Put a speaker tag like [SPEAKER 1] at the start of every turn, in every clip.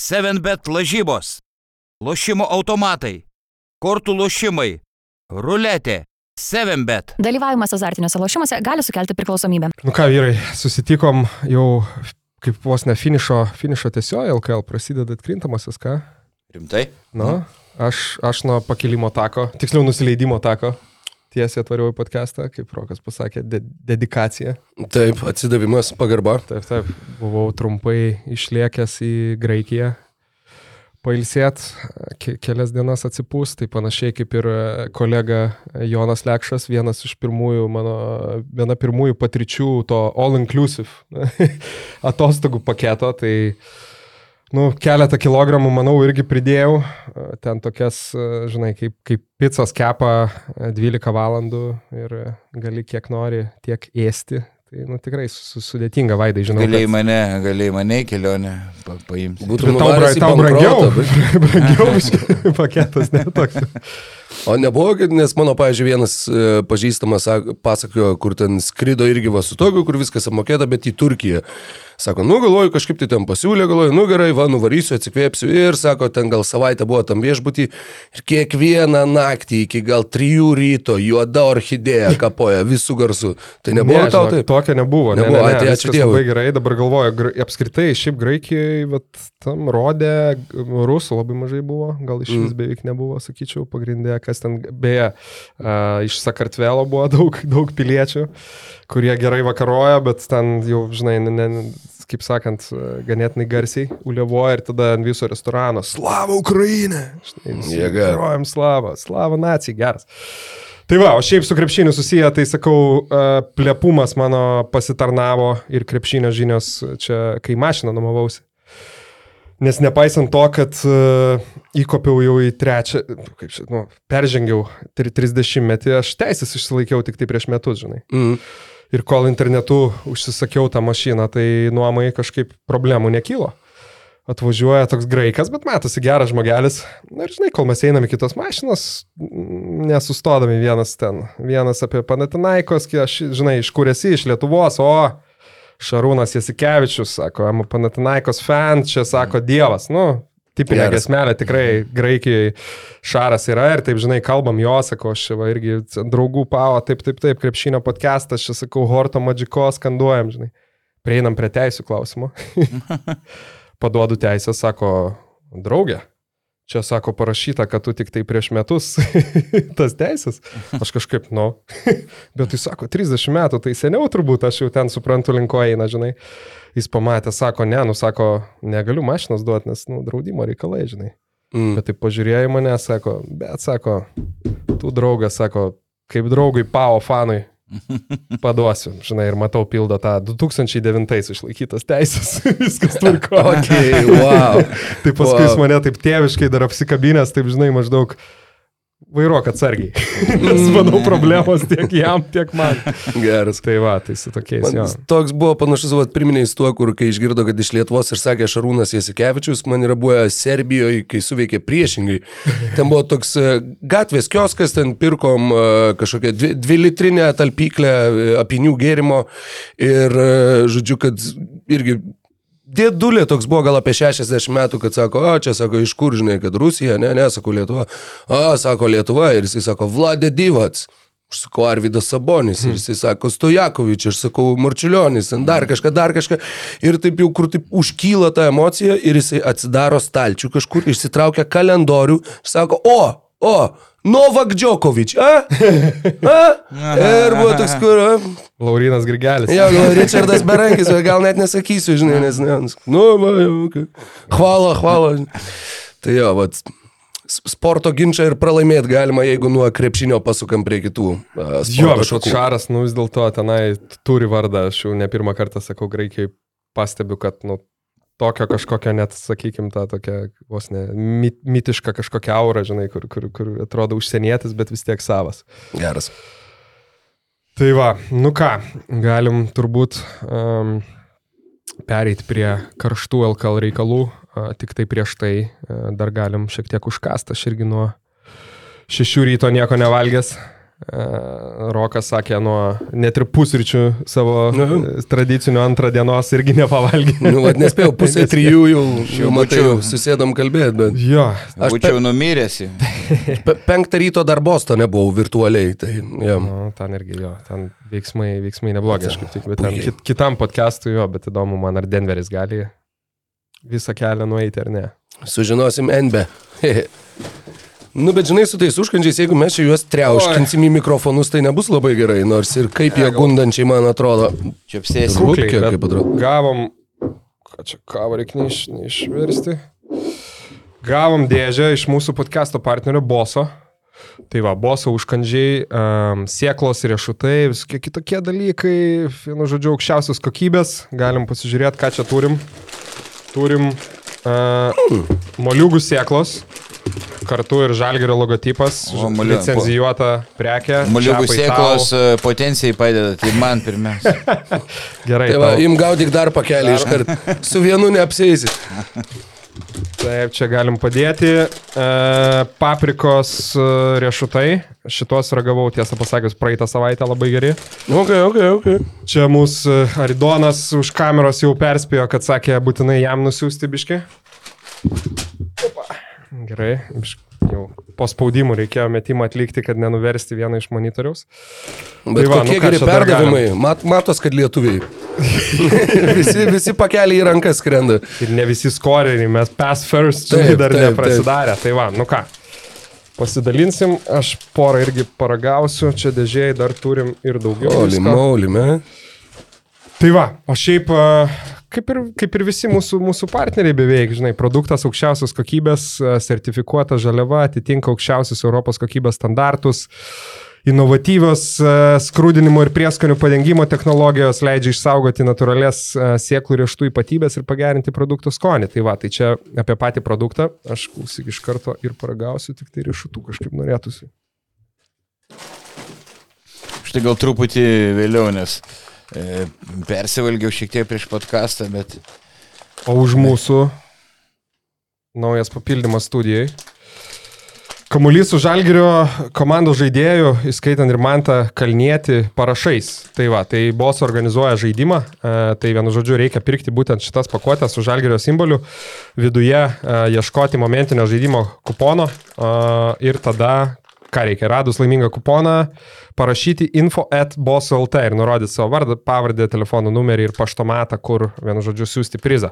[SPEAKER 1] 7bet lažybos, lošimo automatai, kortų lošimai, ruletė, 7bet.
[SPEAKER 2] Dalyvavimas azartiniuose lošimuose gali sukelti priklausomybę.
[SPEAKER 3] Nu ką, vyrai, susitikom jau kaip vos ne finišo, finišo tiesioje LKL prasideda atkrintamasis, ką?
[SPEAKER 1] Rimtai?
[SPEAKER 3] Nu, aš, aš nuo pakilimo tako, tiksliau nusileidimo tako, tiesiai atvariau į podcastą, kaip Rokas pasakė, de dedikacija.
[SPEAKER 4] Taip, atsidavimas, pagarba.
[SPEAKER 3] Taip, taip, buvau trumpai išliekęs į Graikiją, pailsėt, ke kelias dienas atsipūs, tai panašiai kaip ir kolega Jonas Lekšas, vienas iš pirmųjų mano, viena pirmųjų patirčių to all-inclusive atostogų paketo, tai nu, keletą kilogramų, manau, irgi pridėjau, ten tokias, žinai, kaip, kaip pizzas kepa 12 valandų ir gali kiek nori tiek ėsti, Tai nu, tikrai su, sudėtinga vaidai, žinau.
[SPEAKER 1] Galėjai kad... mane, galėjai mane į kelionę pa, paimti.
[SPEAKER 3] Būtų tau, bra, tau brangiau, brangiau paketas, ne toks.
[SPEAKER 4] O nebuvo, nes mano, pažiūrėjau, vienas e, pažįstamas pasakojo, kur ten skrido irgi va su tokiu, kur viskas apmokėta, bet į Turkiją. Sako, nu galvoju, kažkaip tai ten pasiūlė, galvoju, nu gerai, va, nuvarysiu, atsikvėpsiu ir sako, ten gal savaitę buvo tam viešbutį ir kiekvieną naktį iki gal trijų ryto juoda orchidėja kapoja visų garsų. Tai nebuvo ne, tau taip?
[SPEAKER 3] Tokio nebuvo.
[SPEAKER 4] Nebuvo,
[SPEAKER 3] ne, ne, ne,
[SPEAKER 4] tai ačiū Dievui.
[SPEAKER 3] Labai gerai, dabar galvoju, gra, apskritai, šiaip Graikijai, bet tam rodė, rusų labai mažai buvo, gal iš vis mm. beveik nebuvo, sakyčiau, pagrindė, kas ten, beje, uh, iš Sakartvelo buvo daug, daug piliečių kurie gerai vakaroja, bet ten jau, žinai, ne, ne, kaip sakant, ganėtinai garsiai uliavoja ir tada ant viso restorano Slava Ukraina!
[SPEAKER 4] Jėga.
[SPEAKER 3] Rojam Slava, Slava nacijai, geras. Tai va, o šiaip su krepšiniu susiję, tai sakau, plepumas mano pasitarnavo ir krepšinio žinios čia, kai mašiną numovausi. Nes nepaisant to, kad uh, įkopiau jau į trečią, kaip čia, nu, peržengiau 30 metį, aš teisės išsilaikiau tik tai prieš metus, žinai. Mm. Ir kol internetu užsisakiau tą mašiną, tai nuomai kažkaip problemų nekylo. Atvažiuoja toks graikas, bet matosi geras žmogelis. Na ir žinai, kol mes einame kitos mašinos, nesustodami vienas ten. Vienas apie Panatinaikos, aš, žinai, iš kur esi, iš Lietuvos, o Šarūnas Jasikevičius, sako, Panatinaikos fan, čia sako Dievas. Nu, tipinė gesmelė, tikrai Graikijai šaras yra ir taip, žinai, kalbam jo, sako, aš va, irgi draugų pavo, taip, taip, taip, krepšinio podcastas, čia sakau, Horto Madžiko skanduojam, žinai. Prieinam prie teisų klausimo. Paduodu teisę, sako, draugė. Čia sako parašyta, kad tu tik tai prieš metus tas teisės. Aš kažkaip, nu, bet jis sako, 30 metų, tai seniau turbūt, aš jau ten suprantu linko eina, žinai jis pamatė, sako, ne, nu sako, negaliu mašinas duoti, nes, nu, draudimo reikalai, žinai. Mm. Bet tai pažiūrėjo į mane, sako, bet sako, tu draugas, sako, kaip draugui Pao fanui paduosiu, žinai, ir matau pildo tą 2009 išlaikytas teisės, viskas tvarko.
[SPEAKER 4] okay, wow.
[SPEAKER 3] tai paskui wow. jis mane taip tėviškai dar apsikabinęs, taip žinai, maždaug vairuok atsargiai. Nes manau problemos tiek jam, tiek man.
[SPEAKER 4] Geras.
[SPEAKER 3] Tai va, tai su tokiais. Man, jo.
[SPEAKER 4] toks buvo panašus, va, priminiais tuo, kur kai išgirdo, kad iš Lietuvos ir sakė Šarūnas Jasikevičius, man yra buvę Serbijoje, kai suveikė priešingai. Ten buvo toks e, gatvės kioskas, ten pirkom e, kažkokią dvi, dvi litrinę talpyklę e, apinių gėrimo ir, žodžiu, kad irgi dėdulė toks buvo gal apie 60 metų, kad sako, o čia sako, iš kur žinai, kad Rusija, ne, ne, sako Lietuva. O, sako Lietuva ir jisai sako, Vladė Divats. Aš sakau, Arvidas Sabonis, ir jisai sako, Stojakovič, aš sakau, Marčiulionis, dar kažką, dar kažką. Ir taip jau, kur taip užkyla ta emocija, ir jisai atsidaro stalčių kažkur, išsitraukia kalendorių, sako, o, o, Novak Djokovic, a? a? Ir buvo toks, kur... A?
[SPEAKER 3] Laurinas Grigelis.
[SPEAKER 4] Jo, gal Richardas Berankis, gal net nesakysiu, žinai, nes... Ne, nu, va, jau, okay. Hvala, hvala. Tai jo, vat, sporto ginčą ir pralaimėti galima, jeigu nuo krepšinio pasukam prie kitų. Uh,
[SPEAKER 3] jo, bet Šaras, nu vis dėlto tenai turi vardą, aš jau ne pirmą kartą sakau, greikiai pastebiu, kad nu, tokio kažkokio net, sakykime, tą tokią vos ne mit, mitišką kažkokią aurą, žinai, kur, kur, kur atrodo užsienietis, bet vis tiek savas.
[SPEAKER 4] Geras.
[SPEAKER 3] Tai va, nu ką, galim turbūt um, pereiti prie karštų LKL reikalų, uh, tik tai prieš tai uh, dar galim šiek tiek užkastą, aš irgi nuo šešių ryto nieko nevalgęs, Rokas sakė, nuo net ir pusryčių savo e, tradicinių antrą dienos irgi nepavalgė.
[SPEAKER 4] Nu, vat nespėjau, pusė trijų jau, jau matai, jau susėdam kalbėti, bet
[SPEAKER 3] Jo,
[SPEAKER 4] Aš
[SPEAKER 1] Būčiau numiręs.
[SPEAKER 4] pe penktą ryto dar Bostone buvau virtualiai, tai ja.
[SPEAKER 3] nu, ten irgi jo, ten veiksmai, veiksmai neblogi, aš kaip tik, bet ten kit, kitam podcast'ui jo, bet įdomu man, ar Denveris gali visą kelią nueiti ar ne.
[SPEAKER 4] sužinosim NB. Nu, bet žinai, su tais užkandžiais, jeigu mes čia juos treuškinsim į mikrofonus, tai nebus labai gerai, nors ir kaip jie gundančiai man atrodo.
[SPEAKER 1] Čia apsėsi.
[SPEAKER 3] Bet
[SPEAKER 4] kaip atrodo?
[SPEAKER 3] Gavom, ką čia kavą reikia neiš, neišversti. Gavom dėžę iš mūsų podcast'o partnerio Boso. Tai va, Boso užkandžiai, um, sieklos riešutai, visokie kitokie dalykai, vienu žodžiu, aukščiausios kokybės. Galim pasižiūrėti, ką čia turim. Turim uh, moliūgų sieklos, kartu ir žalgerio logotipas,
[SPEAKER 1] moliu-
[SPEAKER 3] licenzijuota prekė. Čepai
[SPEAKER 1] sėklos
[SPEAKER 3] tau.
[SPEAKER 1] e, potencijai padeda, tai man pirmiausia.
[SPEAKER 3] Gerai,
[SPEAKER 4] Tai va, im gaudyk dar pakelį iš karto. Su vienu neapsėsi.
[SPEAKER 3] Taip, čia galim padėti. E, paprikos e, riešutai. Šitos ragavau, tiesą pasakius, praeitą savaitę labai geri.
[SPEAKER 4] Ok, ok, ok.
[SPEAKER 3] Čia mūsų Aridonas už kameros jau perspėjo, kad sakė, būtinai jam nusiųsti biški. Gerai. Jau po spaudimų reikėjo metimą atlikti, kad nenuversti vieną iš monitoriaus.
[SPEAKER 4] Bet
[SPEAKER 3] Tai va,
[SPEAKER 4] kokie
[SPEAKER 3] nu
[SPEAKER 4] geri perdavimai. Mat, matos, kad lietuviai. visi, visi pakeliai į rankas skrenda.
[SPEAKER 3] Ir ne visi skoreriai, mes pass first,
[SPEAKER 4] Taip,
[SPEAKER 3] dar
[SPEAKER 4] taip,
[SPEAKER 3] neprasidarė. Tai va, nu ką. Pasidalinsim, aš porą irgi paragausiu, čia dėžiai dar turim ir daugiau.
[SPEAKER 4] Oli,
[SPEAKER 3] visko.
[SPEAKER 4] mauli, me.
[SPEAKER 3] Tai va, o šiaip, a, kaip ir, kaip ir visi mūsų, mūsų partneriai beveik, žinai, produktas aukščiausios kokybės, a, sertifikuota žaliava, atitinka aukščiausius Europos kokybės standartus. Inovatyvios a, skrūdinimo ir prieskonių padengimo technologijos leidžia išsaugoti natūrales a, sieklų rieštų ypatybės ir pagerinti produkto skonį. Tai va, tai čia apie patį produktą aš klausyk iš karto ir paragausiu, tik tai riešutų kažkaip norėtųsi.
[SPEAKER 1] Štai gal truputį vėliau, nes e, persivalgiau šiek tiek prieš podcastą, bet
[SPEAKER 3] O už mūsų naujas papildymas studijai. Kamuolys su Žalgirio komandos žaidėjų, įskaitant ir Mantą Kalnietį, parašais. Tai va, tai Bos organizuoja žaidimą, e, tai vienu žodžiu reikia pirkti būtent šitas pakuotės su Žalgirio simboliu, viduje e, ieškoti momentinio žaidimo kupono e, ir tada, ką reikia, radus laimingą kuponą, parašyti info at boss.lt ir nurodyti savo vardą, pavardę, telefonų numerį ir paštomatą, kur vienu žodžiu siūsti prizą.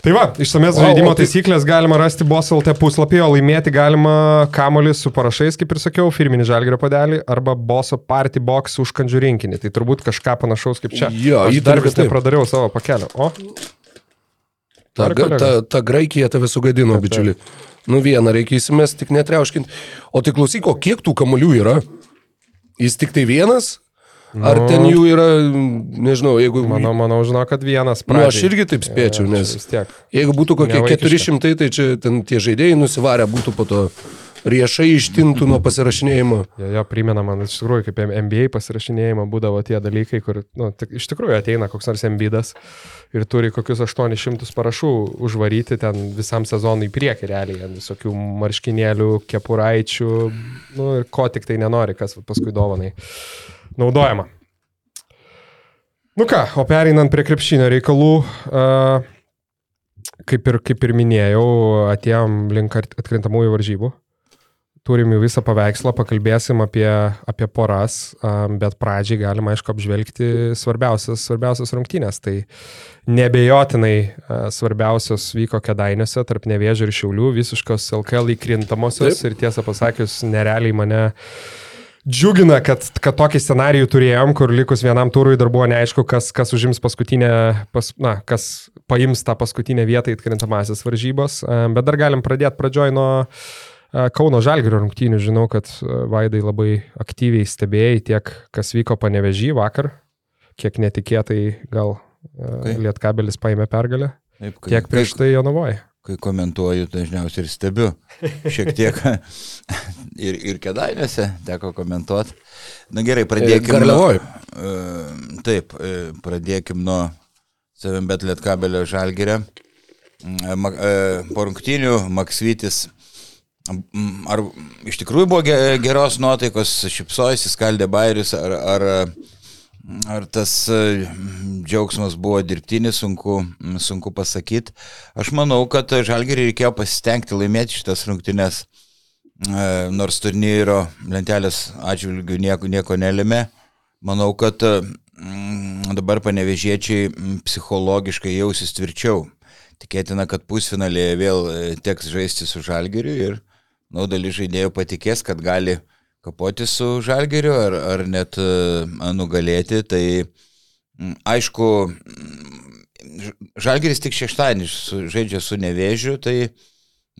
[SPEAKER 3] Tai va, išsamės
[SPEAKER 4] Wow,
[SPEAKER 3] žaidimo
[SPEAKER 4] tai-
[SPEAKER 3] taisyklės galima rasti Boss.lt puslapyje, o laimėti galima kamolį su parašais, kaip ir sakiau, firminį žalgerio padelį arba Bosso Party Box užkandžių rinkinį. Tai turbūt kažką panašaus kaip čia.
[SPEAKER 4] Jo,
[SPEAKER 3] Aš dar vis nepradariau savo pakelio. O,
[SPEAKER 4] Ta,
[SPEAKER 3] kolega?
[SPEAKER 4] ta, ta graikija tave sugadino,
[SPEAKER 3] Taip, taip.
[SPEAKER 4] Nu vieną reikia įsimest, tik netreuškint. O tai klausyk, o kiek tų kamolių yra? Jis tik tai vienas? Ar
[SPEAKER 3] Nu.
[SPEAKER 4] ten jų yra, nežinau, jeigu...
[SPEAKER 3] manau, manau, žinau, kad vienas
[SPEAKER 4] Nu, aš irgi taip spėčiau, nes jeigu būtų kokie
[SPEAKER 3] Nevaikiška.
[SPEAKER 4] 400, tai čia ten tie žaidėjai nusivarę būtų po to riešai ištintų nuo pasirašinėjimo.
[SPEAKER 3] Jo, jo, primena man iš tikrųjų, kaip NBA pasirašinėjimo būdavo tie dalykai, kur nu, tik, iš tikrųjų ateina koks nors MBdas ir turi kokius 800 parašų užvaryti ten visam sezonui į priekį realiai, ant visokių marškinėlių, kepuraičių, nu ir ko tik tai nenori, kas paskui dovanai naudojama. Nu ką, o pereinant prie krepšinio reikalų, uh, kaip, ir, kaip ir minėjau, atėjom link at- atkrintamųjų varžybų turim jau visą paveikslą, pakalbėsim apie, apie poras, bet pradžiai galima, aišku, apžvelgti svarbiausias, svarbiausias rungtynės. Tai nebejotinai svarbiausios vyko kedainiuose tarp nevėžio ir šiaulių, visiškos LKL įkrintamosios ir tiesą pasakius, nerealiai mane džiugina, kad, kad tokį scenarijų turėjom, kur likus vienam turui dar buvo neaišku, kas, kas užims paskutinę, pas, na, kas paims tą paskutinę vietą įtkrintamasias varžybos. Bet dar galim pradėti pradžioj nuo Kauno Žalgirio rungtynių. Žinau, kad a, Vaidai labai aktyviai stebėjai tiek, kas vyko panevežį vakar, kiek netikėtai gal okay. Lietkabelis paėmė pergalę,
[SPEAKER 1] taip, kai,
[SPEAKER 3] tiek prieš tai Jonovoje.
[SPEAKER 1] kai komentuoju, dažniausiai ir stebiu. Šiek tiek ir, ir kedainėse teko komentuoti. Na gerai, pradėkime.
[SPEAKER 4] Garliavoj.
[SPEAKER 1] E, Taip, e, pradėkim nuo savim bet lietkabelio žalgerio. Po rungtynių Maksvitis Mm, Ar iš tikrųjų buvo ge- geros nuotaikos, šipsojasi, skaldė bairius, ar, ar, ar tas e, džiaugsmas buvo dirbtinis, sunku, sunku pasakyti. Aš manau, kad Žalgiriui reikėjo pasistengti laimėti šitas rungtynes, e, nors turnyro lentelės atžvilgių nieko, nieko nelėmė. Manau, kad mm, dabar panevežiečiai mm, psichologiškai jausis tvirčiau. Tikėtina, kad pusfinalėje vėl e, teks žaisti su Žalgiriu ir nu, dalis žaidėjų patikės, kad gali kapoti su Žalgiriu ar, ar net e, nugalėti. Tai aišku, Žalgiris tik šeštadienį žaidžia su Nevėžiu, tai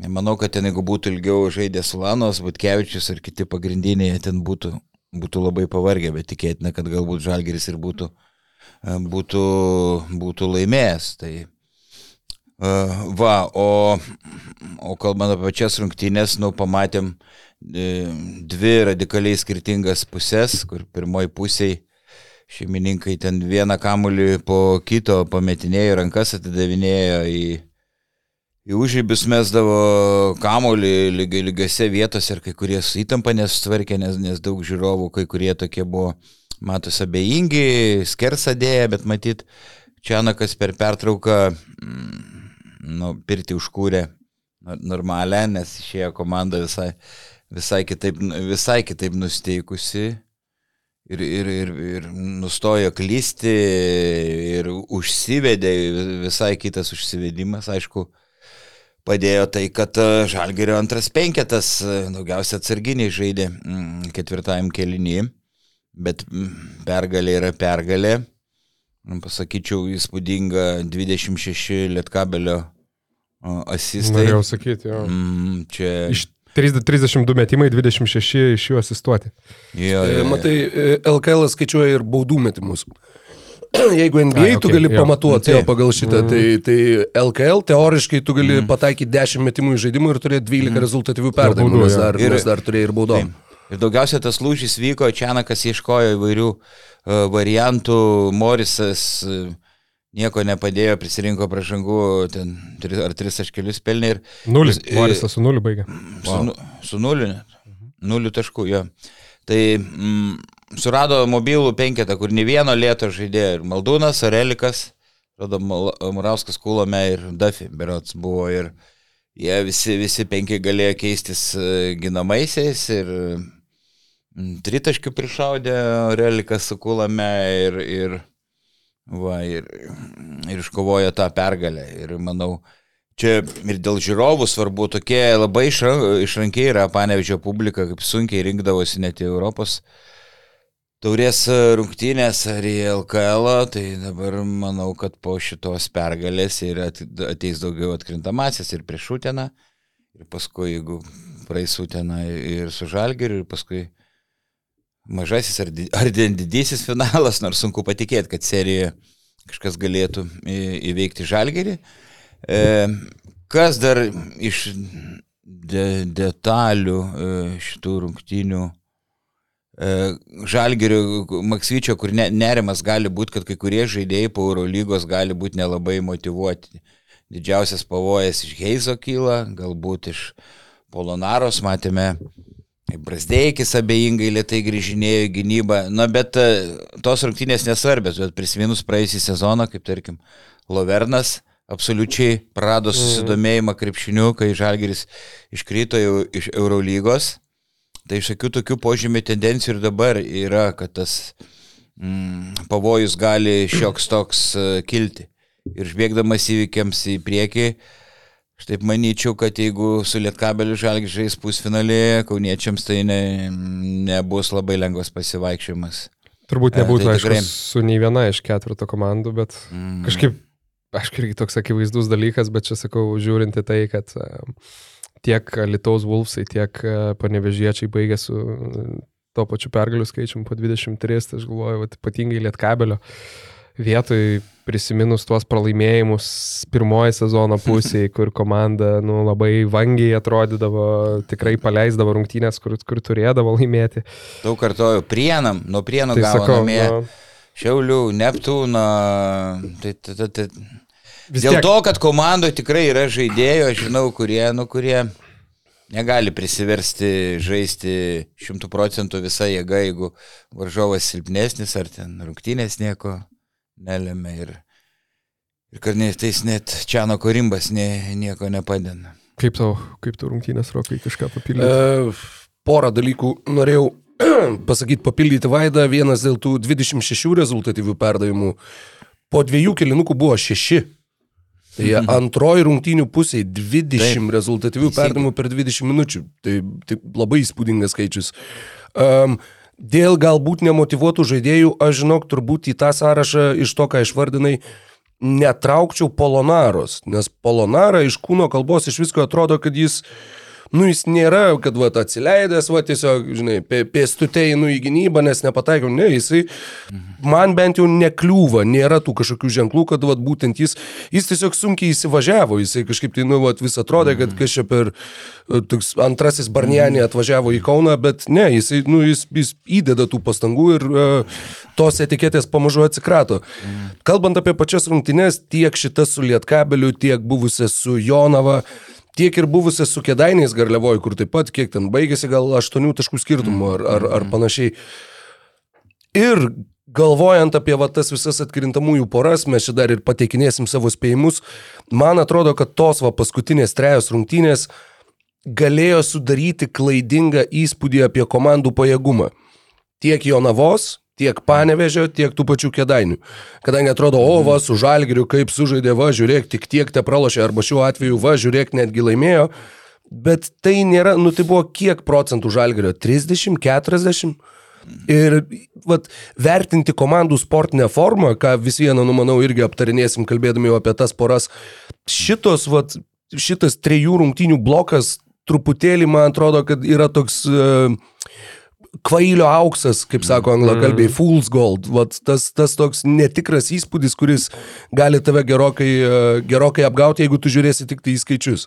[SPEAKER 1] manau, kad ten jeigu būtų ilgiau žaidęs Lanos, Butkevičius ar kiti pagrindiniai, ten būtų, būtų labai pavargę, bet tikėtina, kad galbūt Žalgiris ir būtų, e, būtų, būtų laimėjęs. Tai, va, o, o kalbant apie pačias rungtynės, nu, pamatėm e, dvi radikaliai skirtingas pusės, kur pirmoji pusėje šeimininkai ten vieną kamulį po kito pametinėjo, rankas atidavinėjo į, į užrybius mesdavo kamulį lygiai lygiose vietose ir kai kurie su įtampa nesutvarkė, nes, nes daug žiūrovų, kai kurie tokie buvo, matos abejingi, skersadėję, bet matyt, Čianakas per pertrauką mm, nu, pirti užkūrė nor- normalią, nes išėjo komanda visai, visai, kitaip, visai kitaip nusteikusi ir, ir, ir, ir nustojo klysti ir užsivedė, visai kitas užsivedimas, aišku, padėjo tai, kad Žalgerio antras penketas daugiausia atsarginiai žaidė mm, ketvirtajam kelinį, bet mm, pergalė yra pergalė. Nu, Pasakyčiau, įspūdinga 26 lietkabelio asistai.
[SPEAKER 3] Norėjau sakyti, jo.
[SPEAKER 1] Mm, čia.
[SPEAKER 3] Iš 30 32 metimai, 26 iš jų asistuoti.
[SPEAKER 1] Jo,
[SPEAKER 4] E,
[SPEAKER 1] jo,
[SPEAKER 4] Matai, e, LKL skaičiuoja ir baudų metimus. Jeigu NBA
[SPEAKER 3] Ai,
[SPEAKER 4] tu
[SPEAKER 3] okei,
[SPEAKER 4] gali
[SPEAKER 3] jo.
[SPEAKER 4] pamatuoti jo pagal šitą, tai, tai LKL teoriškai tu gali pataikyti 10 metimų į žaidimų ir turėti 12 rezultatyvių perdavimų, nes
[SPEAKER 3] jo.
[SPEAKER 4] dar,
[SPEAKER 1] Ir-
[SPEAKER 4] nes dar turėjai ir baudom.
[SPEAKER 1] Taip. Ir daugiausia tas lūžis vyko, Čianakas ieškojo įvairių uh, variantų, Morisas uh, nieko nepadėjo, prisirinko pražangų, ten ar tris aškelius pelnė ir. Jis-
[SPEAKER 3] Morisas su nuliu baigė.
[SPEAKER 1] Su, nu- su nuliu net. Nuliu taškų, jo. Tai mm, surado mobilų penketą, kur ne vieno lėto žaidėjo. Ir Maldūnas, Arelikas, Rodo Murauskas, Kulome ir Duffy, berots buvo. Ir jie visi, visi penki galėjo keistis e, ginamaisiais. Ir tritaškių prišaudė Arelikas su Kulame ir, ir, va, ir, ir iškovojo tą pergalę. Ir manau, Čia ir dėl žiūrovų svarbu, tokie labai išra- išrankiai yra panevežio publika, kaip sunkiai rinkdavosi net į Europos taurės rungtynės ar į LKL, tai dabar manau, kad po šitos pergalės ir at- ateis daugiau atkrintamasis ir prieš Uteną, ir paskui, jeigu praeis Uteną ir su Žalgiriu, ir paskui mažasis ar, ar di- didysis finalas, nors sunku patikėti, kad serijoje kažkas galėtų įveikti Žalgirį. E, kas dar iš de, detalių e, šitų rungtynių e, Žalgirio Maksvyčio, kur ne, nerimas gali būti, kad kai kurie žaidėjai po Eurolygos gali būti nelabai motivuoti. Didžiausias pavojas iš Heizo kyla, galbūt iš Polonaros matėme, Brasdeikis abejingai lietai grįžinėjo į gynybą. Na, bet e, tos rungtynės nesvarbios, bet prisiminus praėjusią sezoną, kaip tarkim, Lovernas absoliučiai prarado susidomėjimą krepšiniu, kai Žalgiris iškrito jau iš Eurolygos. Tai iš akių tokių požymių tendencijų ir dabar yra, kad tas mm, pavojus gali šioks toks e, kilti. Ir žbėgdamas įvykiams į priekį, aš taip manyčiau, kad jeigu su Lietkabeliu Žalgiris žais pusfinalį, kauniečiams tai ne, nebus labai lengvas pasivaikščiojimas.
[SPEAKER 3] Turbūt
[SPEAKER 1] E,
[SPEAKER 3] nebūtų,
[SPEAKER 1] tai
[SPEAKER 3] tai aišku,
[SPEAKER 1] tikrai.
[SPEAKER 3] su nei viena iš ketvirto komandų, bet
[SPEAKER 1] Mm.
[SPEAKER 3] kažkaip, aišku, irgi toks akivaizdus dalykas, bet čia sakau, žiūrinti tai, kad e, tiek Lietuvos Vulfsai, tiek e, panevežiečiai baigė su e, to pačiu pergalių skaičium po 23, tai aš galvoju, ypatingai Lietkabelio vietoj prisiminus tuos pralaimėjimus pirmoji sezono pusėje, kur komanda nu, labai vangiai atrodydavo, tikrai paleisdavo rungtynės, kur, kur turėdavo laimėti.
[SPEAKER 1] Daug kartoju, prienam, nuo prienų
[SPEAKER 3] Tai
[SPEAKER 1] gavo
[SPEAKER 3] sakau,
[SPEAKER 1] namie.
[SPEAKER 3] nu,
[SPEAKER 1] Šiaulių, Neptūną. Tai, tai, tai, tai. Dėl
[SPEAKER 3] tiek-
[SPEAKER 1] to, kad komandoje tikrai yra žaidėjų, aš žinau, kurie, nu, kurie negali prisiversti žaisti šimtų procentų visą jėgą, jeigu varžovas silpnesnis ar ten rungtynės nieko nelėmė. Ir, ir kartais net Čiano Korimbas nie, nieko nepadeda.
[SPEAKER 3] Kaip tau, kaip tau rungtynės rokai kažką papildyti?
[SPEAKER 4] E, porą dalykų norėjau pasakyti, papildyti Vaidą. Vienas dėl tų 26 rezultatyvių perdavimų. Po dviejų kilinukų buvo šeši. Tai
[SPEAKER 1] Mhm.
[SPEAKER 4] antroji rungtynių pusė 20
[SPEAKER 1] Taip.
[SPEAKER 4] rezultatyvių perdavimų per 20 minučių. Tai, tai labai įspūdingas skaičius. Um, dėl galbūt nemotivuotų žaidėjų, aš žinok, turbūt į tą sąrašą iš to, ką išvardinai, netraukčiau Polonaros, nes Polonara iš kūno kalbos iš visko atrodo, kad jis Nu, jis nėra, kad va, atsileidęs, va, tiesiog, žinai, pė- pėstute einu į gynybą, nes nepataikiau. Ne, jisai man bent jau nekliūva, nėra tų kažkokių ženklų, kad va, būtent jis, jis tiesiog sunkiai įsivažiavo, jisai kažkaip tai, nu, va, vis atrodė, kad kas čia per e, toks antrasis Barnianė atvažiavo į Kauną, bet ne, jisai, nu, jis, jis įdeda tų pastangų ir uh, tos etiketės pamažu atsikrato. Kalbant apie pačias rungtynes, tiek šitas su Lietkabeliu, tiek buvusias su Jonava, tiek ir buvusias su Kedainiais Garliavoje, kur taip pat kiek ten baigėsi gal 8 taškų skirtumų ar, ar, ar panašiai. Ir galvojant apie va, tas visas atkrintamųjų poras, mes čia dar ir pateikinėsim savo spėjimus, man atrodo, kad tos va paskutinės trejos rungtynės galėjo sudaryti klaidingą įspūdį apie komandų pajėgumą. Tiek Jonavos, tiek Panevežio, tiek tų pačių kėdainių. Kadangi atrodo, o va, su Žalgiriu kaip sužaidė, va, žiūrėk, tik tiek te pralošė, arba šiuo atveju, va, žiūrėk, netgi laimėjo. Bet tai nėra, nu tai buvo kiek procentų Žalgirio? 30, 40? Ir vat, vertinti komandų sportinę formą, ką vis vieną, nu manau, irgi aptarinėsim, kalbėdami jau apie tas poras, šitos, vat, šitas trejų rungtynių blokas truputėlį, man atrodo, kad yra toks uh, kvailio auksas, kaip sako anglakalbiai, fool's gold. Vat, tas, tas toks netikras įspūdis, kuris gali tave gerokai, uh, gerokai apgauti, jeigu tu žiūrėsi tik tai į skaičius.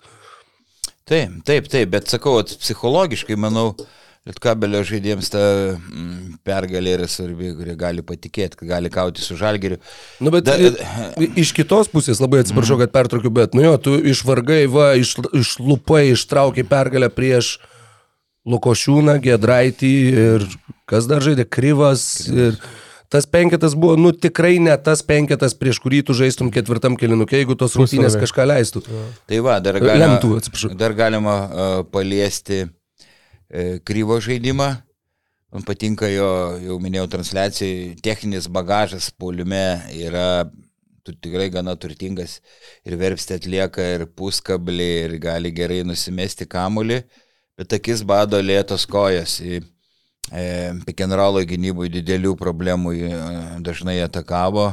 [SPEAKER 1] Taip, taip, taip, bet sakau, psichologiškai, manau, Lietkabelio žaidėjams ta mm, pergalė yra svarbi, kurie gali patikėti, kad gali kauti su žalgeriu.
[SPEAKER 4] Nu, bet
[SPEAKER 1] Da-
[SPEAKER 4] da, iš kitos pusės, labai atsiprašau, kad pertraukiu, bet, nu jo, tu išvargai, va, iš, išlupai, ištraukai pergalę prieš Lukošiūną, Gedraitį ir kas dar žaidė, Kryvas. Ir tas penketas buvo, nu, tikrai ne tas penketas, prieš kurį tu žaistum ketvirtam kilinukė, jeigu tos rungtynės kažką leistų.
[SPEAKER 1] Tai va, dar galima,
[SPEAKER 4] Lemtų, atsiprašau.
[SPEAKER 1] dar galima uh, paliesti uh, kryvo žaidimą. Man patinka jo, jau minėjau, transliacijai, techninis bagažas poliume yra tu, tikrai gana turtingas ir verpstė atlieka ir puskablį ir gali gerai nusimesti kamulį, bet akis bado lėtos kojas. Į, e, Pekenrolo gynybui didelių problemų e, dažnai atakavo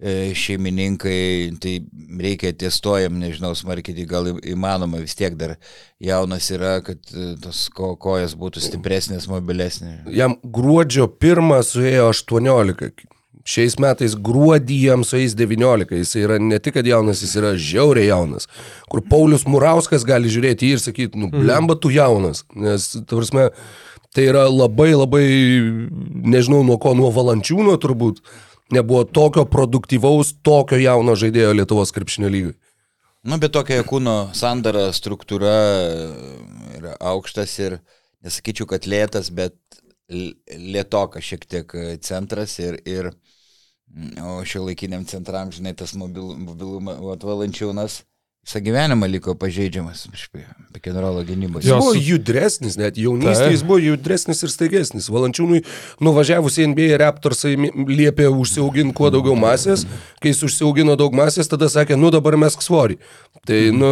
[SPEAKER 1] e, šeimininkai, tai reikia testuojam, nežinau, smarkiai, gal į- įmanoma vis tiek dar jaunas yra, kad e, tos ko, kojas būtų stipresnės, mobilesnės.
[SPEAKER 4] Jam gruodžio pirmą suėjo 18. Šiais metais gruodį jam sueis 19. Jis yra ne tik, jaunas, jis yra žiauriai jaunas. Kur Paulius Murauskas gali žiūrėti jį ir sakyti, nu, blemba tu jaunas. Nes, ta prasme, tai yra labai labai, nežinau nuo ko, nuo valančiūno turbūt. Nebuvo tokio produktyvaus, tokio jauno žaidėjo Lietuvos krepšinio lygai.
[SPEAKER 1] Nu, bet tokia kūno sandara, struktūra e, yra aukštas ir nesakyčiau, kad lėtas, bet l- lėtokas šiek tiek e, centras ir, ir o šio laikiniam centram, žinai, tas mobil- mobilumas, valančiūnas visą gyvenimą liko pažeidžiamas apie generolo gynybos.
[SPEAKER 4] Jis
[SPEAKER 3] Jo,
[SPEAKER 4] buvo judresnis, net jaunystėje
[SPEAKER 3] Taip.
[SPEAKER 4] jis buvo judresnis ir staigesnis. Valančiūnui nuvažiavus į NBA Raptorsai liepė užsiauginti kuo daugiau masės. Kai jis užsiaugino daug masės, tada sakė, nu dabar mes svorį. Tai, nu,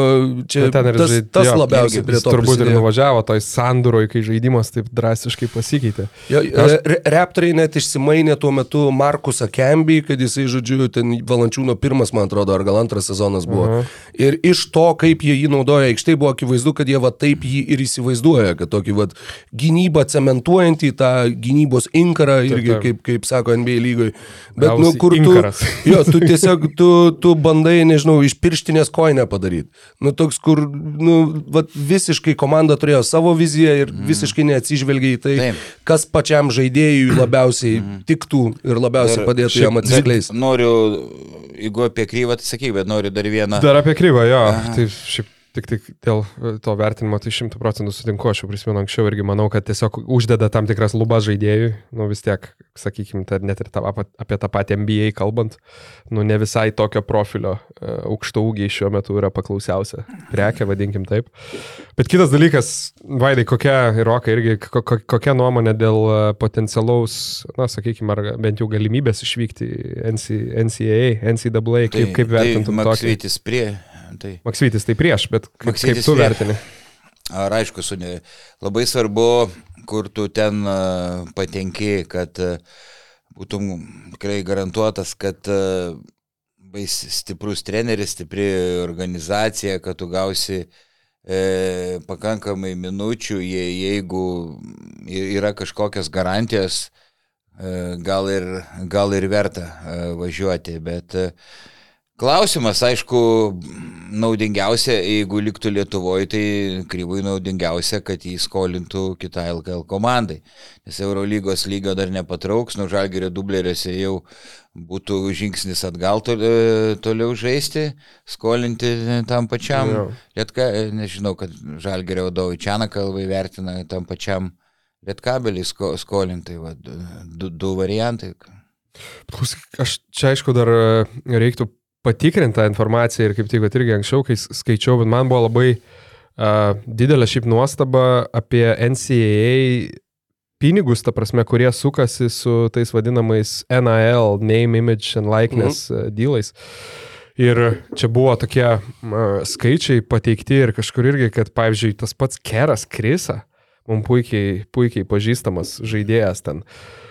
[SPEAKER 4] čia
[SPEAKER 3] Bet ten ir
[SPEAKER 4] tas, tas
[SPEAKER 3] jo,
[SPEAKER 4] labiausiai prie
[SPEAKER 3] jis
[SPEAKER 4] to
[SPEAKER 3] Turbūt ir
[SPEAKER 4] prisidėjo.
[SPEAKER 3] nuvažiavo toj sandūroj, kai žaidimas taip drastiškai pasikeitė.
[SPEAKER 4] Jo, re- re- Raptoriai net išsimainė tuo metu Markusą Kembį, kad jisai, žodžiu, ten Valančiūno pirmas, man atrodo, ar gal antras sezonas buvo. Uh -huh. Ir iš to, kaip jie jį naudoja aikštėje, buvo akivaizdu, kad jie va taip jį ir įsivaizduoja, kad tokį va gynybą cementuojantį tą gynybos inkarą, irgi kaip, kaip sako NBA lygoje. Bet, nu,
[SPEAKER 3] Gavosi
[SPEAKER 4] kur tu,
[SPEAKER 3] inkaras.
[SPEAKER 4] jo, tu tiesiog, tu, tu bandai, nežinau, iš pirštinės koinę padaryti. Nu, toks, kur, nu, va, visiškai komanda turėjo savo viziją ir visiškai neatsižvelgia į tai,
[SPEAKER 1] Taip.
[SPEAKER 4] kas pačiam žaidėjui labiausiai tiktų ir labiausiai padėtų jam atsiskleisti.
[SPEAKER 1] Noriu, jeigu apie kryvą, tai sakyk, bet noriu dar vieną.
[SPEAKER 3] Dar apie kryvą, jo. Tai šiaip tik, tik dėl e, to vertinimo, tai šimtų procentų sutinku, aš jau prisimenu anksčiau irgi manau, kad tiesiog uždeda tam tikras lubas žaidėjui, nu vis tiek, sakykime, tai net ir ta, apie tą patį NBA kalbant, nu ne visai tokio profilio uh, aukšto ūgiai šiuo metu yra paklausiausia prekė, vadinkim taip. Bet kitas dalykas, Vaidai, kokia, Roka, irgi kokia nuomonė dėl e, potencialaus, na, sakykime, ar bent jau galimybės išvykti NCAA, NCAA, kaip,
[SPEAKER 1] tai,
[SPEAKER 3] kaip vertintum
[SPEAKER 1] tai tokį?
[SPEAKER 3] Tai... Maksvytis tai prieš, bet kaip, kaip tu vertini?
[SPEAKER 1] Ar aišku, su ne, labai svarbu, kur tu ten uh, patenki, kad uh, būtum tikrai garantuotas, kad uh, bais stiprus treneris, stipri organizacija, kad tu gausi e, pakankamai minučių, je, jeigu yra kažkokios garantijos, e, gal, ir, gal ir verta e, važiuoti, bet e, Klausimas, aišku, naudingiausia, jeigu liktų Lietuvoje, tai kryvui naudingiausia, kad jį skolintų kitai LKL komandai. Nes Eurolygos lygio dar nepatrauks, nuo žalgerio dubleriuose jau būtų žingsnis atgal toliau žaisti, skolinti tam pačiam. Lietka, nežinau, kad žalgerio vadovai Čianaką labai vertina tam pačiam Lietkabelį skolinti, va, du, du variantai.
[SPEAKER 3] Aš čia aišku dar reiktų patikrintą informaciją ir kaip tik, kad irgi anksčiau, kai skaičiau, bet man buvo labai uh, didelė šiaip nuostaba apie NCAA pinigus, ta prasme, kurie sukasi su tais vadinamais NIL, Name, Image and Likeness mhm. dylais. Ir čia buvo tokie uh, skaičiai pateikti ir kažkur irgi, kad, pavyzdžiui, tas pats Keras Krisa, mums puikiai, puikiai pažįstamas žaidėjas ten, uh,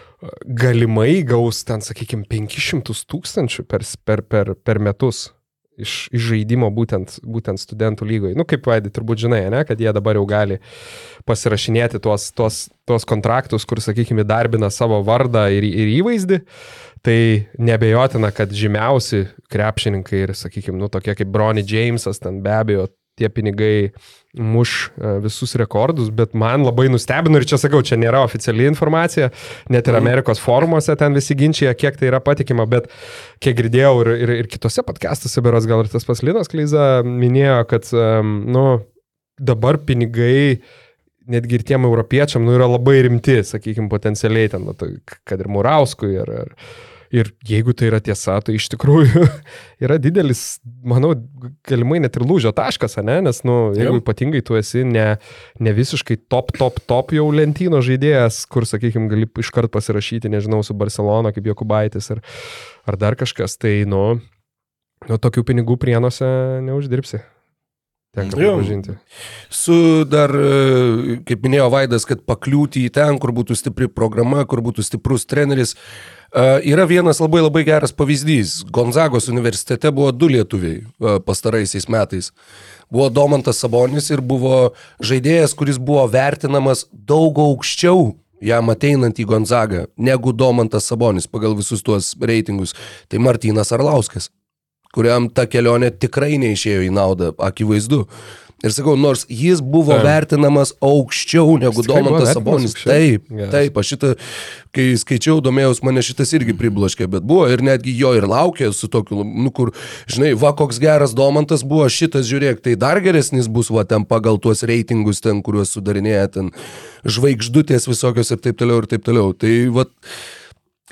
[SPEAKER 3] galimai gaus ten, sakykime, 500 tūkstančių per, per, per, per metus iš, iš žaidimo būtent, būtent studentų lygoje. Nu, kaip Vaidai turbūt žinai, ne, kad jie dabar jau gali pasirašinėti tuos, tuos, tuos kontraktus, kur, sakykime, darbina savo vardą ir, ir įvaizdį. Tai nebejotina, kad žymiausi krepšininkai ir, sakykime, nu, tokie kaip Brony Jamesas, ten be abejo tie pinigai muš e, visus rekordus, bet man labai nustebino ir čia sakau, čia nėra oficiali informacija, net ir mhm. Amerikos forumuose ten visi ginčia, kiek tai yra patikima, bet kiek girdėjau ir, ir, ir kitose podcastuose, beros gal ir tas paslinas Kleiza minėjo, kad, nu, dabar pinigai netgi ir tiem europiečiam, nu, yra labai rimti, sakykime, potencialiai ten, nu, kad ir Murauskui, ir, ir Ir jeigu tai yra tiesa, tai iš tikrųjų yra didelis, manau, galimai net ir lūžio taškas, ne? nes, nu, jeigu ypatingai tu esi ne, ne visiškai top, top, top jau lentyno žaidėjas, kur, sakykime, gali iškart pasirašyti, nežinau, su Barcelona kaip Jokubaitis ar, ar dar kažkas, tai, nu, nu, tokių pinigų prienuose neuždirbsi. Tenka pripažinti.
[SPEAKER 4] Su dar, e, kaip minėjo Vaidas, kad pakliūti į ten, kur būtų stipri programa, kur būtų stiprus treneris, Yra vienas labai labai geras pavyzdys. Gonzagos universitete buvo du lietuviai pastaraisiais metais. Buvo Domantas Sabonis ir buvo žaidėjas, kuris buvo vertinamas daug aukščiau jam ateinant į Gonzagą negu Domantas Sabonis pagal visus tuos reitingus. Tai Martynas Arlauskas kuriam ta kelionė tikrai neišėjo į naudą, akivaizdu. Ir sakau, nors jis buvo taip. vertinamas aukščiau negu Domantas Sabonis. Taip, yes. taip, aš šitą, kai skaičiau, domėjaus, mane šitas irgi pribloškė, bet buvo ir netgi jo ir laukė su tokiu, nu kur, žinai, va koks geras Domantas buvo, šitas žiūrėk, tai dar geresnis bus, va ten pagal tuos reitingus ten, kuriuos sudarinėja ten žvaigždutės visokios ir taip toliau ir taip toliau. Tai va.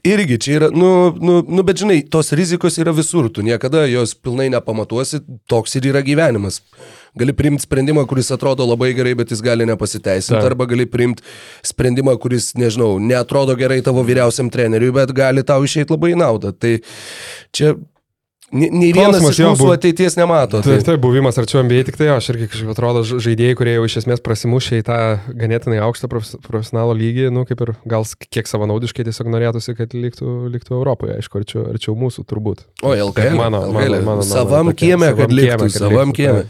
[SPEAKER 4] Irgi čia yra, nu, nu, nu, bet žinai, tos rizikos yra visur, tu niekada jos pilnai nepamatuosi, toks ir yra gyvenimas gali priimti sprendimą, kuris atrodo labai gerai, bet jis gali nepasiteisinti, arba gali priimti sprendimą, kuris, nežinau, neatrodo gerai tavo vyriausiam treneriui, bet gali tau išeiti labai naudą. Tai čia Nei vienas iš mūsų bu... ateities nemato.
[SPEAKER 3] Tai, tai buvimas arčiau MBA, tik tai aš irgi kažkaip atrodo žaidėjai, kurie jau iš esmės prasimušė į tą ganėtinai aukštą profesionalo lygį, nu kaip ir gal kiek savanaudiškai tiesiog norėtųsi, kad liktų, liktų Europoje, aišku, arčiau, arčiau mūsų turbūt.
[SPEAKER 4] O, LKL, mano, LKL. mano, mano, savam kieme, kad liktų, savam kieme.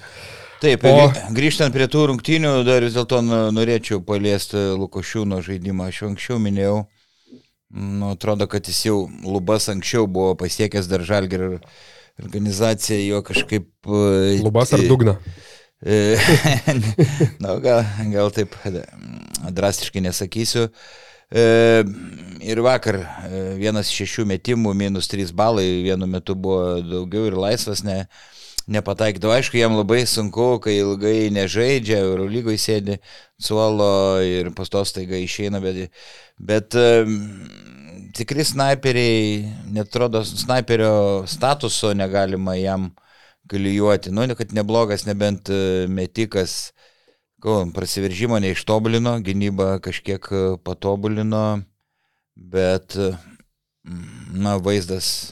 [SPEAKER 1] Taip, o... grįžtant prie tų rungtynių, dar vis dėlto norėčiau paliesti Lukošiūno žaidimą. Aš anksčiau minėjau, nu, atrodo, kad jis jau lubas anksčiau buvo pasiekęs dar žalger organizacija, jo kažkaip...
[SPEAKER 3] E, lubas ar dugna?
[SPEAKER 1] E, Na, gal, gal taip drastiškai nesakysiu. E, ir vakar vienas šešių metimų, minus trys balai, vienu metu buvo daugiau ir laisvas, ne, nepataikydavo. Aišku, jam labai sunku, kai ilgai nežaidžia, Eurolygoje sėdi suolo ir pastos taiga išeina, bet, bet tikri snaiperiai, netrodo, snaiperio statuso negalima jam klyjuoti. Nu, kad neblogas, nebent e, metikas, ko, prasiveržimo neištobulino, gynybą kažkiek e, patobulino, bet, na, vaizdas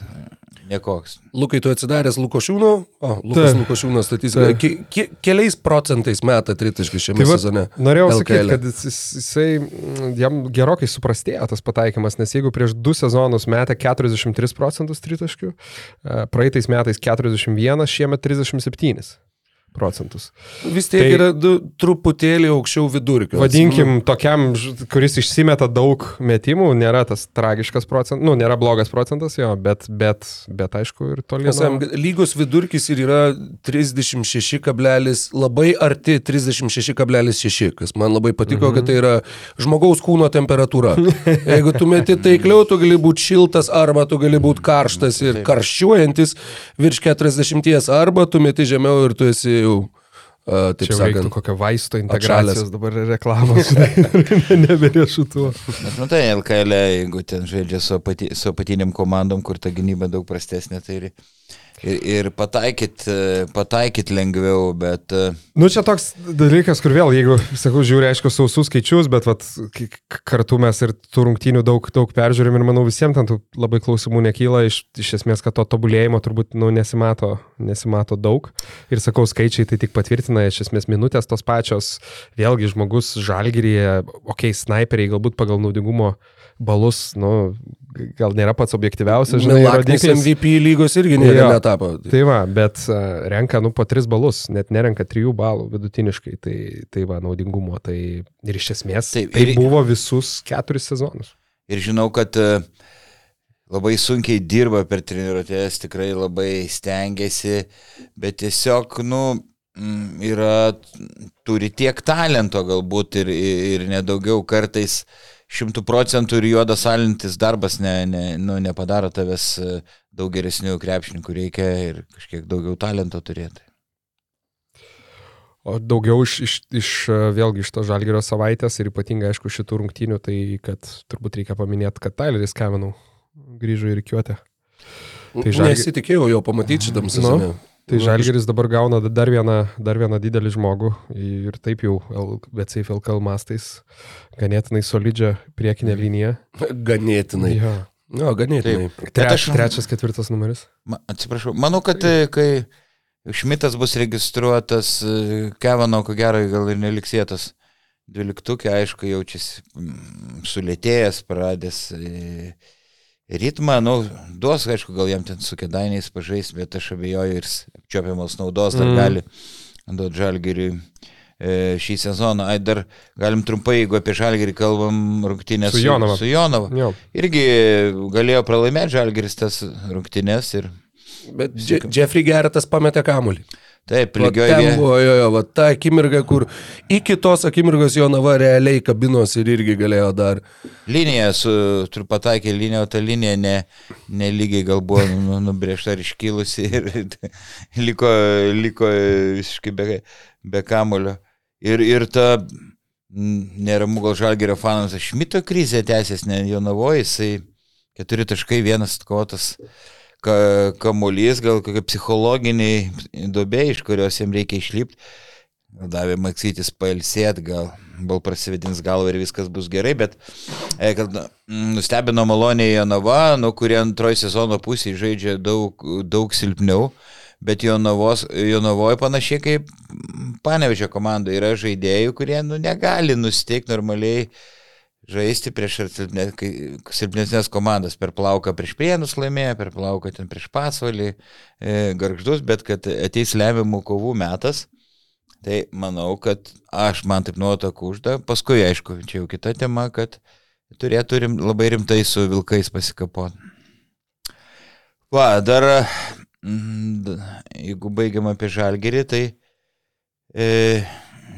[SPEAKER 1] Nekoks.
[SPEAKER 4] Lukai, tu atsidaręs Lukošiūno, o, Lukas
[SPEAKER 3] Taip.
[SPEAKER 4] Lukošiūnas statistika. Ke, ke, keliais procentais meta tritaškai šiame
[SPEAKER 3] Tai
[SPEAKER 4] sezone.
[SPEAKER 3] norėjau sakyti, kad jis- jisai, mm, jam gerokai suprastėjo tas pataikymas, nes jeigu prieš du sezonus metė 43 procentus tritaškių, e, praeitais metais 41, šiemet 37 procentus.
[SPEAKER 4] Vis tiek
[SPEAKER 3] Tai-
[SPEAKER 4] yra du, truputėlį aukščiau vidurkio.
[SPEAKER 3] Vadinkim, tokiam, ž- kuris išsimeta daug metimų, nėra tas tragiškas procentas, nu, nėra blogas procentas jo, bet, bet, bet aišku, ir toli.
[SPEAKER 4] Nes jam lygos vidurkis ir yra 36, kablelis, labai arti 36,6, kas man labai patiko, mhm. kad tai yra žmogaus kūno temperatūra. Jeigu tu meti taikliau, tu gali būti šiltas arba tu gali būti karštas ir karščiuojantis virš 40 arba tu meti žemiau ir tu esi jau, uh, taip
[SPEAKER 3] Čia
[SPEAKER 4] sakant,
[SPEAKER 3] kokio vaisto integracijos dabar reklamos, neberėšiu tuo.
[SPEAKER 1] Bet matai, LKL, jeigu ten žaidžia su, apati, su apatiniam komandom, kur ta gynyba daug prastesnė, tai ir, ir, ir pataikyt, pataikyt lengviau, bet e,
[SPEAKER 3] Nu, čia toks dalykas, kur vėl, jeigu, sakau, žiūri, aišku, sausus skaičius, bet vat, kartu mes ir tų rungtynių daug, daug peržiūrim ir manau visiems ten labai klausimų nekyla, iš, iš esmės, kad to tobulėjimo turbūt nu, nesimato, nesimato daug. Ir sakau, skaičiai tai tik patvirtina, iš esmės minutės tos pačios, vėlgi žmogus žalgyryje, okei, okay, snaiperiai galbūt pagal naudingumo balus, nu, gal nėra pats objektyviausias, žinai, rodiklis.
[SPEAKER 4] MVP lygos irgi nėra netapo.
[SPEAKER 3] Tai va, bet uh, renka, nu, po 3 balus, net nerenka 3 balų vidutiniškai, tai, tai va, naudingumo. Tai ir iš esmės
[SPEAKER 1] Taip,
[SPEAKER 3] tai
[SPEAKER 1] ir-
[SPEAKER 3] buvo visus keturis sezonus.
[SPEAKER 1] ir žinau, kad e, labai sunkiai dirba per treniruotės, tikrai labai stengiasi, bet tiesiog, nu, mm, yra, turi tiek talento galbūt ir, ir nedaugiau kartais šimtų procentų ir juodas alintis darbas ne, ne, nu, nepadaro tavęs e, daug geresnių krepšininkų, reikia ir kažkiek daugiau talento turėti.
[SPEAKER 3] O daugiau iš, iš, iš e, vėlgi iš to žalgerio savaitės ir ypatingai, aišku, šitų rungtynių, tai kad turbūt reikia paminėti, kad Tyleris Kavinau grįžo į rykiuotę. Tai žalgi-
[SPEAKER 4] Nesitikėjau jo pamatyti šitam sezone.
[SPEAKER 3] Tai Žalgeris dabar gauna dar vieną, dar vieną didelį žmogų ir taip jau BCF LKL mastais ganėtinai solidžią priekinę liniją.
[SPEAKER 4] Ganėtinai.
[SPEAKER 3] Jo.
[SPEAKER 4] Jo, ganėtinai.
[SPEAKER 3] Treč,
[SPEAKER 1] aš-
[SPEAKER 3] trečias, ketvirtas numeris.
[SPEAKER 1] Ma, atsiprašau, manau, kad e, kai Šmitas bus registruotas, e, Kevano, ko gero, gal ir neliksėtas. Dvyliktukė, aišku, jaučiasi mm, sulėtėjęs, pradės e, ritmą, nu, duos, aišku, gal jam ten su kedainiais pažais, bet aš abejoju ir apčiopiamos naudos dar
[SPEAKER 3] Mm.
[SPEAKER 1] gali duoti žalgiriui e, šį sezoną. Ai, dar galim trumpai, jeigu apie žalgirį kalbam, rungtynės
[SPEAKER 3] Su Jonava.
[SPEAKER 1] Su Jonava.
[SPEAKER 3] Jo.
[SPEAKER 1] Irgi galėjo pralaimėti žalgiris tas rungtynės ir
[SPEAKER 4] Bet Je Jeffrey Gerretas pametė kamuolį.
[SPEAKER 1] Taip, lygioje vietoje.
[SPEAKER 4] jo, jo, va, ta akimirka, kur iki tos akimirkos Jonava realiai kabinos ir irgi galėjo dar.
[SPEAKER 1] Linija, su, turiu pataikė liniją, o ta linija ne, nelygiai gal buvo nu- nubrėžta ar iškilusi ir liko, liko visiškai be, be kamulio. Ir, ir ta neramu gal žalgerio fanams, Šmito krizė tęsės, ne Jonavoje, jisai keturi taškai, vienas kotas ka, kamuolys, gal kokia psichologiniai duobė, iš kurios jam reikia išlipti. Davė Maksytis pailsėt, gal bal prasivedins galvą ir viskas bus gerai, bet e, kad mm, nustebino maloniai Jonava, nu, kurie antroji sezono pusėje žaidžia daug, daug silpniau, bet Jonavos, Jonavoje panašiai kaip Panevežio komanda yra žaidėjų, kurie nu, negali nusteikti normaliai žaisti prieš silpnesnės komandas. Per plauką prieš prienus laimėjo, per plauką ten prieš pasvalį, e, garždus, bet kad ateis lemiamų kovų metas. Tai manau, kad aš man taip nuotakų užda. Paskui, aišku, čia jau kita tema, kad turėtų rim, labai rimtai su vilkais pasikapoti. Va, dar, mm, jeigu baigiam apie žalgerį, tai e,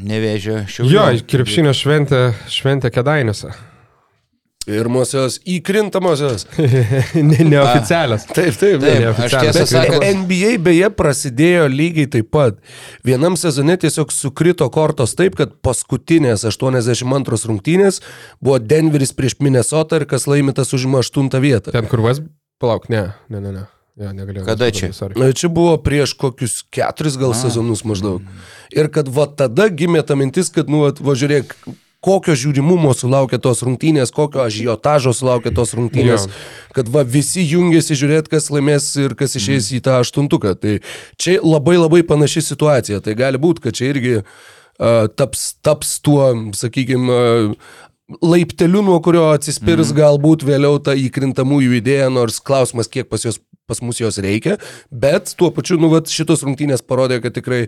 [SPEAKER 1] nevėžio šiaulio.
[SPEAKER 3] Jo, krepšinio šventė, šventė kedainiuose.
[SPEAKER 4] Pirmosios įkrintamosios.
[SPEAKER 3] ne, neoficialios.
[SPEAKER 4] Taip, taip,
[SPEAKER 1] Taip,
[SPEAKER 4] ne.
[SPEAKER 1] aš tiesą
[SPEAKER 4] Bet
[SPEAKER 1] sakant,
[SPEAKER 4] NBA beje prasidėjo lygiai taip pat. Vienam sezone tiesiog sukrito kortos taip, kad paskutinės 82 rungtynės buvo Denveris prieš Minnesota ir kas laimėtas užima 8 vietą.
[SPEAKER 3] Ten kur vas, palauk, ne, ne, ne, ne. Ja, negalėjau.
[SPEAKER 1] Kada čia?
[SPEAKER 3] Sorry.
[SPEAKER 4] Na, Čia buvo prieš kokius keturis gal sezonus maždaug. Ir kad va tada gimė ta mintis, kad, nu, va, žiūrėk, kokio žiūrimumo sulaukė tos rungtynės, kokio ažiotažo sulaukė tos rungtynės,
[SPEAKER 3] Jo.
[SPEAKER 4] kad va visi jungiasi žiūrėti, kas laimės ir kas išeis į tą aštuntuką. Tai čia labai labai panaši situacija. Tai gali būti, kad čia irgi uh, taps, taps tuo, sakykime, uh, laipteliu, nuo kurio atsispirs mm. galbūt vėliau ta įkrintamųjų idėja, nors klausimas, kiek pas, jos, pas mus jos reikia, bet tuo pačiu, nu, vat, šitos rungtynės parodė, kad tikrai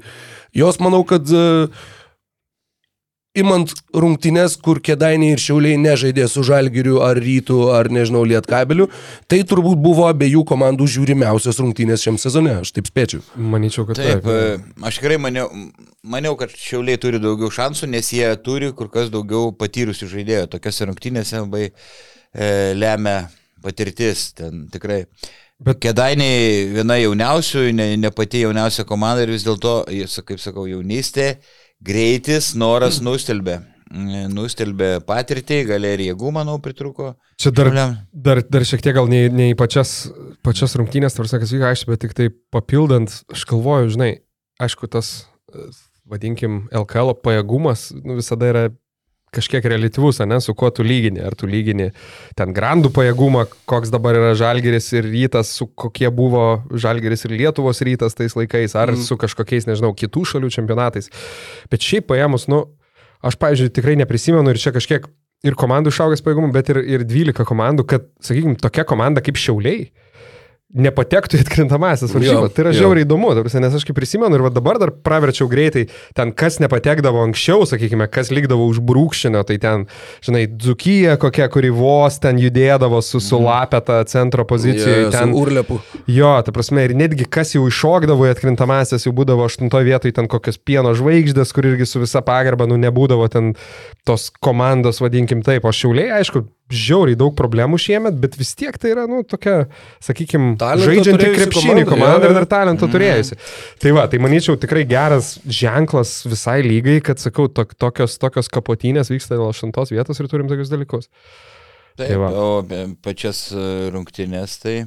[SPEAKER 4] jos, manau, kad uh, imant rungtynės, kur kėdainiai ir šiauliai nežaidė su žalgiriu ar rytų ar, nežinau, lietkabeliu, tai turbūt buvo abiejų komandų žiūrimiausios rungtynės šiam sezone, aš taip spėčiau.
[SPEAKER 3] Manyčiau, kad
[SPEAKER 1] Taip,
[SPEAKER 3] taip.
[SPEAKER 1] e, aš tikrai maniau, maniau, kad šiauliai turi daugiau šansų, nes jie turi kur kas daugiau patyrusių žaidėjų. Tokiose rungtynėse labai e, lemia patirtis. Ten tikrai.
[SPEAKER 3] Bet-
[SPEAKER 1] Bet Kedainiai viena jauniausių, ne, ne pati jauniausia komanda ir vis dėlto, kaip sakau, jaunystė, greitis, noras nustelbė. Mm, Nustelbė patirtį, gal ir jėgų, manau, pritruko.
[SPEAKER 3] Čia dar, dar, dar šiek tiek gal ne, ne į pačias, pačias rungtynės, tarsi kas vyko, aišku, bet tik tai papildant, aš galvoju, žinai, aišku, tas, vadinkim, LKL pajėgumas nu, visada yra kažkiek relativus, ne, su kuo tu lygini. Ar tu lygini ten grandų pajėgumą, koks dabar yra žalgeris ir rytas, su kokie buvo žalgeris ir Lietuvos rytas tais laikais, ar mm. su kažkokiais, nežinau, kitų šalių čempionatais. Bet šiaip paėmus, nu, aš, pavyzdžiui, tikrai neprisimenu ir čia kažkiek ir komandų išaugęs pajėgumų, bet ir, ir 12 komandų, kad, sakykime, tokia komanda kaip Šiauliai nepatektų į atkrintamasis varžybas. Tai yra žiauriai įdomu, ta prasme, nes aš kaip prisimenu ir va dabar dar praverčiau greitai, ten kas nepatekdavo anksčiau, sakykime, kas likdavo už brūkšnio, tai ten, žinai, Dzukyje kokia, kuri vos ten judėdavo su, su lapeta centro pozicijoje.
[SPEAKER 4] Jie,
[SPEAKER 3] ten,
[SPEAKER 4] Urlepu.
[SPEAKER 3] Jo, ta prasme, ir netgi kas jau iššokdavo į atkrintamasis, jau būdavo aštuntoje vietoje ten kokios pieno žvaigždės, kur irgi su visa pagarba, nu, nebūdavo ten tos komandos, vadinkim taip. O šiauliai, aišku, žiauriai daug problemų šiemet, bet vis tiek tai yra, nu, tokia, sakykime, žaidžianti krepšinį
[SPEAKER 4] komanda,
[SPEAKER 3] ir dar talento turėjusi. Tai va, tai manyčiau tikrai geras ženklas visai lygai, kad, sakau, tok, tokios, tokios kapotynės vyksta dėl aštuntos vietos ir turim tokius dalykus.
[SPEAKER 1] Taip,
[SPEAKER 3] Tai va.
[SPEAKER 1] o pačias e, rungtynės tai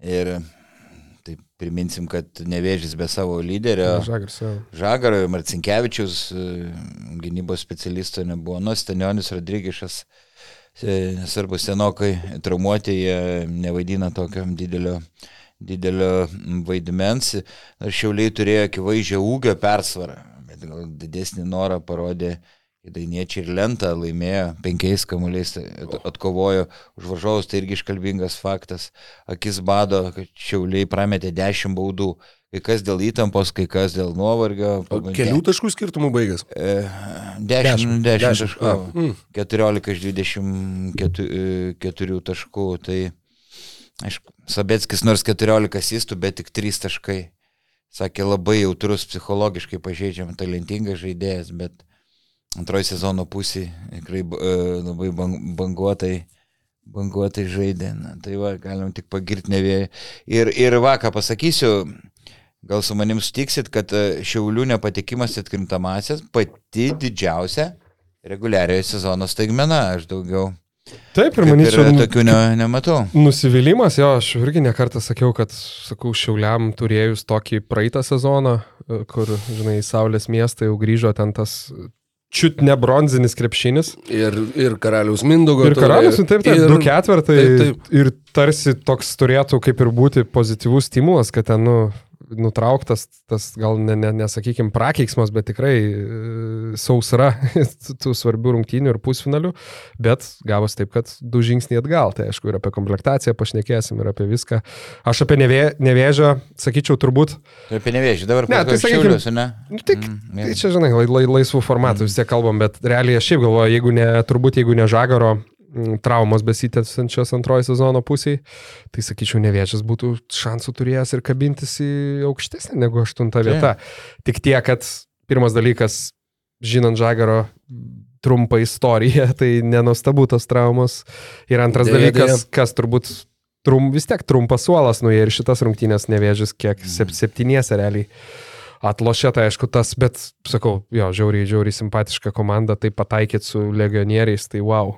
[SPEAKER 1] ir tai priminsim, kad nevėžys be savo lyderio.
[SPEAKER 3] Žagars, jo.
[SPEAKER 1] Žagaro, Marcinkievičius, e, gynybos specialisto nebuvo, nu, Stanionis Rodrygišas, e, nesvarbu senokai traumuoti, jie nevaidina tokio didelio, didelio vaidmens. Ar šiauliai turėjo akivaizdžią ūgio persvarą, bet gal didesnį norą parodė Dainiečiai ir lentą laimėjo, penkiais kamuoliais at- atkovojo už varžovus, tai irgi iškalbingas faktas. Akis bado, kad šiauliai prametė 10 baudų, kai kas dėl įtampos, kai kas dėl nuovargio.
[SPEAKER 4] O Kelių taškų skirtumų baigęs.
[SPEAKER 1] 10, 10
[SPEAKER 4] Dešimt.
[SPEAKER 1] taškų.
[SPEAKER 4] A, mm.
[SPEAKER 1] 14 iš 24 taškų. Tai, aišku, Sabetskis nors 14 asistų, bet tik 3 taškai. Sakė, labai jautrus, psichologiškai pažeidžiam, talentingas žaidėjas, bet antroji sezono pusė tikrai e, labai bang, banguotai, banguotai žaidė. Na, tai va, galim tik pagirti nevėjai. Ir, ir va, ką pasakysiu, gal su manim sutiksit, kad e, Šiaulių nepatikimas į atkrintamasias pati didžiausia reguliariojo sezono staigmena. Aš daugiau
[SPEAKER 3] Taip, ir
[SPEAKER 1] ir
[SPEAKER 3] manyčiau, nu,
[SPEAKER 1] tokių ne, nematau.
[SPEAKER 3] Nusivylimas, jo, aš irgi nekartą sakiau, kad, sakau, Šiauliam turėjus tokį praeitą sezoną, e, kur, žinai, Saulės miestą jau grįžo ten tas čiut ne bronzinis krepšinis.
[SPEAKER 4] Ir, ir karaliaus Mindogo.
[SPEAKER 3] Ir karalius, nu, taip, taip,
[SPEAKER 4] ir-
[SPEAKER 3] du ketvirtai.
[SPEAKER 4] taip, taip.
[SPEAKER 3] Ir tarsi toks turėtų kaip ir būti pozityvus stimulas, kad ten, nu, nutrauktas tas gal ne, ne, nesakykim, prakeiksmas, bet tikrai e, sausra tų svarbių rungtynių ir pusfinalių, bet gavos taip, kad du žingsniai atgal. Tai aišku, ir apie komplektaciją pašnekėsim, ir apie viską. Aš apie nevė, nevėžą, sakyčiau, turbūt,
[SPEAKER 1] Ir apie nevėžį dabar
[SPEAKER 3] Ne, tai sakykim,
[SPEAKER 1] ne?
[SPEAKER 3] nu, tik,
[SPEAKER 1] Mm,
[SPEAKER 3] tai čia, žinai, lai, lai, laisvų formatų vis tiek kalbam, bet realiai aš šiaip galvoju, jeigu ne, turbūt jeigu ne žagaro mm, traumos besitęsančios antrojo sezono pusėje, tai sakyčiau, neviečias būtų šansų turėjęs ir kabintis į aukštesnę negu aštuntą vietą. Tik tiek, kad pirmas dalykas, žinant žagaro trumpą istoriją, tai nenustabu tos traumos. Ir antras
[SPEAKER 4] Deja,
[SPEAKER 3] dalykas,
[SPEAKER 4] deja.
[SPEAKER 3] kas turbūt trum, vis tiek trumpas suolas, nu jie ir šitas rungtynės nevėžys kiek sep, septyniese realiai. Atlošė tai aišku tas, bet sakau, jo, žiauriai, žiauriai simpatiška komanda, tai pataikėt su legionieriais, tai wow.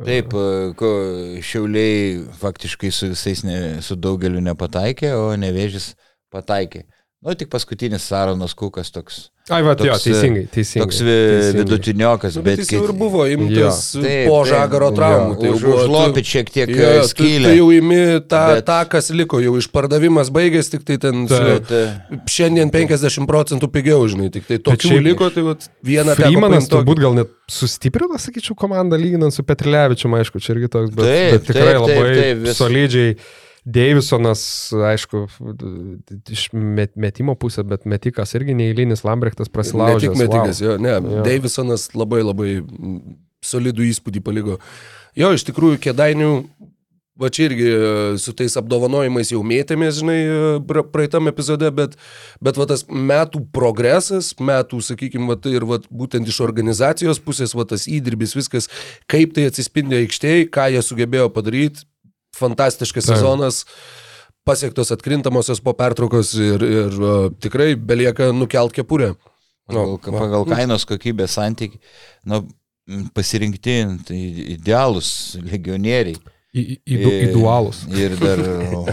[SPEAKER 1] Taip, e, šiauliai faktiškai su visais, ne, su daugeliu nepataikė, o nevėžys pataikė. Nu, tik paskutinis Saronas Kukas toks.
[SPEAKER 3] Ai, va, jo,
[SPEAKER 1] Toks,
[SPEAKER 3] teisingai, teisingai.
[SPEAKER 1] Toks vi,
[SPEAKER 3] teisingai.
[SPEAKER 1] vidutiniokas,
[SPEAKER 4] Nu, bet
[SPEAKER 1] bet
[SPEAKER 4] jis jau ir buvo imtas
[SPEAKER 1] Taip,
[SPEAKER 4] po
[SPEAKER 1] taip,
[SPEAKER 4] žagaro
[SPEAKER 1] jo,
[SPEAKER 4] traumų. tai jau
[SPEAKER 1] už- užlopyt šiek tiek,
[SPEAKER 4] Jo,
[SPEAKER 1] e, skylę.
[SPEAKER 4] Tu jau imi tą,
[SPEAKER 1] Bet-
[SPEAKER 4] tą, kas liko, jau išpardavimas baigėsi, tik tai ten
[SPEAKER 3] Taip.
[SPEAKER 1] Bet, e,
[SPEAKER 4] šiandien 50 procentų pigiau, žinai, tik tai tokių
[SPEAKER 3] šiaip-
[SPEAKER 4] liko, tai vat, vieną
[SPEAKER 3] Freemanas turbūt gal net sustiprino, sakyčiau, komandą lyginant su Petrilevičiu, aišku, čia irgi toks, bet,
[SPEAKER 1] Taip,
[SPEAKER 3] bet tikrai
[SPEAKER 1] taip, taip,
[SPEAKER 3] labai
[SPEAKER 1] taip, vis-
[SPEAKER 3] solidžiai. Davisonas, aišku, iš met, metimo pusės, bet metikas irgi neįlinis, Lambrechtas
[SPEAKER 4] Ne
[SPEAKER 3] prasilaužė.
[SPEAKER 4] tik metikas, jo, ne.
[SPEAKER 3] Jo.
[SPEAKER 4] Davisonas labai labai solidų įspūdį paliko. Jo, iš tikrųjų, kėdainių, va čia irgi e, su tais apdovanojimais jau mėtėmės, žinai, e, pra- praeitam epizode, bet, bet va tas metų progresas, metų, sakykime, va, tai ir va, būtent iš organizacijos pusės, va tas įdirbis, viskas, kaip tai atsispindi aikštėje, ką jie sugebėjo padaryti, fantastiškas
[SPEAKER 3] Taip.
[SPEAKER 4] sezonas. Pasiektos atkrintamosios po pertraukos ir, ir uh, tikrai belieka nukelt kepurę.
[SPEAKER 1] pagal,
[SPEAKER 4] va.
[SPEAKER 1] pagal kainos kokybės santyki, nu, pasirinkti tai idealus legionieriai.
[SPEAKER 3] Į, į, į, į dualus.
[SPEAKER 1] Ir dar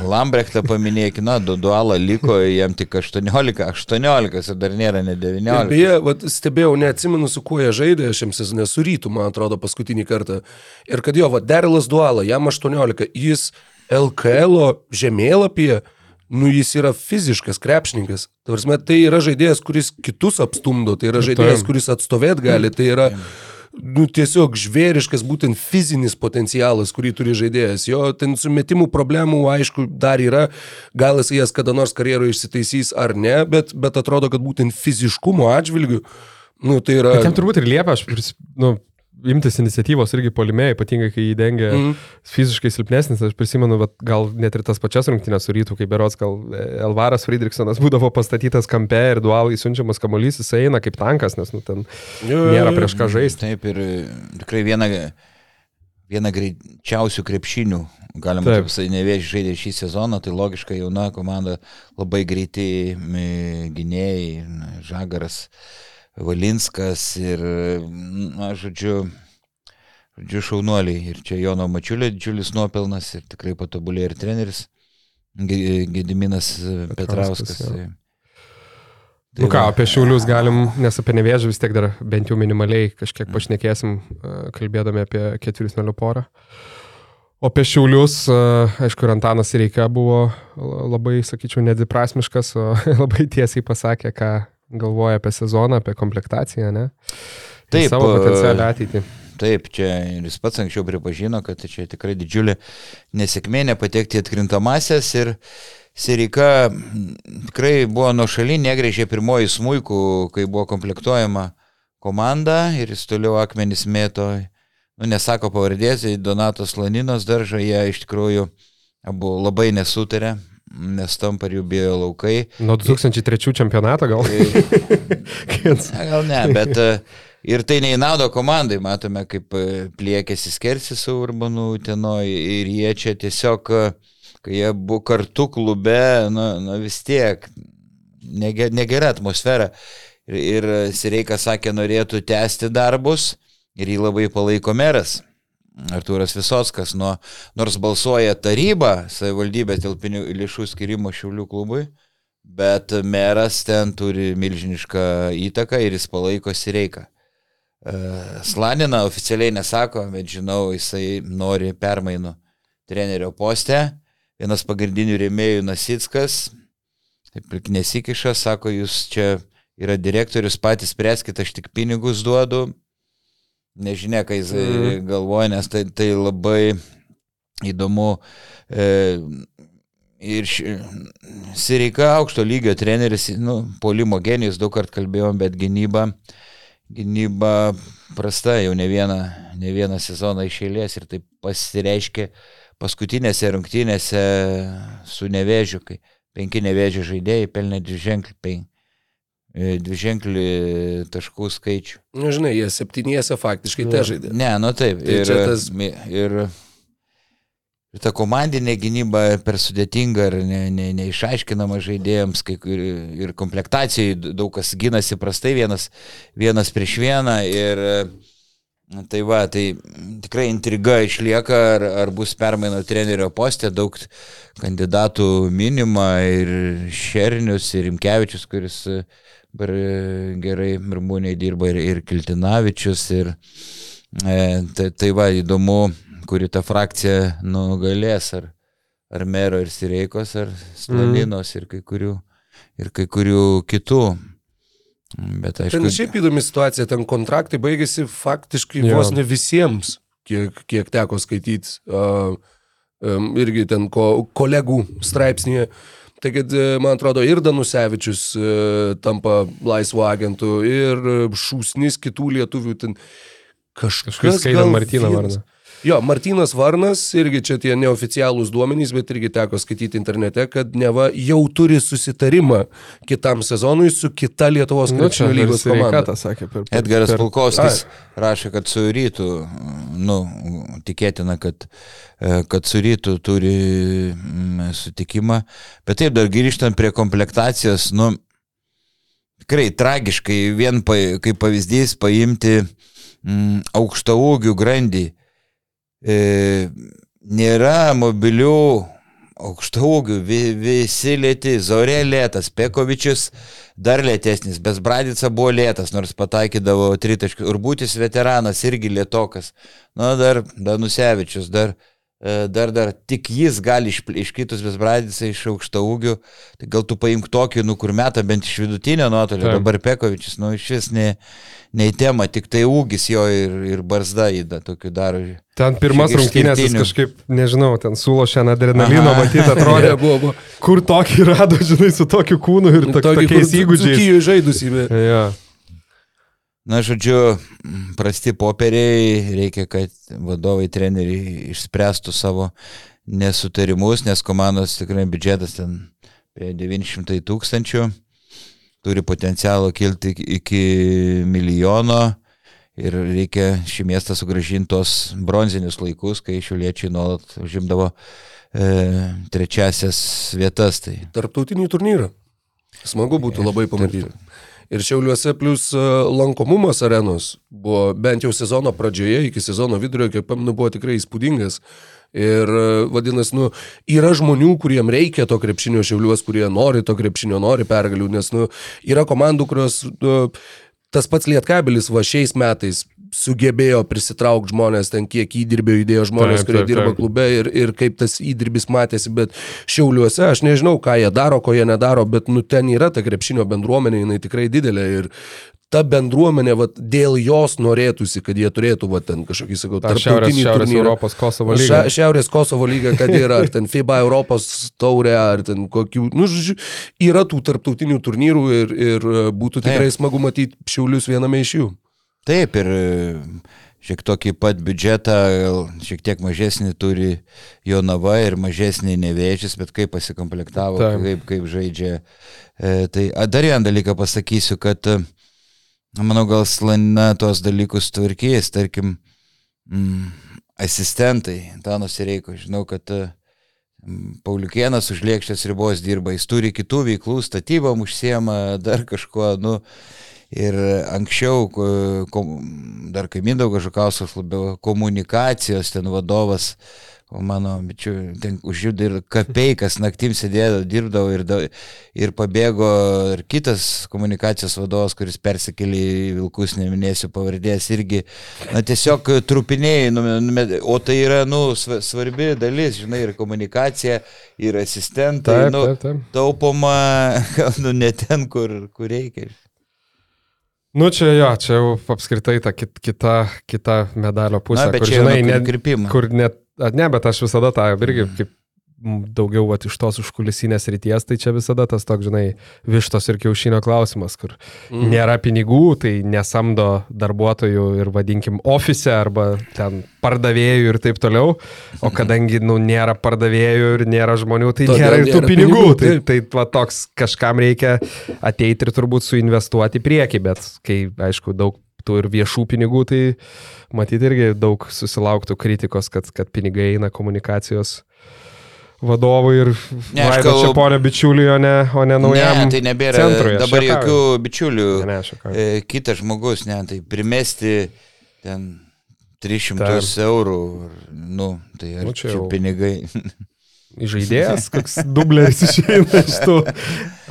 [SPEAKER 1] Lambrechtą paminėkime, na, du dualą liko, jam tik 18, 18 ir dar nėra ne
[SPEAKER 4] Ir
[SPEAKER 1] 19.
[SPEAKER 4] beje, vat, stebėjau, neatsimenu, su kuo jie žaidė šiam sezonė, su rytų, man atrodo, paskutinį kartą. Ir kad jo, va, Derilas Duala, jam 18, jis LKL žemėlapyje, nu jis yra fiziškas krepšininkas. Tavarsime, tai yra žaidėjas, kuris kitus apstumdo, tai yra žaidėjas,
[SPEAKER 3] Taip.
[SPEAKER 4] kuris atstovėt gali, tai yra nu, tiesiog žvėriškas būtent fizinis potencialas, kurį turi žaidėjas. Jo ten su metimų problemų, aišku, dar yra, gal jis jas kada nors karjeroje išsitaisys ar ne, bet, bet atrodo, kad būtent fiziškumo atžvilgiu, nu, tai yra...
[SPEAKER 3] Bet jam turbūt ir liepia, aš, nu, imtis iniciatyvos irgi polime, ypatingai kai jį dengia mm. Fiziškai silpnesnis. Aš prisimenu, vat, gal net ir tas pačias rungtynės su rytų, kai berots gal e, Elvaras Friedrichsonas būdavo pastatytas kampe ir dualai siunčiamas kamuolys, jis eina kaip tankas, nes nu, ten nėra prieš ką žaisti.
[SPEAKER 1] Taip ir e, tikrai viena, viena greičiausių krepšinių, galima
[SPEAKER 3] Taip.
[SPEAKER 1] sakyti, nevėžį žaidė šį sezoną, tai logiškai jauna komanda, labai greiti gynėjai, Žagaras, Valinskas ir, na, žodžiu, žodžiu, šaunuoliai. Ir čia Jono Mačiulio didžiulis nuopelnas ir tikrai patobulėjo ir treneris Ge- Gediminas
[SPEAKER 3] Petrauskas,
[SPEAKER 1] Petrauskas.
[SPEAKER 3] jo.
[SPEAKER 1] tai-
[SPEAKER 3] Nu ką, apie šiulius galim, nes apie nevėžį vis tiek dar bent jau minimaliai kažkiek pašnekėsim, e, kalbėdami apie ketvirtfinalio porą. O apie šiulius, e, aišku, ir Antanas Reika buvo labai, sakyčiau, nedviprasmiškas, o labai tiesiai pasakė, ką galvoja apie sezoną, apie komplektaciją, ne? Ir
[SPEAKER 1] Taip,
[SPEAKER 3] Savo
[SPEAKER 1] e,
[SPEAKER 3] potencialią ateitį.
[SPEAKER 1] Taip, čia ir jis pats anksčiau pripažino, kad čia tikrai didžiulė nesėkmė nepatekti atkrintamasias ir Sirika mm, tikrai buvo nuo šaly, negrėžė pirmoji smūkų, kai buvo komplektuojama komanda ir jis toliau akmenis mėto, nu nesako pavardės, Donatas Laninas daržą, jie iš tikrųjų abu labai nesutarė, nes tam par jų bijo laukai.
[SPEAKER 3] Nuo 2003 čempionato gal.
[SPEAKER 1] Gal ne, bet e, ir tai neįnaudo komandai, matome, kaip e, pliekėsi skersi su Urbanu Tenoj ir jie čia tiesiog, e, kai jie buvo kartu klube, na, na vis tiek, nege- negera atmosfera. Ir, ir Sireikas sakė, norėtų tęsti darbus ir jį labai palaiko meras. Artūras Visockas, nuo, nors balsuoja taryba savivaldybės dėl lėšų skirimo Šiaulių klubui, bet meras ten turi milžinišką įtaką ir jis palaiko Sireiką. E, Slanina oficialiai nesako, bet žinau, jisai nori permainų trenerio poste. Vienas pagrindinių rėmėjų Nasickas, taip nesikiša, sako, jūs čia yra direktorius, patys spręskite, aš tik pinigus duodu. Nežinia, ką jis
[SPEAKER 3] Mhm.
[SPEAKER 1] galvoja, nes tai, tai labai įdomu. E, ir ši, Sireika aukšto lygio treneris, nu, polimo genijus, daug kart kalbėjom, bet gynyba, gynyba prasta jau ne vieną, ne vieną sezoną iš eilės ir tai pasireiškia paskutinėse rungtynėse su nevėžiu, kai penki nevėžio žaidėjai pelnė dviženklį, pen, e, dviženklį taškų skaičių.
[SPEAKER 4] Nu, žinai, jie septyniese faktiškai te žaidė.
[SPEAKER 1] Ne, nu taip.
[SPEAKER 4] Tai
[SPEAKER 1] ir,
[SPEAKER 4] tas-
[SPEAKER 1] ir, ir ta komandinė gynyba per sudėtinga ir ne, ne, neišaiškinama žaidėjams, kai, kur- ir komplektacijai daug kas gynasi prastai vienas, vienas prieš vieną. Ir, Na, Tai va, tai tikrai intriga išlieka, ar, ar bus permainų trenerio postė, daug kandidatų minima ir Šernius, ir Rimkevičius, kuris e, e, gerai Mirmūniai dirba, ir, ir Kiltinavičius. Ir, e, tai, tai va, įdomu, kuri ta frakcija nugalės, ar, ar Mero ir Sireikos, ar Slaninos, mm. ir, kai kurių, ir kai kurių kitų. Bet aišku,
[SPEAKER 4] Ten šiaip įdomi situacija, ten kontraktai baigėsi faktiškai
[SPEAKER 3] Jo.
[SPEAKER 4] vos ne visiems, kiek, kiek teko skaityti. Uh, um, irgi ten ko, kolegų straipsnėje. Tai kad, e, man atrodo, ir Danusevičius uh, tampa laisvo agentų, ir e, šūsnis kitų lietuvių ten kažkas. Gal
[SPEAKER 3] Martyną vardą.
[SPEAKER 4] Jo, Martinas Varnas, irgi čia tie neoficialūs duomenys, bet irgi teko skaityti internete, kad neva jau turi susitarimą kitam sezonui su kita Lietuvos
[SPEAKER 3] Nu,
[SPEAKER 4] krepšinio lygos komanda.
[SPEAKER 3] Sakė per... per
[SPEAKER 1] Edgaras
[SPEAKER 3] per-
[SPEAKER 1] Pulkovskis rašė, kad su rytu, nu, tikėtina, kad, e, kad su rytu turi mm, sutikimą. Bet taip, dar grįžtant prie komplektacijos, nu, tikrai tragiškai, vien pa, kaip pavyzdys paimti mm, aukšta ūgių grandį. E, nėra mobilių aukšta ūgių, vi, visi lėti, Zorė lėtas, Pekovičius dar lėtesnis, Besbradica buvo lėtas, nors pataikydavo tritaškių. Urbūtis veteranas irgi lėtokas. Na, dar Danusevičius, dar, dar, dar tik jis gali iš, iškritus Besbradicą iš aukšta ūgių. Tai gal tu paimk tokį, nu kur metą bent iš vidutinio nuotolio,
[SPEAKER 3] Taip.
[SPEAKER 1] dabar Pekovičius, nu iš vis ne, ne į temą, tik tai ūgis jo ir, ir barzda įda tokių daro.
[SPEAKER 3] Ten pirmas rungtynės jis kažkaip, nežinau, ten sulo šiandien adrenalino,
[SPEAKER 1] Aha.
[SPEAKER 3] matyti, atrodė,
[SPEAKER 4] buvo, buvo.
[SPEAKER 3] kur tokį rado, žinai, su tokiu kūnu ir tok,
[SPEAKER 4] Tokį,
[SPEAKER 3] tokiais įgūdžiais.
[SPEAKER 4] Bet-
[SPEAKER 3] Ja.
[SPEAKER 1] Na, žodžiu, prasti popieriai, reikia, kad vadovai, treneriai išspręstų savo nesutarimus, nes komandos tikrai biudžetas ten apie 900 tūkstančių, turi potencialo kilti iki- milijono ir reikia šį miestą sugražinti tos bronzinius laikus, kai šiuliečiai nuolat užimdavo e, trečiasias vietas. Tai
[SPEAKER 4] Tarptautinį turnyrą. Smagu būtų labai pamatyti. Ir Šiauliuose plus e, lankomumas arenos buvo bent jau sezono pradžioje, iki sezono vidurio, kiek pamenu, buvo tikrai įspūdingas. Ir e, vadinasi, nu, yra žmonių, kuriem reikia to krepšinio šiauliuos, kurie nori to krepšinio, nori pergalių, nes nu, yra komandų, kurios nu, tas pats Lietkabelis va šiais metais sugebėjo prisitraukti žmonės, ten kiek įdirbio įdėjo žmonės,
[SPEAKER 3] Taip,
[SPEAKER 4] kurie
[SPEAKER 3] taip,
[SPEAKER 4] dirba
[SPEAKER 3] taip.
[SPEAKER 4] klube ir, ir kaip tas įdirbis matėsi, bet šiauliuose aš nežinau, ką jie daro, ko jie nedaro, bet nu ten yra ta krepšinio bendruomenė, jinai tikrai didelė ir ta bendruomenė, vat, dėl jos norėtųsi, kad jie turėtų, va, ten kažkokį, sakau,
[SPEAKER 3] Ta Šiaurės,
[SPEAKER 4] tarptautinį
[SPEAKER 3] šiaurės
[SPEAKER 4] turnyrą.
[SPEAKER 3] Europos Kosovo lyga.
[SPEAKER 4] Šia, šiaurės Kosovo lyga, kad yra, ar ten FIBA Europos taurė, ar ten kokių, nu, žodžiu, yra tų tarptautinių turnyrų ir, ir e, būtų tikrai
[SPEAKER 1] Taip.
[SPEAKER 4] smagu matyti šiaulius viename iš jų.
[SPEAKER 1] Taip, ir e, šiek tokį pat biudžetą, šiek tiek mažesnį turi Jonava ir mažesnį nevėžys, bet kaip pasikomplektavo,
[SPEAKER 3] Taip.
[SPEAKER 1] kaip, kaip žaidžia. E, tai a, dar vieną dalyką pasakysiu, kad e, manau, gal Slana tuos dalykus tvarkys, tarkim, mm, asistentai, Tanos Reiko, žinau, kad e, mm, Pauliukienas už lėkštės ribos dirba, jis turi kitų veiklų, statybom užsiema, dar kažkuo, nu, Ir anksčiau, dar kai Mindaugas Žukauskas labiau komunikacijos ten vadovas, o mano bičiu, ten užjudė ir kapeikas, naktim sėdėjo, dirbdavo ir, ir pabėgo ir kitas komunikacijos vadovas, kuris persikėlė į Vilkus, neminėsiu pavardės, irgi, na tiesiog trupiniai, nume- nume- o tai yra, nu, sva- svarbi dalis, žinai, ir komunikacija, ir asistentai,
[SPEAKER 3] Taip,
[SPEAKER 1] nu,
[SPEAKER 3] taip, taip.
[SPEAKER 1] taupoma, nu, ne ten, kur, kur reikia.
[SPEAKER 3] Nu čia jo, čia jau apskritai ta kit, kita, kita medalio pusė,
[SPEAKER 1] Na,
[SPEAKER 3] kur žinai,
[SPEAKER 1] nuo
[SPEAKER 3] ne,
[SPEAKER 1] krypimo.
[SPEAKER 3] kur net, ne, bet aš visada tą irgi kaip m, daugiau vat, iš tos užkulisinės ryties, tai čia visada tas toks, žinai, vištos ir kiaušinio klausimas, kur mm. nėra pinigų, tai nesamdo darbuotojų ir vadinkim ofise arba ten pardavėjų ir taip toliau, o kadangi nu, nėra pardavėjų ir nėra žmonių, tai
[SPEAKER 4] Todėl
[SPEAKER 3] nėra ir tų
[SPEAKER 4] nėra
[SPEAKER 3] pinigų.
[SPEAKER 4] pinigų,
[SPEAKER 3] Tai, tai va, toks kažkam reikia ateiti ir turbūt suinvestuoti į priekį, bet kai, aišku, daug tų ir viešų pinigų, tai matyti irgi daug susilauktų kritikos, kad, kad pinigai eina komunikacijos vadovui ir Vaido Čiaponio bičiuliui, o ne, o ne naujam.
[SPEAKER 1] Ne, tai nebėra
[SPEAKER 3] centrui,
[SPEAKER 1] dabar jokių bičiulių.
[SPEAKER 3] Ne, ne.
[SPEAKER 1] E, kitas žmogus, ne, tai primesti ten 300
[SPEAKER 3] Taip.
[SPEAKER 1] eurų, nu, tai ar
[SPEAKER 3] Nu, čia
[SPEAKER 1] čia, pinigai.
[SPEAKER 3] Žaidėjas, koks dubleris išeina iš tų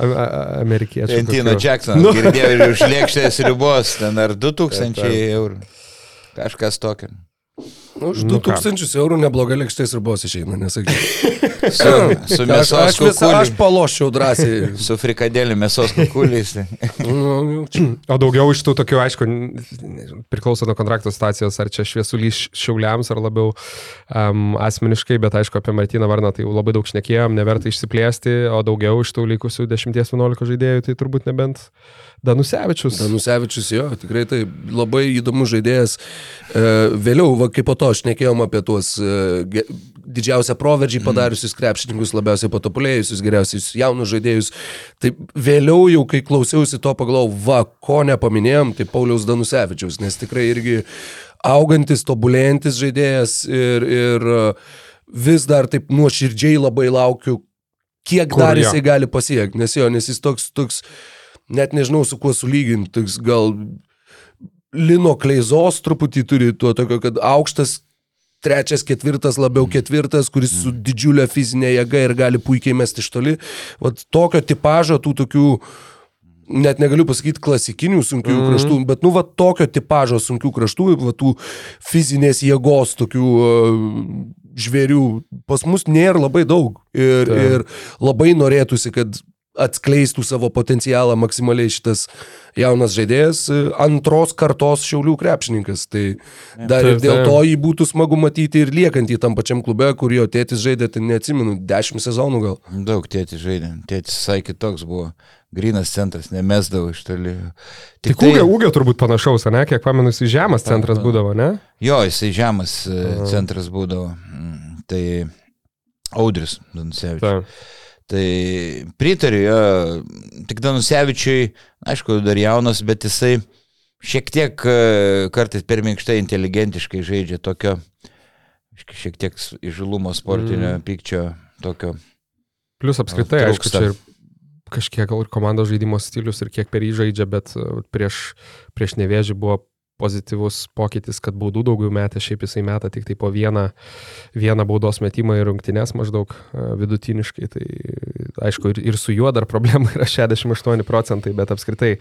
[SPEAKER 3] amerikiečių.
[SPEAKER 1] Valentino
[SPEAKER 3] kokių.
[SPEAKER 1] Jacksonas,
[SPEAKER 3] Nu.
[SPEAKER 1] girdėjau, ir už lėkštės ribos, ten ar 2000
[SPEAKER 3] Taip, taip.
[SPEAKER 1] eurų. Kažkas tokio.
[SPEAKER 4] Nu, Už
[SPEAKER 3] Nu ką.
[SPEAKER 4] 2000 eurų nebloga lėkštės ribos išeina, nesakyčiau.
[SPEAKER 1] Su, su
[SPEAKER 4] Aš,
[SPEAKER 1] mėsos
[SPEAKER 4] aš, visą, aš paloščiau drąsiai.
[SPEAKER 1] Su frikadėlį mėsos kukuliais.
[SPEAKER 4] Nu, čia-
[SPEAKER 3] O daugiau iš tų tokių, aišku, priklauso nuo kontrakto stacijos, ar čia šviesulys šiauliams, ar labiau um, asmeniškai, bet aišku, apie Martyną Varną tai labai daug šnekėjom, neverta išsiplėsti, o daugiau iš tų likusių 10-11 žaidėjų, tai turbūt nebent Danusevičius.
[SPEAKER 4] Danusevičius jo, tikrai tai labai įdomus žaidėjas. E, Vėliau, va, kaip po to šnekėjom apie tuos e, didžiausią proveržį padariusius krepšininkus, labiausiai patobulėjusius, geriausius jaunus žaidėjus. Tai vėliau jau, kai klausiausi to, pagalvojau, va, ko nepaminėjom, tai Pauliaus Danusevičius, nes tikrai irgi augantis, tobulėjantis žaidėjas ir, ir e, vis dar taip nuoširdžiai labai laukiu, kiek
[SPEAKER 3] Kur
[SPEAKER 4] dar jisai gali pasiekti, nes jo, nes jis toks, toks net nežinau su kuo sulyginti, toks gal lino kleizos truputį turi tuo tokio, kad aukštas trečias, ketvirtas, labiau ketvirtas, kuris su didžiulė fizinė jėga ir gali puikiai mesti iš toli. Vat tokio tipažo tų tokių, net negaliu pasakyti klasikinių sunkių mm. kraštų, bet nu va tokio tipažo sunkių kraštų, va tų fizinės jėgos tokių uh, žvėrių pas mus nėra labai daug. Ir,
[SPEAKER 3] Taip.
[SPEAKER 4] ir labai norėtųsi, kad atskleistų savo potencialą maksimaliai šitas jaunas žaidėjas, e, antros kartos šiaulių krepšininkas. Tai dar ir dėl to jį būtų smagu matyti ir liekantį tam pačiam klube, kur jo tėtis žaidė, tai neatsimenu, dešimt sezonų gal.
[SPEAKER 1] Daug tėtis žaidė. Tėtis visai kitoks buvo. Grinas centras, nemesdavo iš toli.
[SPEAKER 3] Tik tai... ūgio, ūgio turbūt panašaus, ne? Kiek pamenu, jis žemas centras būdavo, ne?
[SPEAKER 1] Jo, jisai žemas uh. centras būdavo. Mm, Tai Audris Danusevičius.
[SPEAKER 3] Ta.
[SPEAKER 1] Tai pritariu, jo, tik Danusevičiui, aišku, dar jaunas, bet jisai šiek tiek e, kartais per minkštai inteligentiškai žaidžia tokio, šiek tiek įžulumo sportinio mm. pykčio tokio.
[SPEAKER 3] Plus apskritai, aišku, čia ir kažkiek gal ir komandos žaidimo stilius ir kiek per jį žaidžia, bet uh, prieš, prieš nevėžį buvo pozityvus pokytis, kad baudų daugiau metė, šiaip jisai meta tik tai po vieną, vieną baudos metimą į rungtynės maždaug uh, vidutiniškai. Tai aišku, ir, ir su juo dar problema yra 68 procentai, bet apskritai,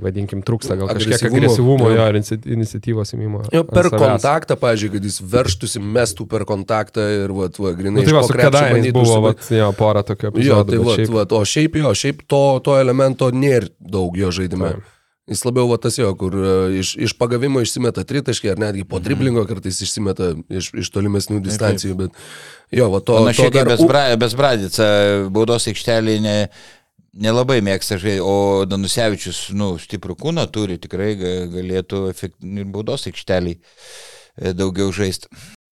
[SPEAKER 3] vadinkim, trūksta gal kažkiek
[SPEAKER 4] Agresyvumo. Jo.
[SPEAKER 3] jo ir inici- iniciatyvos įmimo.
[SPEAKER 4] Jo, per kontaktą, pažiūrėjau, kad jis verštųsi, mestų per kontaktą ir, va, va grinai.
[SPEAKER 3] Nu, tai va, su
[SPEAKER 4] bandytų
[SPEAKER 3] buvo, vat, jo, porą tokių
[SPEAKER 4] Jo,
[SPEAKER 3] epizodų.
[SPEAKER 4] tai
[SPEAKER 3] bet
[SPEAKER 4] va,
[SPEAKER 3] šiaip-
[SPEAKER 4] va, o šiaip jo, šiaip to, to elemento nėra daug jo žaidime.
[SPEAKER 3] Taip.
[SPEAKER 4] Jis labiau va tas jo, kur e, iš, iš pagavimo išsimeta tritaškį ar netgi po driblingo kartais išsimeta iš, iš tolimesnių distancijų, bet jo, va to, to
[SPEAKER 1] Panašiai kaip
[SPEAKER 4] dar...
[SPEAKER 1] Besbra- Besbradica, baudos aikštelį ne, nelabai mėgsta o Danusevičius, nu, stiprų kūną turi, tikrai ga- galėtų ir baudos aikštelį e, daugiau žaisti.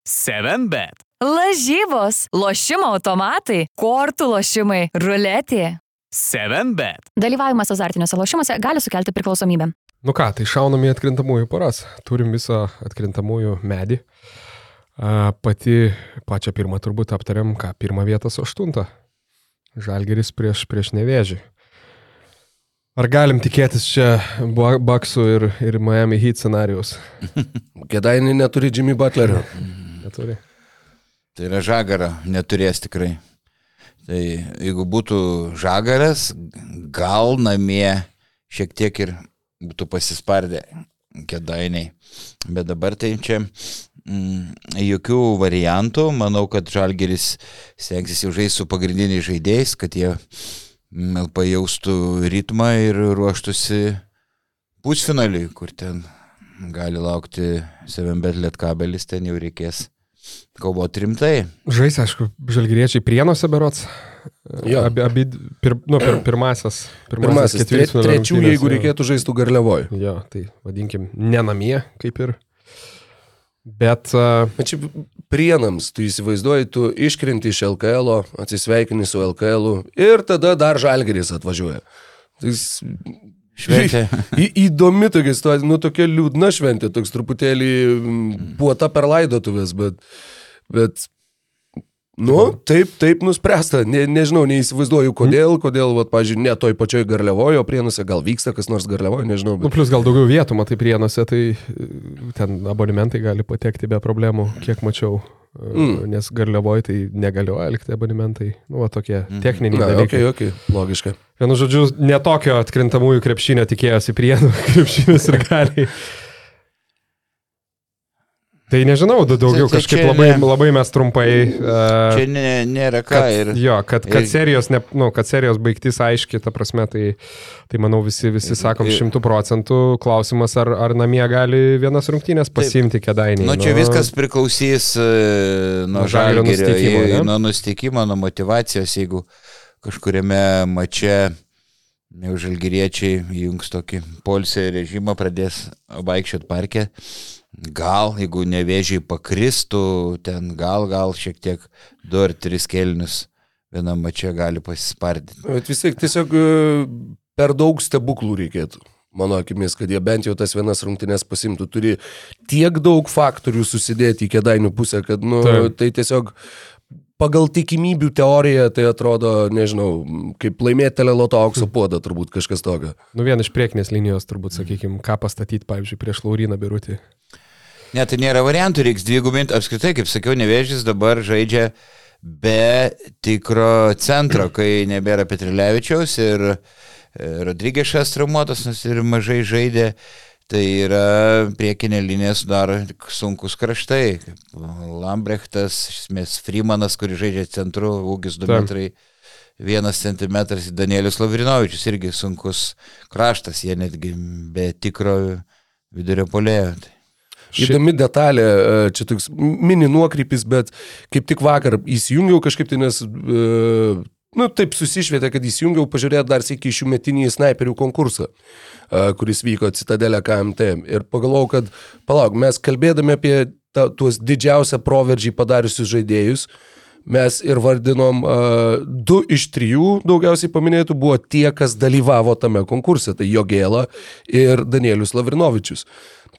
[SPEAKER 2] 7bet. Lažybos, lošimo automatai, kortų lošimai, ruletė. 7bet. Dalyvavimas azartiniuose lošimuose gali sukelti priklausomybę.
[SPEAKER 3] Nu ką, tai šaunam į atkrintamųjų poras. Turim visą atkrintamųjų medį. A, Pati, pačią pirmą turbūt aptariam, ką, pirmą vietą su aštunta. Žalgeris prieš, prieš nevėžį. Ar galim tikėtis čia Baksų ir, ir Miami Heat scenarius?
[SPEAKER 4] Kedainį neturi Jimmy Butlerio.
[SPEAKER 3] Neturi.
[SPEAKER 1] Tai yra žagara, neturės tikrai. Tai jeigu būtų žagaras, gal namie šiek tiek ir būtų pasispardę kedainiai. Bet dabar tai čia mm, jokių variantų. Manau, kad Žalgeris stengsis jau žaisti su pagrindiniais žaidėjais, kad jie mm, pajaustų ritmą ir ruoštųsi pusfinaliui, kur ten gali laukti 7bet lietkabelis, ten jau reikės kovoti rimtai.
[SPEAKER 3] Žais, aišku, žalgyriečiai prienuose berots.
[SPEAKER 4] Jo.
[SPEAKER 3] Abi, abi pir, nu, pir, pirmasis.
[SPEAKER 4] Pirmasis, tre, trečių, jeigu reikėtų žaisti garliavoj.
[SPEAKER 3] Jo, tai vadinkim, ne namie, kaip ir. Bet... Uh,
[SPEAKER 4] čia prienams, tu įsivaizduoji, tu iškrinti iš LKL, atsisveikini su LKL ir tada dar žalgeris atvažiuoja. Tai
[SPEAKER 1] Šventė.
[SPEAKER 4] Į, įdomi tokia situacija, nu tokia liūdna šventė, toks truputėlį puota per laidotuvės, bet, bet Nu, taip, taip nuspręsta. Ne, nežinau, neįsivaizduoju, kodėl, kodėl, va, pažiūrėjau, ne toj pačioj garliavojo prienuose, gal vyksta kas nors garliavojo, nežinau.
[SPEAKER 3] Bet... Nu, plus gal daugiau vietų, matai, prienuose, tai ten abonementai gali patekti be problemų, kiek mačiau. Mm. Nes garliavoje tai negalioja likti abonementai. Nu, va, tokie mm. techniniai Na, dalykai.
[SPEAKER 4] Okay, okay. Logiška.
[SPEAKER 3] Vienu žodžiu, netokio atkrintamųjų krepšinio tikėjosi prienų krepšinis ir galiai. Tai nežinau, daugiau čia, kažkaip čia labai, ne, labai mes trumpai.
[SPEAKER 1] Uh, čia nė, nėra ką.
[SPEAKER 3] Kad, ir, jo, kad, kad, ir, serijos ne, nu, kad serijos baigtis aiški, ta prasme, tai, tai manau visi, visi sakom šimtų procentų. Klausimas, ar, ar namie gali vienas rungtynės pasiimti kėdainį.
[SPEAKER 1] Nu, čia nu, viskas priklausys uh, nuo žalio nusteikimo, nuo nusteikimo, nuo motivacijos, jeigu kažkuriame mače neužalgyriečiai jungs tokį polsio režimą, pradės vaikščioti parke. Gal, jeigu nevėžiai pakristų, ten gal, gal šiek tiek du ar tris kelnius vienam mačia gali pasispardinti.
[SPEAKER 4] Bet vis tiek tiesiog e, per daug stebuklų reikėtų. Mano akimis, kad jie bent jau tas vienas rungtynės pasimtų, turi tiek daug faktorių susidėti į kėdainių pusę, kad nu, Taip. tai tiesiog pagal tikimybių teoriją tai atrodo, nežinau, kaip laimėti teleloto aukso puodą, turbūt kažkas tokio.
[SPEAKER 3] Nu, vien iš priekinės linijos, turbūt, sakykime, ką pastatyti, pavyzdžiui, prieš Lauriną Birutį.
[SPEAKER 1] Ne, tai nėra variantų, reiks dvigubinti. Apskritai, kaip sakiau, nevėžys dabar žaidžia be tikro centro, kai nebėra Petrilevičiaus ir e, Rodrygešas traumuotas, nes ir mažai žaidė. Tai yra priekinė linija sudaro sunkus kraštai. Lambrechtas, iš esmės Freemanas, kuris žaidžia centru, ūgis 2 metrai. Vienas centimetras Danielius Lavrinovičius irgi sunkus kraštas, jie netgi be tikro vidurio polėjo. Tai
[SPEAKER 4] Įdomi detalė, e, čia toks mini nuokrypis, bet kaip tik vakar įsijungiau kažkaip tai, nes, e, nu, taip susišvietė, kad įsijungiau pažiūrėti dar sėki šių metinį snaiperių konkursą, e, kuris vyko Citadelė KMT. Ir pagalvojau, kad, palauk, mes kalbėdami apie ta, tuos didžiausią proveržį padariusius žaidėjus, mes ir vardinom uh, du iš trijų daugiausiai paminėtų buvo tie, kas dalyvavo tame konkurse, tai Jogėla ir Danielius Lavrinovičius.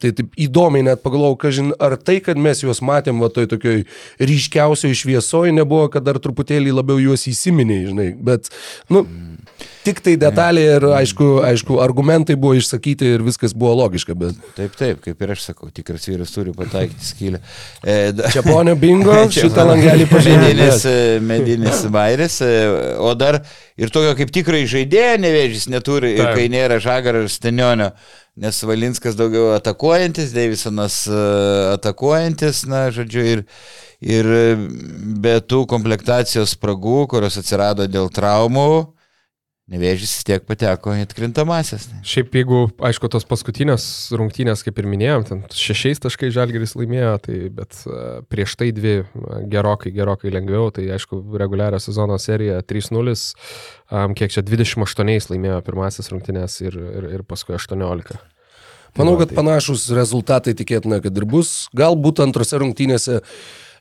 [SPEAKER 4] Tai taip įdomiai net pagalvojau, kažin, ar tai, kad mes juos matėm va toj tokioj ryškiausioj šviesoje, nebuvo, kad dar truputėlį labiau juos įsiminė, žinai. Bet, nu, tik tai detalė ir aišku, aišku, argumentai buvo išsakyti ir viskas buvo logiška. Bet...
[SPEAKER 1] Taip, taip, kaip ir aš sakau, tikras vyras turi pataikyti skylę.
[SPEAKER 4] E, da... Čia ponio bingo, šitą langelį pažymėjęs.
[SPEAKER 1] Medinis, e, medinis vairis, e, o dar ir tokio kaip tikrai žaidėjo nevėžys neturi, taip. kai nėra žagar ar stenionio nes Valinskas daugiau atakuojantis, Davisonas e, atakuojantis, na, žodžiu, ir, ir be tų komplektacijos spragų, kurios atsirado dėl traumų, Nevėžys tiek pateko į atkrintamasis.
[SPEAKER 3] Šiaip jeigu, aišku, tos paskutinės rungtynės, kaip ir minėjom, ten šešiais taškai žalgeris laimėjo, tai bet e, prieš tai dvi gerokai, gerokai lengviau, tai aišku, reguliarią sezono seriją 3-0, um, kiek čia 28 laimėjo pirmasis rungtynės ir, ir, ir paskui 18.
[SPEAKER 4] Manau, kad tai- panašus rezultatai tikėtina, kad ir bus. Galbūt antrose rungtynėse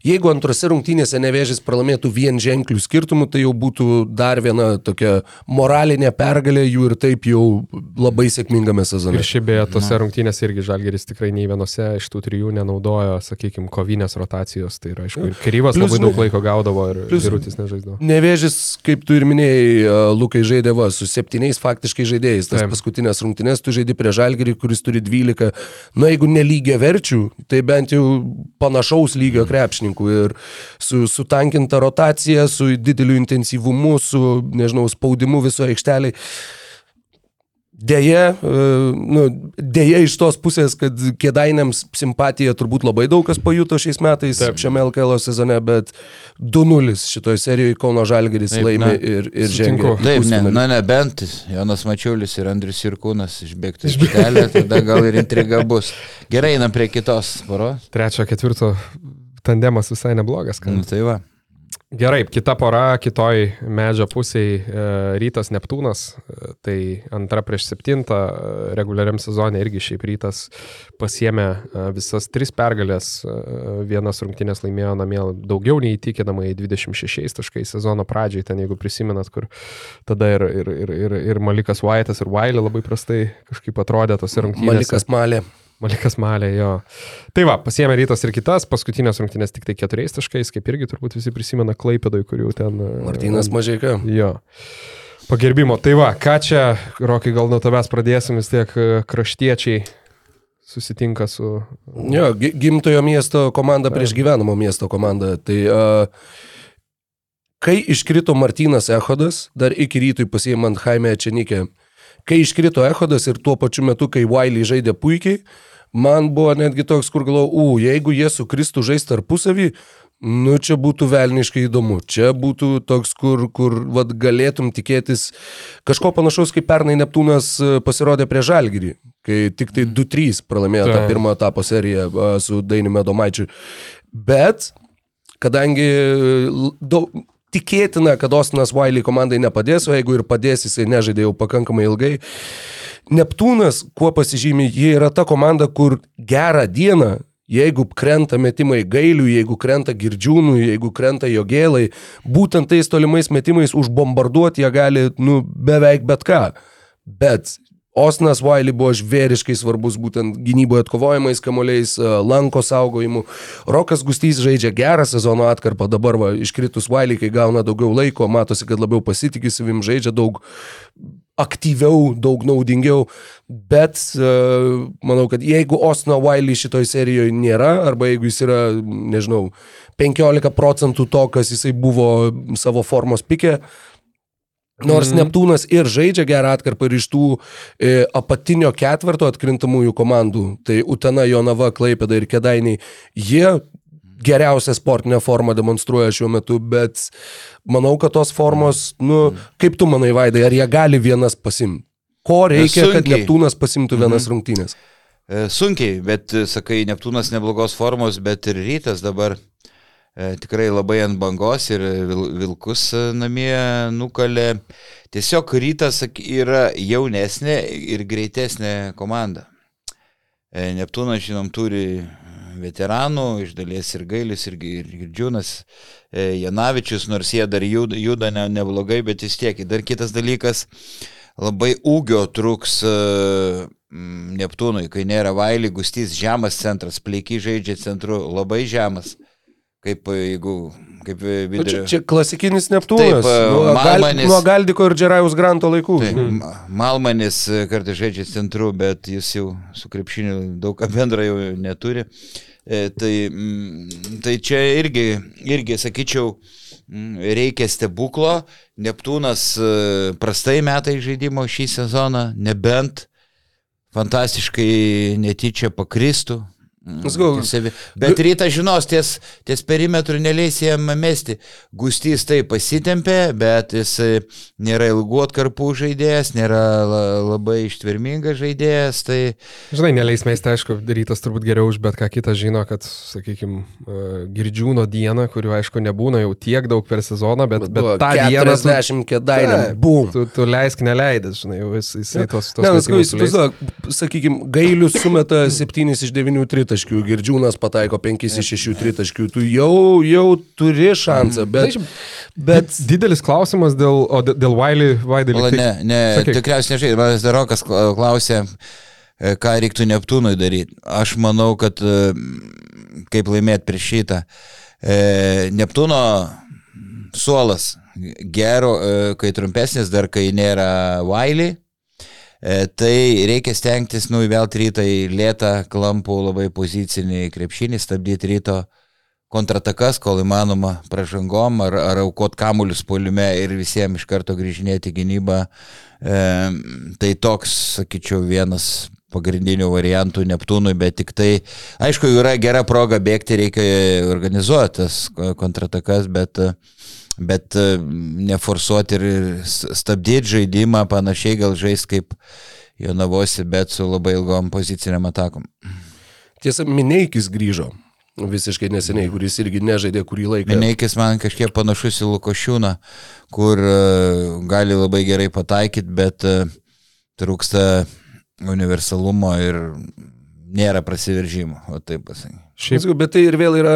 [SPEAKER 4] Jeigu antrose rungtynėse nevėžys pralaimėtų vien ženklių skirtumų, tai jau būtų dar viena tokia moralinė pergalė jų ir taip jau labai sėkmingame sezone.
[SPEAKER 3] Ir šiaip beje, tose rungtynėse irgi Žalgeris tikrai nei vienose iš tų trijų nenaudojo, sakykime, kovinės rotacijos. Tai yra, aišku, ir Kryvas plus, labai daug laiko gaudavo ir Virutis nežaisdavo.
[SPEAKER 4] Nevėžys, kaip tu ir minėjai, Lukai žaidė va, su septyniais faktiškai žaidėjais. Tas taip. paskutinės rungtynės tu žaidži prie Žalgerį, kuris turi 12. Na, jeigu nelygia verčių, tai bent jau panašaus lygio krepšininkų dalykų ir su sutankinta rotacija, su dideliu intensyvumu, su, nežinau, spaudimu visoje aikšteliai. Deja, e, nu, deja iš tos pusės, kad kėdainėms simpatija turbūt labai daug kas pajuto šiais metais Taip. šiame LKL sezone, bet 2-0 šitoje serijoje Kauno Žalgeris laimė ir, ir žengia.
[SPEAKER 1] Taip, ne, na nebent Jonas Mačiulis ir Andrius Irkūnas išbėgtų iš kelio, tada gal ir intriga bus. Gerai, einam prie kitos poros.
[SPEAKER 3] Trečio, ketvirto tandemas visai neblogas.
[SPEAKER 1] Kad... Nu, tai va.
[SPEAKER 3] Gerai, kita pora, kitoj medžio pusėje rytas Neptūnas, e, tai antra prieš septintą e, reguliariam sezonė irgi šiaip rytas pasiemė e, visas tris pergalės, vienas rungtynės laimėjo namie daugiau nei įtikinamai 26 taškai sezono pradžiai, ten jeigu prisimenat, kur tada ir, ir, ir, ir, ir Malikas Vaitas ir Vailė labai prastai kažkaip atrodė tose rungtynėse.
[SPEAKER 4] Malikas Malė.
[SPEAKER 3] Malikas Malė, jo. Tai va, pasiemė rytas ir kitas, paskutinės rungtynės tik tai keturiais taškais, kaip irgi turbūt visi prisimena Klaipėdoj, kurių ten...
[SPEAKER 4] E, Martinas Mažėka.
[SPEAKER 3] Jo. Pagerbimo. Tai va, ką čia, Rokai, gal nuo tavęs pradėsim vis tiek e, kraštiečiai susitinka su...
[SPEAKER 4] Jo, gimtojo miesto komanda prieš gyvenamo miesto komandą. Tai uh, kai iškrito Martinas Ehodas, dar iki rytui pasiemant Jaime Čenikę, kai iškrito Ehodas ir tuo pačiu metu, kai Wiley žaidė puikiai, man buvo netgi toks, kur galvoju, u, jeigu jie sukristų žaisti tarpusavį, Nu, čia būtų velniškai įdomu. Čia būtų toks, kur, kur vat, galėtum tikėtis kažko panašaus, kaip pernai Neptūnas e, pasirodė prie Žalgirį, kai tik tai 2-3 pralaimėjo tą pirmą etapo seriją su Dainiumi Domaičiu. Bet, kadangi e, daug, tikėtina, kad Ostinas Wiley komandai nepadės, o jeigu ir padės, jisai nežaidė jau pakankamai ilgai. Neptūnas, kuo pasižymė, jie yra ta komanda, kur gerą dieną, jeigu krenta metimai gailių, jeigu krenta girdžiūnų, jeigu krenta jogėlai, būtent tais tolimais metimais užbombarduoti jie gali, nu, beveik bet ką. Bet Osnas Wiley buvo žvėriškai svarbus būtent gynyboje atkovojimais kamuoliais, e, lanko saugojimu. Rokas Gustys žaidžia gerą sezono atkarpą, dabar va, iškritus Wiley, kai gauna daugiau laiko, matosi, kad labiau pasitikė savim, žaidžia daug aktyviau, daug naudingiau, bet uh, manau, kad jeigu Osno Wiley šitoj serijoje nėra, arba jeigu jis yra, nežinau, 15 procentų to, kas jisai buvo savo formos pikė, Nors mm. Neptūnas ir žaidžia gerą atkarpą ir iš tų e, apatinio ketverto atkrintamųjų komandų, tai Utena, Jonava, Klaipėda ir Kedainiai, jie geriausią sportinę formą demonstruoja šiuo metu, bet manau, kad tos formos, nu, kaip tu manai, Vaidai, ar jie gali vienas pasimti? Ko reikia, Sunkiai. kad Neptūnas pasimtų vienas mm -hmm. rungtynės?
[SPEAKER 1] E, sunkiai, bet sakai, Neptūnas neblogos formos, bet ir rytas dabar E, tikrai labai ant bangos ir vil, vilkus e, namie nukalė. Tiesiog rytas yra jaunesnė ir greitesnė komanda. E, Neptūnas, žinom, turi veteranų, iš dalies ir Gailis, ir, ir, ir Džiūnas, Janavičius, nors jie dar juda, juda ne, neblogai, bet vis tiek. Dar kitas dalykas, labai ūgio truks Neptūnui, kai nėra Vailį, Gustys žemas centras, pleikiai žaidžia centru, labai žemas kaip jeigu kaip vidurio.
[SPEAKER 4] Nu, čia, čia klasikinis Neptūnas. Taip, nuo, Malmanis, gal, nuo Galdiko ir Džerajaus Granto laikų. Taip,
[SPEAKER 1] mm. Malmanis kartais žaidžia centru, bet jis jau su krepšiniu daug ką bendra jau neturi. E, tai, tai čia irgi, irgi, sakyčiau, reikia stebuklo. Neptūnas e, prastai metai žaidimo šį sezoną, nebent fantastiškai netyčia pakristų,
[SPEAKER 3] Mm,
[SPEAKER 1] Savi. Bet ryta žinos, ties, ties perimetrų neleis jam mesti. Gustys tai pasitempė, bet jis nėra ilgų atkarpų žaidėjas, nėra labai ištvermingas žaidėjas. Tai...
[SPEAKER 3] Žinai, neleis mesti, aišku, rytas turbūt geriau už bet ką kitą žino, kad, sakykime, girdžiūno dieną, kuriuo aišku nebūna jau tiek daug per sezoną, bet, bet, bet tą dieną...
[SPEAKER 4] 40 kėdainę, bum.
[SPEAKER 3] Tu, tu leisk neleidęs, žinai, jau jis, jisai tos... tos
[SPEAKER 4] ne, įsivaizduok, sakykime, gailius sumeta 7 iš 9 tritaškių tritaškių, Girdžiūnas pataiko 5 iš 6 tritaškių, tu jau, jau turi šansą, mhm. bet...
[SPEAKER 3] bet... Didelis klausimas dėl, o dėl Wiley, Wiley
[SPEAKER 1] tai, ne, ne, Sakyk. tikriausiai nežinai, manas Darokas klausė, e, ką reiktų Neptūnui daryti. Aš manau, kad e, kaip laimėti prieš šitą. E, Neptūno suolas gero, kai trumpesnis, dar kai nėra Wiley tai reikia stengtis nuįvelti rytą į lėtą, klampų, labai pozicinį krepšinį, stabdyti ryto kontratakas, kol įmanoma pražangom ar, ar aukot kamuolius poliume ir visiems iš karto grįžinėti gynybą. E, tai toks, sakyčiau, vienas pagrindinių variantų Neptūnui, bet tik tai, aišku, yra gera proga bėgti, reikia organizuoti tas kontratakas, bet uh, bet e, neforsuoti ir stabdyti žaidimą, panašiai gal žais kaip Jonavosi, bet su labai ilgom poziciniam atakom.
[SPEAKER 4] Tiesa, Mineikis grįžo. visiškai neseniai, kuris irgi nežaidė kurį laiką.
[SPEAKER 1] Mineikis man kažkiek panašus į Lukošiūną, kur uh, gali labai gerai pataikyti, bet uh, trūksta universalumo ir nėra prasiveržimo, o taip pasakyti.
[SPEAKER 4] Šiaip, bet tai ir vėl yra,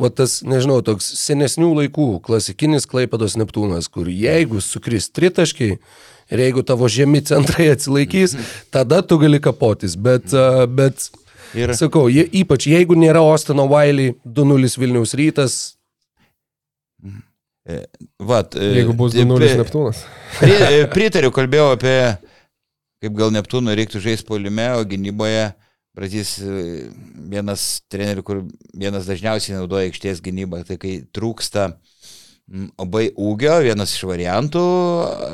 [SPEAKER 4] va tas, nežinau, toks senesnių laikų, klasikinis Klaipados Neptūnas, kur jeigu sukris tritaškiai ir jeigu tavo žemi centrai atsilaikys, tada tu gali kapotis, bet, bet ir... sakau, je, ypač jeigu nėra Ostino Wiley 2-0 Vilniaus rytas.
[SPEAKER 1] E, vat,
[SPEAKER 3] e, jeigu bus 2-0 Neptūnas.
[SPEAKER 1] Pritariu, kalbėjau apie, kaip gal Neptūnų reiktų žaisti polime, o gynyboje Brazys e, vienas trenerių, kur vienas dažniausiai naudoja aikštės gynybą, tai kai trūksta labai ūgio, vienas iš variantų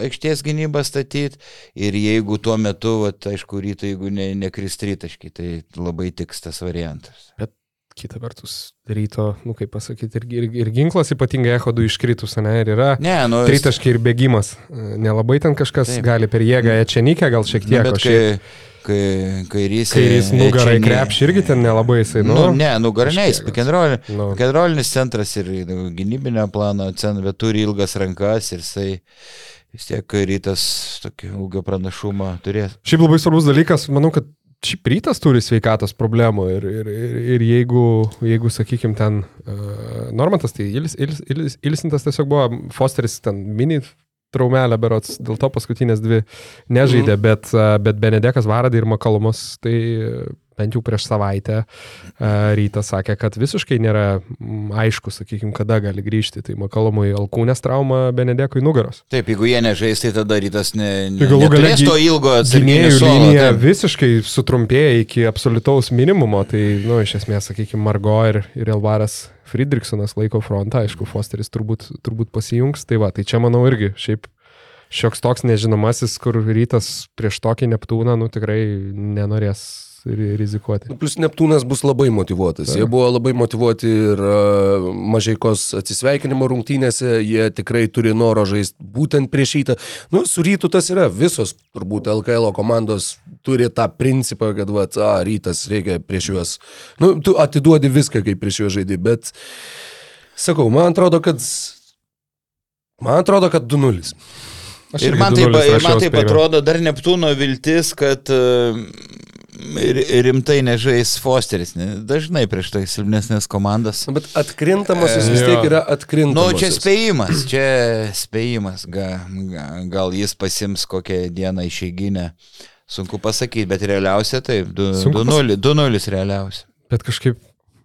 [SPEAKER 1] aikštės gynybą statyti ir jeigu tuo metu, va, aišku, ryto, jeigu ne, nekris tritaškai, tai labai tiks tas variantas.
[SPEAKER 3] Bet kita vertus, ryto, nu kaip pasakyti, ir, ir, ir ginklas ypatingai ehodų iškritus, ne, ir yra
[SPEAKER 1] ne, nu,
[SPEAKER 3] tritaškai ir bėgimas. Nelabai ten kažkas taip. gali per jėgą ečenikę, gal šiek tiek.
[SPEAKER 1] Nu, bet kai, šiaip kai, kairys.
[SPEAKER 3] Kairys nugarai krepšį irgi ten nelabai jisai, nu.
[SPEAKER 1] nu ne, nugarai ne, jis pikenrolinis nu. centras ir nu, gynybinio plano centras, bet turi ilgas rankas ir jisai vis tiek rytas tokį ūgio pranašumą turės.
[SPEAKER 3] Šiaip labai svarbus dalykas, manau, kad šiaip rytas turi sveikatos problemų ir, ir, ir, ir jeigu, jeigu sakykime, ten uh, Normantas, tai Ilis, Ilis, Ilis, Ilisintas tiesiog buvo, Fosteris ten mini traumelę berots, dėl to paskutinės dvi nežaidė, mm. bet, bet Benedekas Varadai ir Makalumas, tai bent jau prieš savaitę rytas sakė, kad visiškai nėra aišku, sakykime, kada gali grįžti. Tai Makalumui alkūnės trauma, Benedekui nugaros.
[SPEAKER 1] Taip, jeigu jie nežais, tai tada rytas ne, ne, tai galų galę to ilgo atsarginių
[SPEAKER 3] linija taip. visiškai sutrumpėja iki absoliutaus minimumo. Tai, nu, iš esmės, sakykime, Margo ir, ir Elvaras Friedrichsonas laiko frontą, aišku, Fosteris turbūt, turbūt pasijungs, tai va, tai čia manau irgi šiaip šioks toks nežinomasis, kur rytas prieš tokį Neptūną, nu tikrai nenorės rizikuoti.
[SPEAKER 4] Nu, plus Neptūnas bus labai motivuotas. Ta. Jie buvo labai motivuoti ir uh, mažaikos atsisveikinimo rungtynėse, jie tikrai turi noro žaisti būtent prieš rytą. Nu, su rytu tas yra, visos turbūt LKL komandos turi tą principą, kad, va, a, rytas reikia prieš juos. Nu, tu atiduodi viską, kaip prieš juos žaidži, bet sakau, man atrodo, kad man atrodo, kad 2-0.
[SPEAKER 1] Ir man, taip, ir man taip atrodo dar Neptūno viltis, kad uh, rimtai nežais Fosteris, ne? dažnai prieš tai silpnesnės komandas.
[SPEAKER 4] Bet atkrintamosios vis tiek yra atkrintamosios.
[SPEAKER 1] Nu, čia spėjimas, čia spėjimas, ga, ga, gal jis pasims kokią dieną išeiginę, sunku pasakyti, bet realiausia taip, 2-0 realiausia.
[SPEAKER 3] Bet kažkaip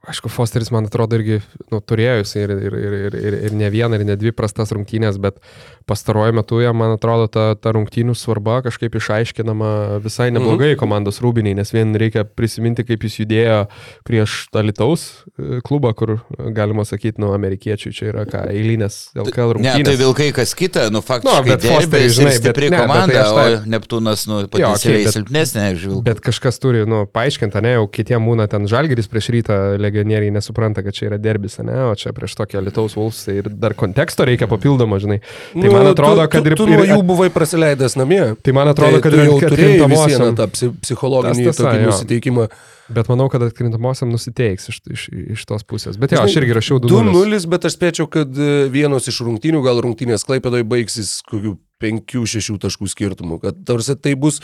[SPEAKER 3] Aišku, Fosteris, man atrodo, irgi nu, turėjo jis ir, ir, ir, ir, ir ne vieną, ir ne dvi prastas rungtynės, bet pastaruoju metu jam, man atrodo, ta, ta rungtynių svarba kažkaip išaiškinama visai neblogai mhm. komandos rūbiniai, nes vien reikia prisiminti, kaip jis judėjo prieš Talitaus e, klubą, kur galima sakyti, nu, amerikiečių čia yra ką, eilinės LKL rungtynės.
[SPEAKER 1] Ne, tai Vilkai kas kita, nu, faktiškai. Nu, bet Fosteris, žinai, stipri bet, komanda, ne, bet tai ta... o Neptūnas, nu, potencialiai okay, silpnesnė, žinau.
[SPEAKER 3] Bet kažkas turi, nu, paaiškinti, ne, jau kitiem būna ten žalgeris prieš rytą legionieriai nesupranta, kad čia yra derbis, ne, o čia prieš tokį Lietuvos Vulfs tai ir dar konteksto reikia papildomo, žinai. Tai nu, man atrodo, kad
[SPEAKER 4] tu,
[SPEAKER 3] ir...
[SPEAKER 4] Tu, tu nuo jų buvai prasileidęs namie.
[SPEAKER 3] Tai man atrodo, tai, kad ir
[SPEAKER 4] jau turėjai visieną tą psichologinį tas, tokį nusiteikimą.
[SPEAKER 3] Bet manau, kad atkrintamosiam nusiteiks iš, iš, iš tos pusės. Bet jo, aš irgi rašiau 2-0.
[SPEAKER 4] bet aš spėčiau, kad e, vienos iš rungtynių, gal rungtynės Klaipėdoje baigsis kokių 5-6 taškų skirtumų. Kad tarsi tai bus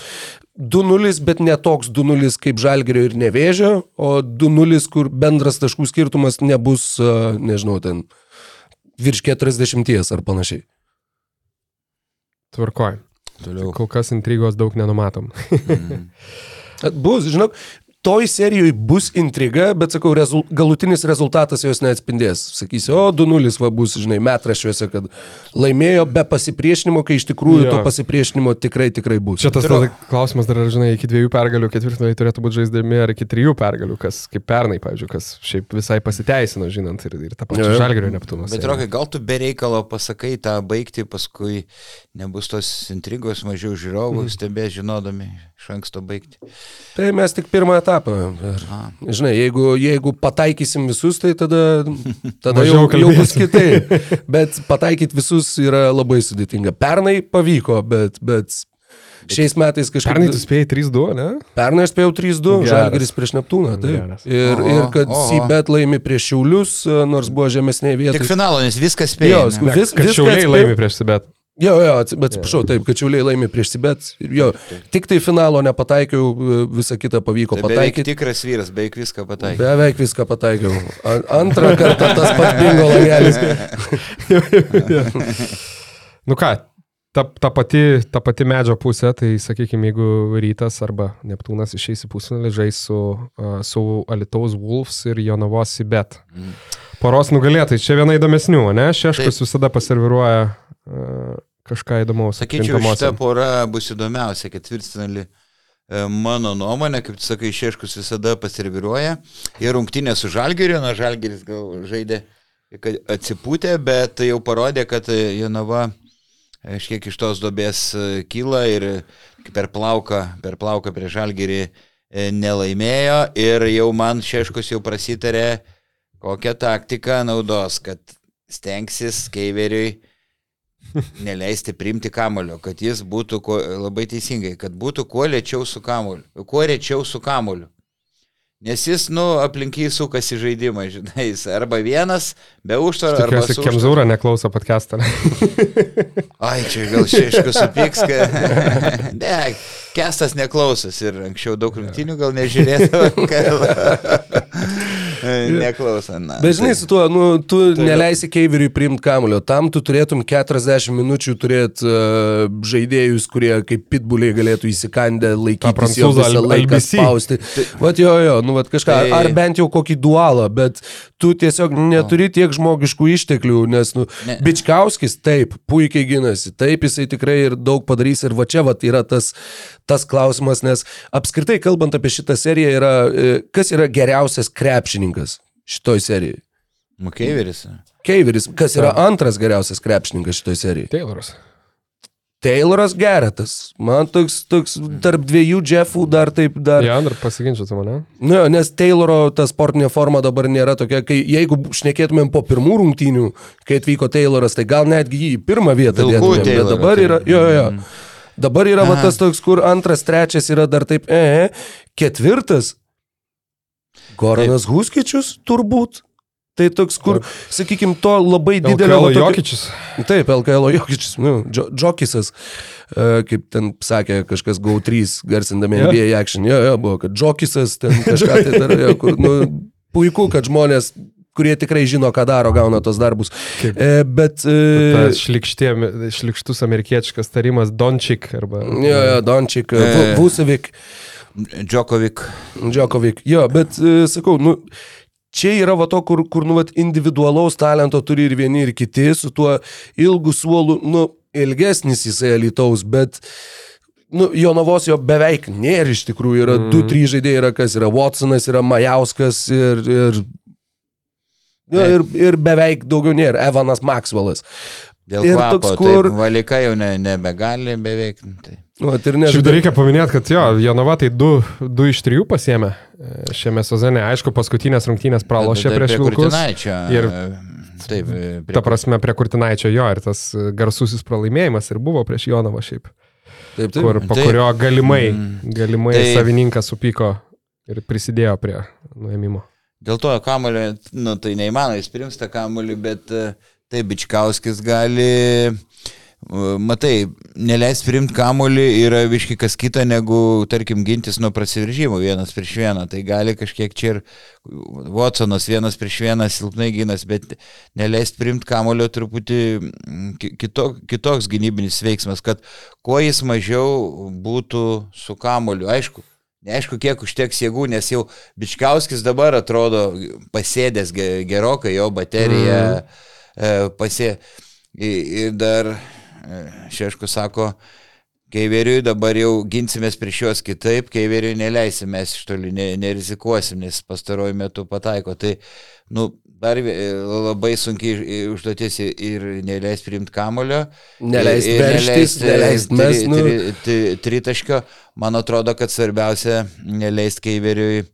[SPEAKER 4] 2-0, bet ne toks 2-0 kaip Žalgerio ir Nevėžio, o 2-0, kur bendras taškų skirtumas nebus, e, nežinau, ten virš 40 ar panašiai.
[SPEAKER 3] Tvarkoj. Toliau. Kol kas intrigos daug nenumatom.
[SPEAKER 4] mm. Bus, žinok, toj serijoje bus intriga, bet sakau, rezul, galutinis rezultatas jos neatspindės. Sakysiu, o 2-0 va bus, žinai, metraščiuose, kad laimėjo be pasipriešinimo, kai iš tikrųjų jo. to pasipriešinimo tikrai, tikrai bus.
[SPEAKER 3] Čia tas Turiu... klausimas dar, žinai, iki dviejų pergalių ketvirtfinaliai turėtų būti žaisdami ar iki trijų pergalių, kas kaip pernai, pavyzdžiui, kas šiaip visai pasiteisino, žinant, ir, ir tą pačią žalgerio neptūną.
[SPEAKER 1] Bet, Rokai, gal tu be reikalo pasakai tą baigti, paskui nebus tos intrigos, mažiau žiūrovų, mm. stebės žinodami iš anksto baigti.
[SPEAKER 4] Tai mes tik pirmą etapą etapą. Ir, žinai, jeigu, jeigu pataikysim visus, tai tada, tada jau, jau bus kitaip. Bet pataikyti visus yra labai sudėtinga. Pernai pavyko, bet, bet Šiais metais kažkaip...
[SPEAKER 3] Pernai tu spėjai 3-2, ne?
[SPEAKER 4] Pernai aš spėjau 3-2,
[SPEAKER 3] Geras.
[SPEAKER 4] Žalgiris prieš Neptūną. Taip. Ir,
[SPEAKER 1] Oho,
[SPEAKER 4] ir kad
[SPEAKER 1] oho.
[SPEAKER 4] Sybet laimi prieš Šiaulius, nors buvo žemesnėje
[SPEAKER 1] Tik
[SPEAKER 4] vietoje.
[SPEAKER 1] finalo, nes viskas
[SPEAKER 4] Jo,
[SPEAKER 1] spėjo.
[SPEAKER 4] vis, viską
[SPEAKER 3] šiauliai laimi prieš Sibet.
[SPEAKER 4] Jo, jo, atsiprašau, taip, kad Šiauliai laimi prieš Sibet. Jo, tik tai finalo nepataikiau, visą kitą pavyko
[SPEAKER 1] Tai
[SPEAKER 4] pataikyti.
[SPEAKER 1] tikras vyras, beveik viską pataikė.
[SPEAKER 4] Beveik viską pataikiau. Antrą kartą tas pats bingo langelis.
[SPEAKER 3] Nu ką, ta, ta, pati, ta pati medžio pusė, tai sakykime, jeigu rytas arba Neptūnas išeis į pusfinalį, žais su, su Alitaus Wolves ir Jonavos Sibet.
[SPEAKER 1] Mm.
[SPEAKER 3] Poros nugalėtai, čia viena įdomesnių, ne? Šeškus
[SPEAKER 1] Taip.
[SPEAKER 3] visada paserviruoja kažką įdomaus.
[SPEAKER 1] Sakyčiau, šita pora bus įdomiausia ketvirtfinalį. E, Mano nuomonė, kaip tu sakai, Šeškus visada pasireviruoja. Ir rungtynė su Žalgiriu, na Žalgiris gal žaidė kad atsipūtė, bet jau parodė, kad e, Jonava e, šiek iš tos dobės e, kyla ir per plauką, per plauką prie Žalgirį e, nelaimėjo ir jau man Šeškus jau prasitarė, kokią taktiką naudos, kad stengsis Keiveriui neleisti priimti kamulio, kad jis būtų kuo, labai teisingai, kad būtų kuo lėčiau su kamuliu, kuo rečiau su kamuliu. Nes jis, nu, aplink jį sukasi žaidimą, žinai, jis arba vienas, be užtvaro,
[SPEAKER 3] Tikiuosi. Kemzūra neklauso podcastą.
[SPEAKER 1] Ai, čia gal šeškus supyks, kad... Ne, kestas neklausos ir anksčiau daug rungtinių gal nežiūrėdavo, kad... Neklauso, na.
[SPEAKER 4] Bet žinai,
[SPEAKER 1] tai-
[SPEAKER 4] su tuo, nu, tu
[SPEAKER 1] Tai-
[SPEAKER 4] neleisi Keiveriui priimti kamulio. Tam tu turėtum 40 minučių turėti uh, žaidėjus, kurie kaip pitbuliai galėtų įsikandę laikytis jo
[SPEAKER 3] prancūzų
[SPEAKER 4] laiką spausti. Vat jo, jo, nu, vat kažką,
[SPEAKER 1] Tai-
[SPEAKER 4] ar bent jau kokį dualą, bet tu tiesiog neturi tiek žmogiškų išteklių, nes, nu,
[SPEAKER 1] Ne.
[SPEAKER 4] Bičkauskis taip, puikiai gynasi, taip jisai tikrai ir daug padarys ir va čia vat yra tas, tas klausimas, nes apskritai kalbant apie šitą seriją yra, e, kas yra geriausias krepšininkas šitoj serijai?
[SPEAKER 1] Mokėveris.
[SPEAKER 4] Keiveris, kas yra antras geriausias krepšininkas šitoj serijai?
[SPEAKER 3] Tayloras.
[SPEAKER 4] Tayloras Geretas. Man toks, toks tarp dviejų Jeffų dar taip dar.
[SPEAKER 3] Ja, dar pasiginčiu su mane.
[SPEAKER 4] Nu, jo, nes Tayloro ta sportinė forma dabar nėra tokia, kai jeigu šnekėtumėm po pirmų rungtynių, kai atvyko Tayloras, tai gal netgi jį į pirmą vietą dėtumėm, bet dabar
[SPEAKER 1] tai-
[SPEAKER 4] yra, jo, jo, jo.
[SPEAKER 1] Mm.
[SPEAKER 4] Dabar yra va, tas toks, kur antras, trečias yra dar taip, e, ketvirtas. Goranas Huskičius turbūt. Tai toks, kur, sakykime, to labai didelio... Va tokio-
[SPEAKER 3] Jokičius.
[SPEAKER 4] Taip, LKL Jokičius, nu, džo, Džokisas, e, kaip ten sakė kažkas GO3 garsindami
[SPEAKER 3] Jo.
[SPEAKER 4] NBA action, jo, jo, buvo, kad Džokisas ten kažką tai dar, kur, nu, puiku, kad žmonės, kurie tikrai žino, ką daro, gauna tos darbus.
[SPEAKER 3] Kaip-
[SPEAKER 4] E, bet... E,
[SPEAKER 3] šlikštė- šlikštus amerikiečiškas tarimas Dončik arba...
[SPEAKER 4] jo, jo, Dončik,
[SPEAKER 1] E.
[SPEAKER 4] Vusevic,
[SPEAKER 1] Džokovik.
[SPEAKER 4] Džokovic, jo, bet e, sakau, nu... Čia yra va to, kur, kur nu, vat, individualaus talento turi ir vieni, ir kiti, su tuo ilgu suolu, nu, ilgesnis jisai elitaus, bet nu, Jonavos jo beveik nėra iš tikrųjų, yra mm. du, trys žaidėjai, yra kas yra Watsonas, yra Majauskas ir, ir. Ir, ir beveik daugiau nėra, Evanas Maxwellas.
[SPEAKER 1] Dėl
[SPEAKER 4] Ir
[SPEAKER 1] kvapo,
[SPEAKER 4] toks,
[SPEAKER 1] kur...
[SPEAKER 4] kur-
[SPEAKER 1] taip, valika jau ne, nebegali beveik. Tai.
[SPEAKER 4] Nu, vat ir
[SPEAKER 3] Šiaip dar reikia paminėti, kad jo, Jonava tai du, du iš trijų pasėmė e, šiame sezone. Aišku, paskutinės rungtynės pralošė prieš
[SPEAKER 1] prie
[SPEAKER 3] Vilkus. Ir-
[SPEAKER 1] e, Taip, e, prie
[SPEAKER 3] Ta prasme, prie Kurtinaičio jo ir tas e, garsusis pralaimėjimas ir buvo prieš Jonavą šiaip.
[SPEAKER 4] Taip,
[SPEAKER 3] Kur,
[SPEAKER 4] taip.
[SPEAKER 3] po
[SPEAKER 1] Taip.
[SPEAKER 3] kurio galimai,
[SPEAKER 1] Mm.
[SPEAKER 3] galimai
[SPEAKER 1] Tai-
[SPEAKER 3] savininkas supyko ir prisidėjo prie nuėmimo.
[SPEAKER 1] Dėl to kamulio, nu, tai neįmanoma, jis prims tą kamulį, bet e, tai Bičkauskis gali, e, matai, neleis primti kamulį yra viški kas kita negu, tarkim, gintis nuo prasiveržimų vienas prieš vieną. Tai gali kažkiek čia ir Watsonas vienas prieš vieną silpnai gynas, bet neleis primti kamulio truputį mm, ki- kito, kitoks gynybinis veiksmas, kad kuo jis mažiau būtų su kamuliu. Aišku, Neaišku, kiek užteks jėgų, nes jau Bičkauskis dabar atrodo pasėdęs ge- gerokai, jo baterija mm. pasė. Ir dar e, Šeškus sako, Keiveriui dabar jau ginsimės prieš juos kitaip, Keiveriui neleisim, mes iš toli ne, nerizikuosim, nes pastaruoju metu pataiko. Tai, nu, dar vi- labai sunkiai užduotis ir- neleis priimti kamulio. Tri-
[SPEAKER 4] mest, nu.
[SPEAKER 1] tri- tri- tritaškio. Man atrodo, kad svarbiausia neleist Keiveriui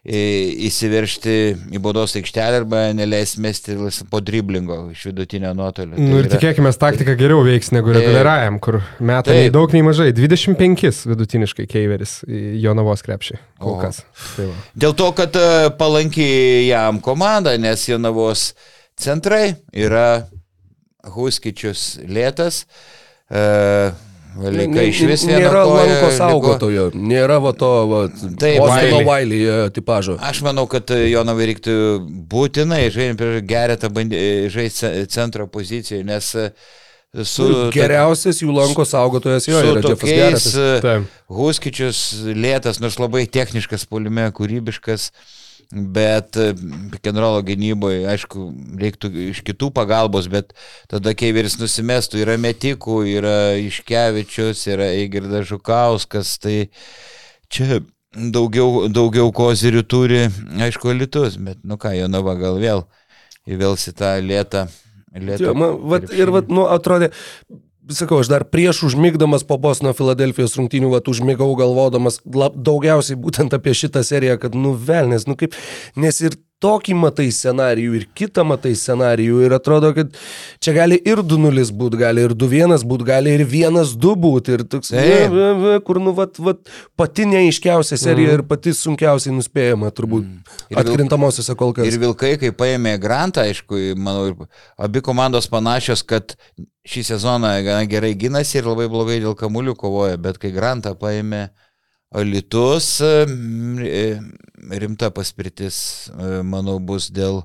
[SPEAKER 1] įsiveršti į baudos aikštelę arba neleis mesti po driblingo iš vidutinio nuotolio.
[SPEAKER 3] Tai nu ir yra... tikėkime, taktika geriau veiks negu reguliariajam, kur metai nei daug, nei mažai. 25 vidutiniškai Keiveris Jonavos krepšį. Kol kas.
[SPEAKER 1] Tai va. Dėl to, kad e, palankiai jam komanda, nes Jonavos centrai yra Huskičius lėtas. Uh, Valika iš vis
[SPEAKER 4] nėra lanko saugotojo, nėra va to, va, taip, Ostino Vailį e, tipažo.
[SPEAKER 1] Aš manau, kad Jonovai reiktų būtinai žaisti geretą žaisti centro poziciją, nes e,
[SPEAKER 4] su... Geriausias jų lanko saugotojas jo yra Jeffas Geretas.
[SPEAKER 1] E, Huskičius lėtas, nors labai techniškas polime, kūrybiškas. Uh, Bet e, generolo gynyboje, aišku, reiktų iš kitų pagalbos, bet tada Keiveris nusimestų, yra Metikų, yra Iškevičius, yra Eigirdas Žukauskas, tai čia daugiau, daugiau kozirių turi, aišku, litus, bet nu ką, Jonava gal vėl įvelsi tą lėtą.
[SPEAKER 4] lėtą jo, man, vat, ir vat, nu, atrodė, sakau, aš dar prieš užmygdamas po Bosno Filadelfijos rungtynių, vat užmygau galvodamas lab, daugiausiai būtent apie šitą seriją, kad nu velnės, nu kaip, nes ir tokį matai scenarijų ir kitą matai scenarijų ir atrodo, kad čia gali ir 2-0 būti, gali ir 2-1 būti, gali ir 1-2 būti ir toks, ne, kur nu vat, vat, pati neaiškiausia serija mm. ir pati sunkiausiai nuspėjama turbūt mm. atkrintamosiose kol kas.
[SPEAKER 1] Ir Vilkai, kai paėmė Grantą, aišku, manau, abi komandos panašios, kad šį sezoną gana gerai gynasi ir labai blogai dėl kamuolių kovoja, bet kai Grantą paėmė Alitus e, rimta paspirtis, e, manau, bus dėl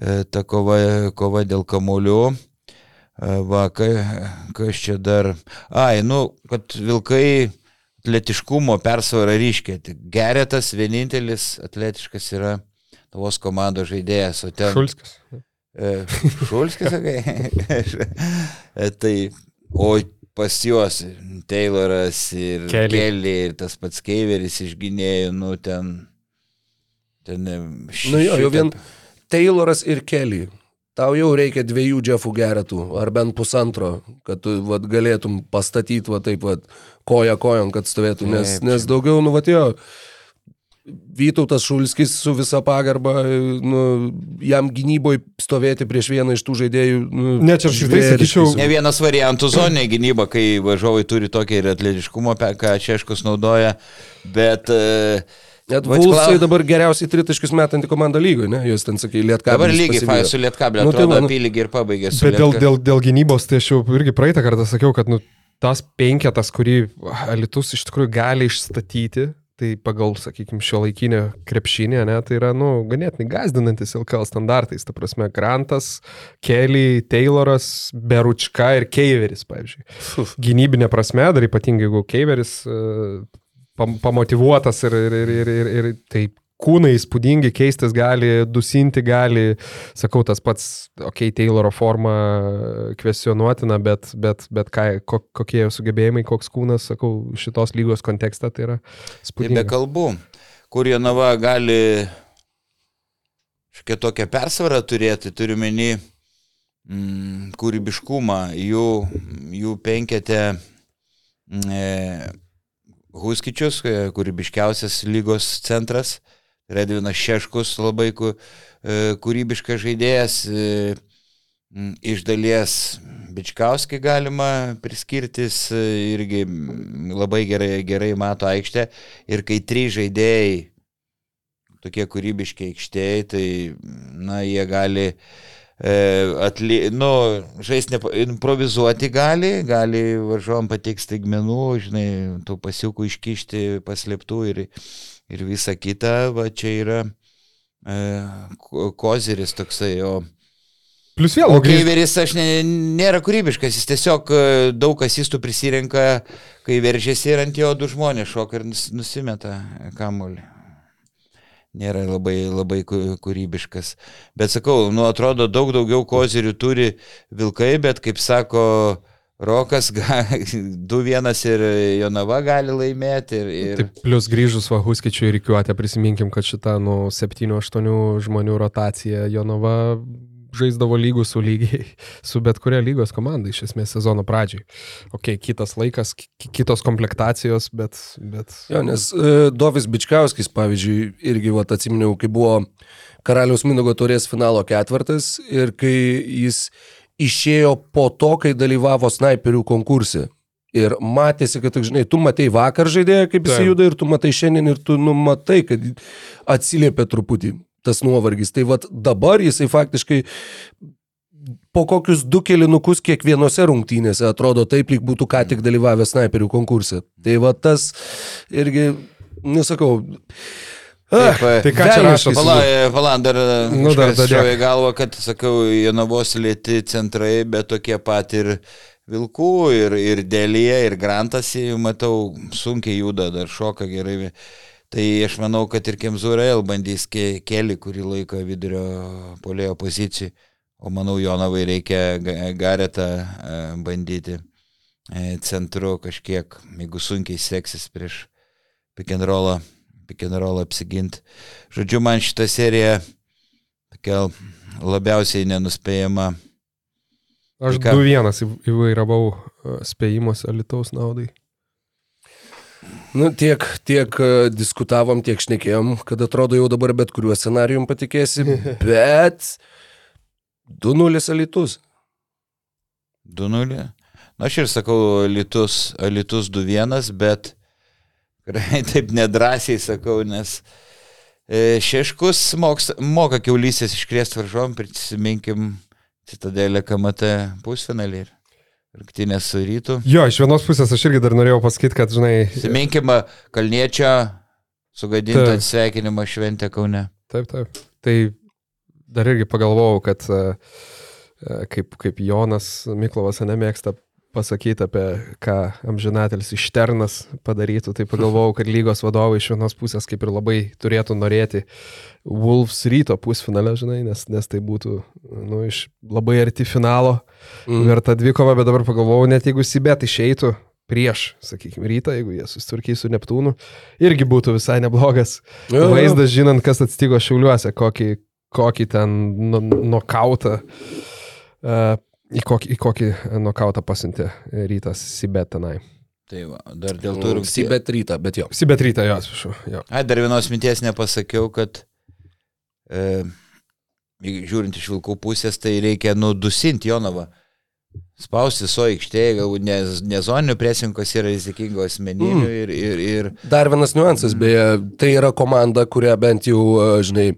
[SPEAKER 1] e, ta kova, kova dėl kamolių. Va, kas čia dar. Ai, nu, kad vilkai atletiškumo persvara ryškiai. Geretas vienintelis atletiškas yra tavos komandos žaidėjas, ten...
[SPEAKER 3] Šulskis.
[SPEAKER 1] Šulskis, sakai. tai, o pas juos Tayloras ir Kelly, Kelly ir tas pats Keiveris išginėjo, nu ten. ten
[SPEAKER 4] š, nu jo, jau vien Tayloras ir Kelly. Tau jau reikia dviejų Jeffų geretų, ar bent pusantro, kad tu vat, galėtum pastatyti va taip, vat, koja kojon, kad stovėtų, nes, nes daugiau, nu, va, jo, Vytautas Šulskis su visa pagarba, nu, jam gynyboje stovėti prieš vieną iš tų žaidėjų. Nu,
[SPEAKER 3] ne, čia aš šitai sakyčiau.
[SPEAKER 1] Ne vienas variantų zonė gynyba, kai važiuovai turi tokį ir atletiškumą, ką Češkus naudoja, bet...
[SPEAKER 4] Net Vulsai dabar geriausiai tritaškius metanti komanda lygoje, ne? Jūs ten sakai, Lietkabelis.
[SPEAKER 1] Dabar lygiai fai, su Lietkabelis, nu, tai man apylygį ir pabaigė.
[SPEAKER 3] Bet dėl, dėl, dėl gynybos, tai aš jau irgi praeitą kartą sakiau, kad nu, tas penketas, kurį Alitus iš tikrųjų gali išstatyti, Tai pagal, sakykime, šio laikinę krepšinę, ne, tai yra, nu, ganėtinai gazdinantis LKL standartais. Ta prasme, Grantas, Kelly, Tayloras, Beručka ir Keiveris, pavyzdžiui. Gynybinė prasme, dar ypatingai jeigu Keiveris uh, pamotivuotas ir, ir, ir, ir, ir, ir taip kūnai įspūdingi, keistis gali, dusinti gali, sakau, tas pats, okei, okay, Tayloro forma kvestionuotina, bet, bet, bet ką, kokie jo sugebėjimai, koks kūnas, sakau, šitos lygos kontekste tai yra įspūdinga.
[SPEAKER 1] Be kalbų, kur Jonava gali šiokią tokią persvarą turėti, turiu menį mm, kūrybiškumą, jų, jų penketė mm, e, Huskičius, e, kūrybiškiausias lygos centras, Redvinas Šeškus labai e, kūrybiškas žaidėjas. E, iš dalies Bičkauskį galima priskirtis, e, irgi labai gerai, gerai mato aikštę. Ir kai trys žaidėjai, tokie kūrybiški aikštėjai, tai, na, jie gali atli, nu, žaisti, improvizuoti gali, gali varžovom pateikti staigmenų, žinai, tų pasiukų iškišti paslėptų ir ir visa kita, va čia yra e, koziris toksai, o
[SPEAKER 3] Plius vėl.
[SPEAKER 1] O Keiveris aš ne, nėra kūrybiškas, jis tiesiog e, daug asistų prisirenka, kai veržėsi ir ant jo du žmonės šoka ir nus, nusimeta kamuolį. Nėra labai, labai kūrybiškas. Bet sakau, nu atrodo, daug daugiau kozirių turi vilkai, bet kaip sako, uh, Rokas 2-1 ir Jonava gali laimėti. Ir, ir...
[SPEAKER 3] Taip, plus grįžus Vahuskičiui ir Rikiuotė, prisiminkim, kad šita nu 7-8 žmonių rotacija Jonava žaisdavo lygų su lygiai, su bet kuria lygos komanda iš esmės sezono pradžiai. Ok, kitas laikas, kitos komplektacijos, bet... bet...
[SPEAKER 4] Jo, nes uh, Dovis Bičkauskis, pavyzdžiui, irgi vat, atsiminiau, kai buvo Karaliaus Minugo turės finalo ketvirtas ir kai jis išėjo po to, kai dalyvavo snaiperių konkurse. Ir matėsi, kad, žinai, tu matai vakar žaidėją, kaip jis juda, ir tu matai šiandien, ir tu numatai, kad atsiliepia truputį tas nuovargis. Tai vad dabar jisai faktiškai po kokius du kelinukus kiekvienose rungtynėse atrodo taip, lyg būtų ką tik dalyvavęs snaiperių konkurse. Tai va tas irgi, nesakau,
[SPEAKER 1] Taip, tai ką čia rašo? Pala, dar, nu, šovė galvo, kad, sakau, Jonavos lėti centrai, bet tokie pat ir Vilkų, ir, ir Dėlėje, ir Grantas, matau, sunkiai juda, dar šoka gerai. Tai aš manau, kad ir Kemzurėl bandys keli kurį laiką vidurio polėjo pozicijų, o manau, Jonavai reikia garetą e, bandyti e, centru kažkiek, jeigu sunkiai seksis prieš pikenrolą, pikenrolą apsiginti. Žodžiu, man šitą seriją tokia labiausiai nenuspėjama.
[SPEAKER 3] Aš 2-1 įvairavau e, spėjimus Alitaus naudai.
[SPEAKER 4] Nu, tiek, tiek e, diskutavom, tiek šnekėjom, kad atrodo jau dabar bet kuriuo scenarijum patikėsi, bet 2-0 alitus.
[SPEAKER 1] 2-0. Na, aš ir sakau, alitus, alitus 2-1, bet taip nedrasiai sakau, nes e, Šeškus moks, moka kiaulysės iškrėsti varžom, prisiminkim Citadelę KMT pusfinalį. Rungtynės su rytu.
[SPEAKER 3] Jo, iš vienos pusės aš irgi dar norėjau pasakyti, kad, žinai.
[SPEAKER 1] Siminkime Kalniečio sugadintą sveikinimą šventę Kaune.
[SPEAKER 3] Taip, taip. Tai dar irgi pagalvojau, kad e, e, kaip, kaip Jonas Miklovas nemėgsta pasakyti apie ką amžinatelis išternas padarytų, tai pagalvojau, kad lygos vadovai iš vienos pusės kaip ir labai turėtų norėti Wolves ryto pusfinalę, žinai, nes, nes tai būtų nu, iš labai arti finalo mm. verta dvikova, bet dabar pagalvojau, net jeigu Sibet išeitų prieš, sakykime, rytą, jeigu jie susitvarkys su Neptūnu, irgi būtų visai neblogas jo, vaizdas, žinant, kas atsitiko Šiauliuose, kokį, kokį ten nokautą. Uh, Į kokį, į kokį nokautą pasiuntė rytas Sibet tenai.
[SPEAKER 1] Tai va, dar dėl to ir...
[SPEAKER 4] Sibet rytą, bet jo.
[SPEAKER 3] Sibet rytą, jo, atsiprašau. Jo.
[SPEAKER 1] Ai, dar vienos minties nepasakiau, kad e, žiūrint iš vilkų pusės, tai reikia nudusinti Jonavą. Spausti so aikštėje, galbūt ne, ne zoninių presinkos yra rizikingų asmeninių mm. ir, ir, ir...
[SPEAKER 4] Dar vienas niuansas, beje, tai yra komanda, kurią bent jau, žinai,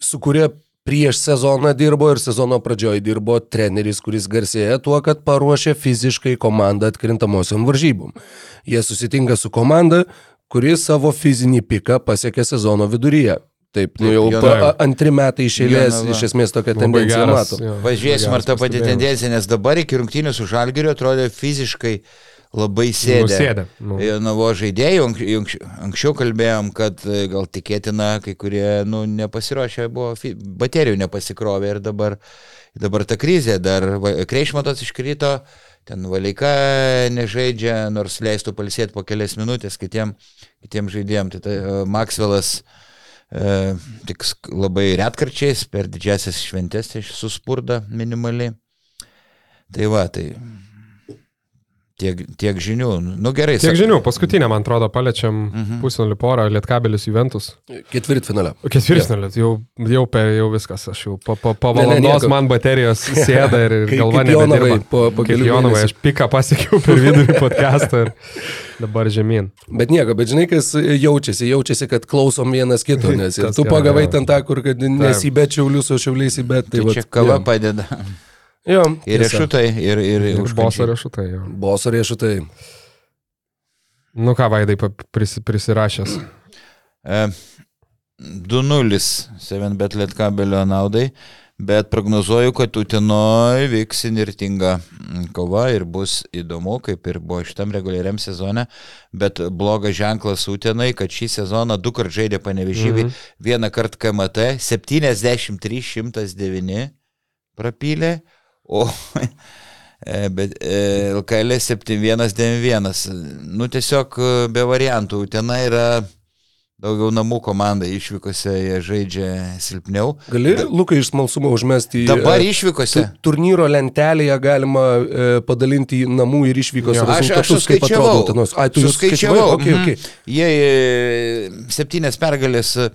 [SPEAKER 4] su kuria prieš sezoną dirbo ir sezono pradžioje dirbo treneris, kuris garsėja tuo, kad paruošia fiziškai komandą atkrintamosiom varžybom. Jie susitinka su komanda, kuri savo fizinį piką pasiekė sezono viduryje. Taip, nu jau pa, antri metai iš eilės, iš esmės tokia tendencija mato.
[SPEAKER 1] Važiuosim, ar ta pati tendencija, nes dabar iki rungtynių su Žalgiriu atrodė fiziškai uh, labai sėdė. Nusėdė. Nu. Navo žaidėjų, anksčiau kalbėjom, kad e, gal tikėtina, kai kurie nu, nepasiruošę buvo, baterijų nepasikrovė ir dabar, dabar ta krizė, dar Kreišmatas iškrito, ten Valika nežaidžia, nors leistų palsėti po kelias minutės kitiem, kitiem žaidėjim. Tai, tai Maxwellas e, tik labai retkarčiais per didžiasias šventės tai suspurda minimaliai. Tai va, tai Tiek, tiek žinių. Nu gerai.
[SPEAKER 3] Tiek sak... žinių. Paskutinę, man atrodo, paliečiam uh mhm. -huh. pusfinalį porą, Lietkabelis Juventus.
[SPEAKER 4] Ketvirtfinalė.
[SPEAKER 3] Ketvirtfinalė. Jau, jau, jau viskas. Aš jau po, po, po valandos ne, ne, man baterijos sėda ir, ir galva nebedirba.
[SPEAKER 4] Po, po kelių
[SPEAKER 3] Jonovai, aš piką pasiekiau per vidurį podcastą ir dabar žemyn.
[SPEAKER 4] Bet nieko, bet žinai, kas jaučiasi. Jaučiasi, kad klausom vienas kito, nes ir tu pagavai ten tą, kur nesibet šiaulius, o šiauliais įbet. Tai,
[SPEAKER 1] tai čia kava padeda.
[SPEAKER 4] Jo,
[SPEAKER 1] ir riešutai, ir, ir,
[SPEAKER 3] ir boso riešutai. Jo.
[SPEAKER 4] Boso riešutai.
[SPEAKER 3] Nu ką, Vaidai, pris, prisirašęs.
[SPEAKER 1] E, 2-0 7bet lietkabelio naudai, bet prognozuoju, kad Utenoje vyks inirtinga kova ir bus įdomu, kaip ir buvo šitam reguliariam sezone, bet blogas ženklas Utenai, kad šį sezoną du kart žaidė panevežyvį, mhm. vieną kartą KMT, 73-109 prapylė, O e, bet LKL 7191. Nu tiesiog e, be variantų. Ten yra daugiau namų komanda išvykose jie žaidžia silpniau.
[SPEAKER 4] Gali, Lukai, iš smalsumo užmesti
[SPEAKER 1] į... Dabar išvykose.
[SPEAKER 4] Turnyro lentelėje galima e, padalinti į namų ir išvykos
[SPEAKER 1] jo, rezultatus. Aš, aš suskaičiavau.
[SPEAKER 4] Ai, tu suskaičiavau. Okay, okay.
[SPEAKER 1] Mm. Jie e, septynės pergalės e,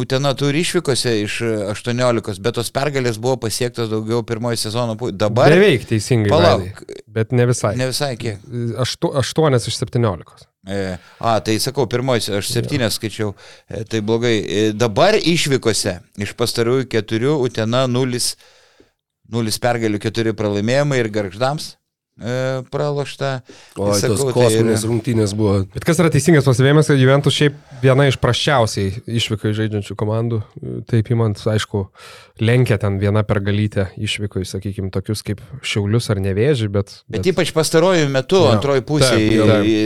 [SPEAKER 1] Utena turi išvykose iš 18, bet tos pergalės buvo pasiektos daugiau pirmojo sezono. Dabar...
[SPEAKER 3] Beveik teisingai. Palauk. Bet ne visai.
[SPEAKER 1] Ne visai kiek.
[SPEAKER 3] 8 iš 17.
[SPEAKER 1] E, a, tai sakau, pirmoji, aš septynės skaičiau, e, tai blogai. E, dabar išvykose iš pastarųjų keturių Utena 0, 0 pergalių, 4 pralaimėjimai ir garždams E, pralošta.
[SPEAKER 4] O, tai tos kosminės tai rungtynės buvo.
[SPEAKER 3] Bet kas yra teisingas pasivėjimas, kad Juventus šiaip viena iš prašiausiai išvykai žaidžiančių komandų. Taip įmant, aišku, lenkia ten viena pergalytė išvykai, sakykime, tokius kaip Šiaulius ar Nevėžį, bet...
[SPEAKER 1] Bet, bet ypač pastarojų metų, ja. antroji pusė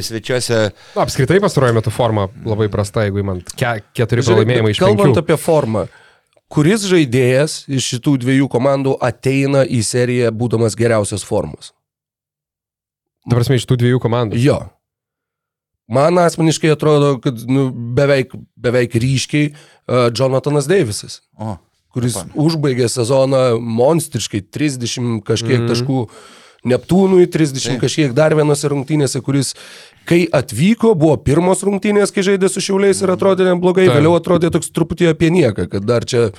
[SPEAKER 1] svečiuose.
[SPEAKER 3] Na, apskritai pastarojų metų forma labai prasta, jeigu įmant ke keturi pralaimėjimai iš penkių.
[SPEAKER 4] Kalbant apie formą. Kuris žaidėjas iš šitų dviejų komandų ateina į seriją būdamas geriausios formos?
[SPEAKER 3] Dabar mes iš tų dviejų komandų.
[SPEAKER 4] Jo. Man asmeniškai atrodo, kad nu, beveik, beveik ryškiai uh, Jonathanas Davisas. O, kuris pan. užbaigė sezoną monstriškai 30 kažkiek mm. taškų. Neptūnui 30 Taip. kažkiek dar vienose rungtynėse, kuris kai atvyko, buvo pirmos rungtynės, kai žaidė su šiauliais ir atrodė neblogai, Taip. vėliau atrodė toks truputį apie nieką, kad dar čia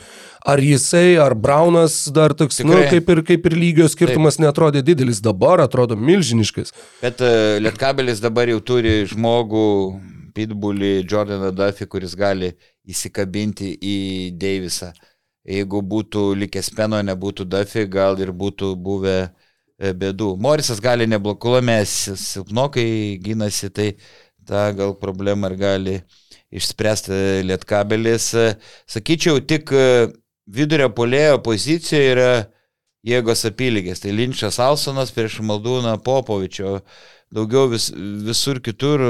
[SPEAKER 4] ar jisai, ar Braunas dar toks, nu, Tikrai. nu, kaip ir, kaip ir lygio skirtumas Taip. netrodė didelis, dabar atrodo milžiniškas.
[SPEAKER 1] Bet uh, Lietkabelis dabar jau turi žmogų, Pitbullį, Jordaną Duffy, kuris gali įsikabinti į Deivisą. Jeigu būtų likęs Peno, nebūtų Duffy, gal ir būtų buvę e, bėdų. Morisas gali neblokuomės, silpnokai gynasi, tai tą gal problemą ir gali išspręsti Lietkabelis. Sakyčiau, tik e, vidurio polėjo pozicija yra jėgos apylygės. Tai Linčas Alsonas prieš Maldūną Popovičio. Daugiau vis, visur kitur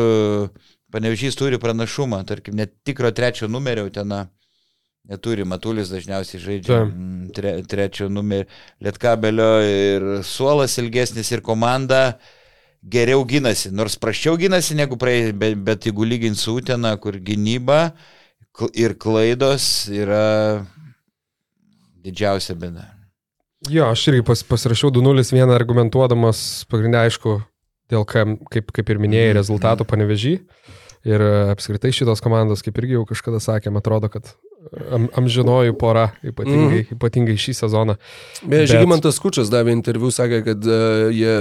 [SPEAKER 1] panevežys turi pranašumą. Tarkim, net tikro trečio numerio ten neturi. Matulis dažniausiai žaidžia mm, tre, trečio numerio lietkabelio ir suolas ilgesnis ir komanda geriau gynasi. Nors praščiau gynasi negu praėjai, bet, bet jeigu lygint su Utena, kur gynyba ir klaidos yra didžiausia bėda.
[SPEAKER 3] Jo, aš irgi pas, pasirašiau 2-0-1 argumentuodamas, pagrindė aišku, dėl kam, kaip, kaip ir minėjai, mhm. rezultatų panevežį. Ir e, apskritai šitos komandos, kaip irgi jau kažkada sakėm, atrodo, kad am, amžinojų pora, ypatingai, mm. ypatingai šį sezoną.
[SPEAKER 4] Beje, Bet... Žygimantas Kučias davė interviu, sakė, kad uh, jie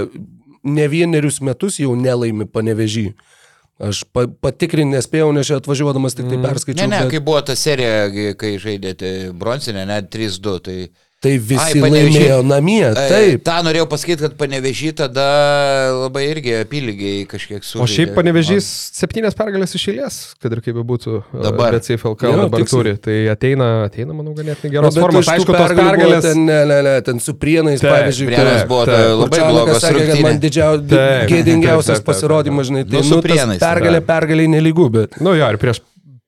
[SPEAKER 4] ne vienerius metus jau nelaimi panevežį. Aš pa, patikrinti nespėjau, nes čia atvažiuodamas tik tai mm. perskaičiau.
[SPEAKER 1] Ne, ne, bet... kai buvo ta serija, kai žaidėte bronzinę, net 3-2, tai
[SPEAKER 4] Tai visi Ai, laimėjo namie, taip.
[SPEAKER 1] Ta norėjau pasakyti, kad panevežį tada labai irgi apylygiai kažkiek su.
[SPEAKER 3] O šiaip panevežys septynės pergalės išėlės, kad ir kaip būtų.
[SPEAKER 1] Dabar.
[SPEAKER 3] Bet CFLK dabar tiksliai. turi. Tai ateina, ateina manau, ganėtinai geros no, formos. Aišku, tos pergalės.
[SPEAKER 4] Ten, ne, ne, ne, ten su prienais, taip, pavyzdžiui.
[SPEAKER 1] Prienas buvo taip, labai blogas.
[SPEAKER 4] Sakė, kad man didžiausias, gėdingiausias pasirodymas, žinai, tai nu, nu, prienais, pergalė, pergalė nelygų, bet.
[SPEAKER 3] Nu jo, ir prieš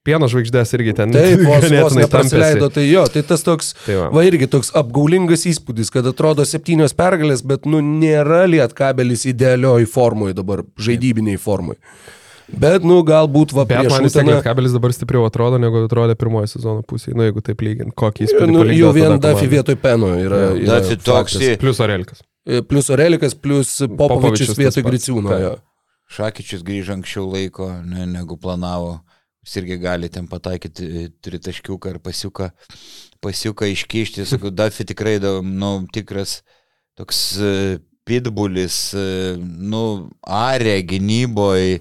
[SPEAKER 3] pieno žvaigždės irgi ten.
[SPEAKER 4] Taip, vos, vos neprasileido, tai jo, tai tas toks, tai va. va irgi toks apgaulingas įspūdis, kad atrodo septynios pergalės, bet nu nėra lietkabelis idealioj formui dabar, žaidybiniai formui. Bet, nu, galbūt va,
[SPEAKER 3] prieš man vis tiek lietkabelis dabar stipriau atrodo, negu atrodė pirmojo sezono pusėje, nu, jeigu taip lygint, kokį įspūdį.
[SPEAKER 4] Nu, jau vien Dafi vietoj Peno yra. yra
[SPEAKER 1] Dafi toks.
[SPEAKER 3] Plus Orelikas.
[SPEAKER 4] E, plus Orelikas, plus Popovičius vietoj Griciūno.
[SPEAKER 1] Šakyčius grįžo anksčiau laiko, ne, negu planavo. Jis irgi gali ten pataikyti e, tritaškiuką ar pasiuką, pasiuką iškišti. Sakau, Dafi tikrai, nu, tikras toks e, pitbulis, e, nu, arė gynyboje,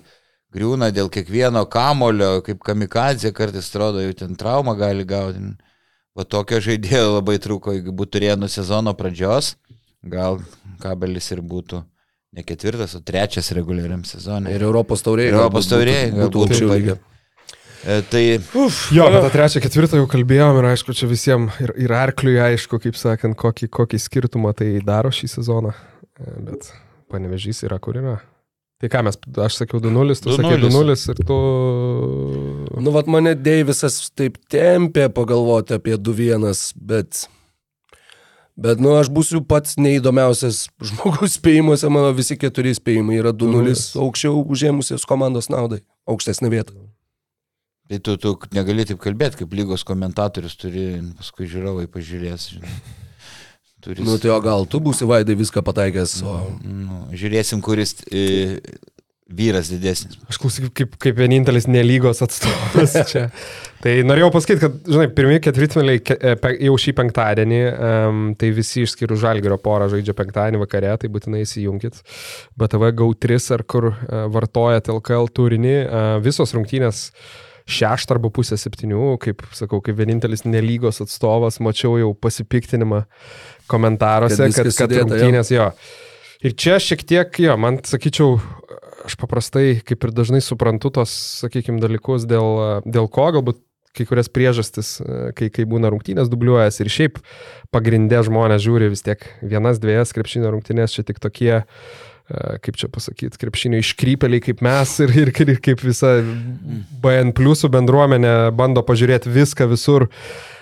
[SPEAKER 1] griūna dėl kiekvieno kamulio, kaip kamikadzė, kartais atrodo, jau ten traumą gali gauti. O tokio žaidėjo labai trūko, jeigu būtų turėję nuo sezono pradžios, gal kabelis ir būtų ne ketvirtas, o trečias reguliariam sezonui.
[SPEAKER 4] Ir Europos taurėje.
[SPEAKER 1] Europos taurėje.
[SPEAKER 4] Būtų aukščiau lygio.
[SPEAKER 1] E, tai...
[SPEAKER 3] Uf, jo, apie tą trečią, ketvirtą jau kalbėjom ir aišku, čia visiems ir, ir arkliui aišku, kaip sakant, kokį, kokį skirtumą tai daro šį sezoną. E, bet panevežys yra kur yra. Tai ką mes, aš sakiau 2-0, tu 2 sakai 2-0 ir tu...
[SPEAKER 4] Nu, vad mane Deivisas taip tempė pagalvoti apie 2-1, bet... Bet, nu, aš būsiu pats neįdomiausias žmogus spėjimuose, mano visi keturi spėjimai yra 2-0 aukščiau užėmusios komandos naudai, aukštesnė vieta.
[SPEAKER 1] Tai tu, tu negali taip kalbėti, kaip lygos komentatorius turi, paskui žiūrovai pažiūrės. Žinai.
[SPEAKER 4] Turis... Nu tai o gal tu būsi vaidai viską pataikęs, o...
[SPEAKER 1] Nu, žiūrėsim, kuris e, vyras didesnis.
[SPEAKER 3] Aš klausyk, kaip, kaip vienintelis nelygos atstovas čia. tai norėjau pasakyti, kad, žinai, pirmieji ketvirtmeliai e, jau šį penktadienį, um, tai visi išskyrus Žalgerio porą žaidžia penktadienį vakare, tai būtinai įsijunkit. BTV GAU3 ar kur uh, vartojat LKL turinį, uh, visos rungtynės šeštą arba pusę septynių, kaip sakau, kaip vienintelis nelygos atstovas, mačiau jau pasipiktinimą komentaruose, kad, kad, kad rungtynės jo. Ir čia šiek tiek, jo, man sakyčiau, aš paprastai, kaip ir dažnai suprantu tos, sakykime, dalykus, dėl, dėl ko galbūt kai kurias priežastis, kai, kai būna rungtynės dubliuojas ir šiaip pagrindė žmonės žiūri vis tiek vienas, dviejas krepšinio rungtynės, čia tik tokie, kaip čia pasakyti, krepšinio iškrypeliai kaip mes ir, ir, ir kaip visa BN pliusų bendruomenė bando pažiūrėti viską visur.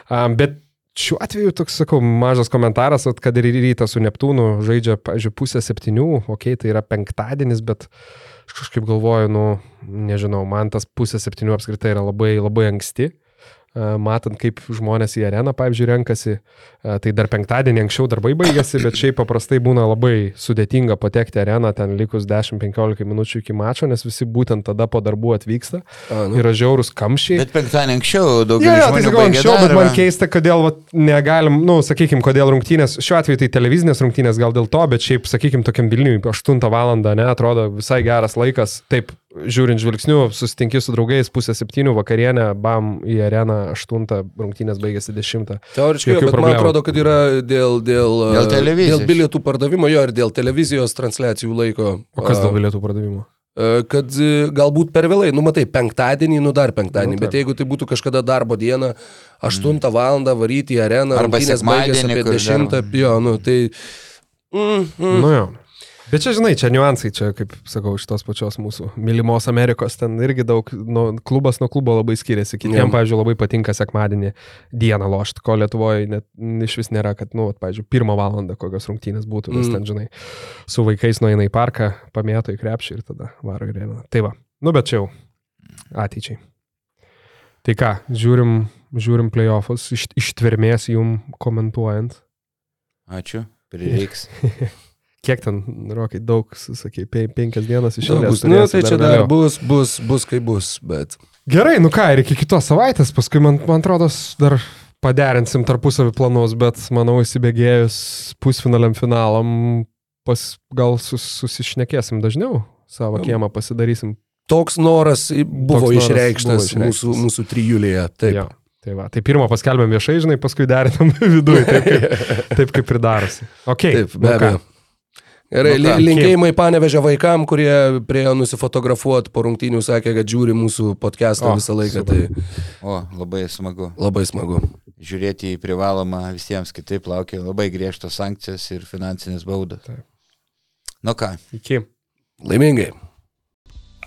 [SPEAKER 3] Bet šiuo atveju toks, sakau, mažas komentaras, kad ir rytas su Neptūnu žaidžia, pažiūrėjau, pusę septynių, okei, okay, tai yra penktadienis, bet Aš kažkaip galvoju, nu, nežinau, man tas pusė septynių apskritai yra labai, labai anksti matant, kaip žmonės į areną, pavyzdžiui, renkasi. Tai dar penktadienį anksčiau darbai baigėsi, bet šiaip paprastai būna labai sudėtinga patekti areną ten likus 10-15 minučių iki mačo, nes visi būtent tada po darbų atvyksta. A, nu. Yra žiaurus kamščiai.
[SPEAKER 1] Bet penktadienį anksčiau daugiau yeah, žmonių. Tai sakau,
[SPEAKER 3] anksčiau, darbą. bet man keista, kodėl vat, negalim, nu, sakykime, kodėl rungtynės, šiuo atveju tai televizinės rungtynės gal dėl to, bet šiaip, sakykime, tokiam Vilniui 8 val. ne, atrodo visai geras laikas. Taip, žiūrint žvilgsniu, susitinki su draugais pusę septynių vakarienę, bam į areną aštuntą, rungtynės baigėsi dešimtą.
[SPEAKER 4] Teoriškai, bet problemų. Atrodo, kad yra dėl, dėl,
[SPEAKER 1] dėl,
[SPEAKER 4] dėl bilietų pardavimo, jo ir dėl televizijos transliacijų laiko.
[SPEAKER 3] O kas dėl bilietų pardavimo?
[SPEAKER 4] kad galbūt per vėlai, nu matai, penktadienį, nu dar penktadienį, nu, bet jeigu tai būtų kažkada darbo diena, 8 mm. val. varyti į areną,
[SPEAKER 1] arba sekmadienį,
[SPEAKER 4] apie 10, dar... jo, nu tai...
[SPEAKER 3] Mm, mm. Nu jo. Bet čia, žinai, čia niuansai, čia, kaip sakau, iš tos pačios mūsų mylimos Amerikos, ten irgi daug, nu, klubas nuo klubo labai skiriasi. Kitiems, pavyzdžiui, labai patinka sekmadienį dieną lošti, ko Lietuvoje net iš vis nėra, kad, nu, pavyzdžiui, pirmą valandą kokios rungtynės būtų, nes mm. ten, žinai, su vaikais nueina į parką, pamėto į krepšį ir tada varo į rėmą. Tai va, nu, bet čia jau ateičiai. Tai ką, žiūrim, žiūrim playoffus, iš, ištvermės jum komentuojant.
[SPEAKER 1] Ačiū, prireiks.
[SPEAKER 3] Kiek ten, rokai, daug, sakai, penkias dienas iš eilės.
[SPEAKER 4] Nu, tai čia dar bus, bus, bus kaip bus, bet.
[SPEAKER 3] Gerai, nu ką, ir iki kitos savaitės, paskui man, man atrodo, dar paderinsim tarpusavį planus, bet manau, įsibėgėjus pusfinaliam finalam, pas, gal sus, susišnekėsim dažniau, savo kiemą pasidarysim.
[SPEAKER 4] Toks noras buvo Toks išreikštas, buvo išreikštas mūsų, mūsų trijulėje. Taip. Ja.
[SPEAKER 3] Tai, va, tai pirmą paskelbėm viešai, žinai, paskui derinam viduje, taip, kaip, taip kaip ir darosi. Okay,
[SPEAKER 4] taip, be nu abejo. Nu Gerai, nu, linkėjimai panevežė vaikam, kurie priejo nusifotografuoti po rungtynių, sakė, kad žiūri mūsų podcastą o, visą laiką. Super. Tai...
[SPEAKER 1] O, labai smagu.
[SPEAKER 4] Labai smagu.
[SPEAKER 1] Žiūrėti į privalomą visiems kitaip laukia labai griežtos sankcijos ir finansinės baudos. Nu ką.
[SPEAKER 3] Iki.
[SPEAKER 4] Laimingai.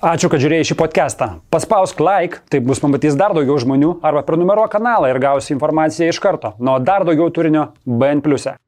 [SPEAKER 5] Ačiū, kad žiūrėjai šį podcastą. Paspausk like, taip bus pamatys dar daugiau žmonių, arba prenumeruok kanalą ir gausi informaciją iš karto. Nuo dar daugiau turinio BN ⁇. E.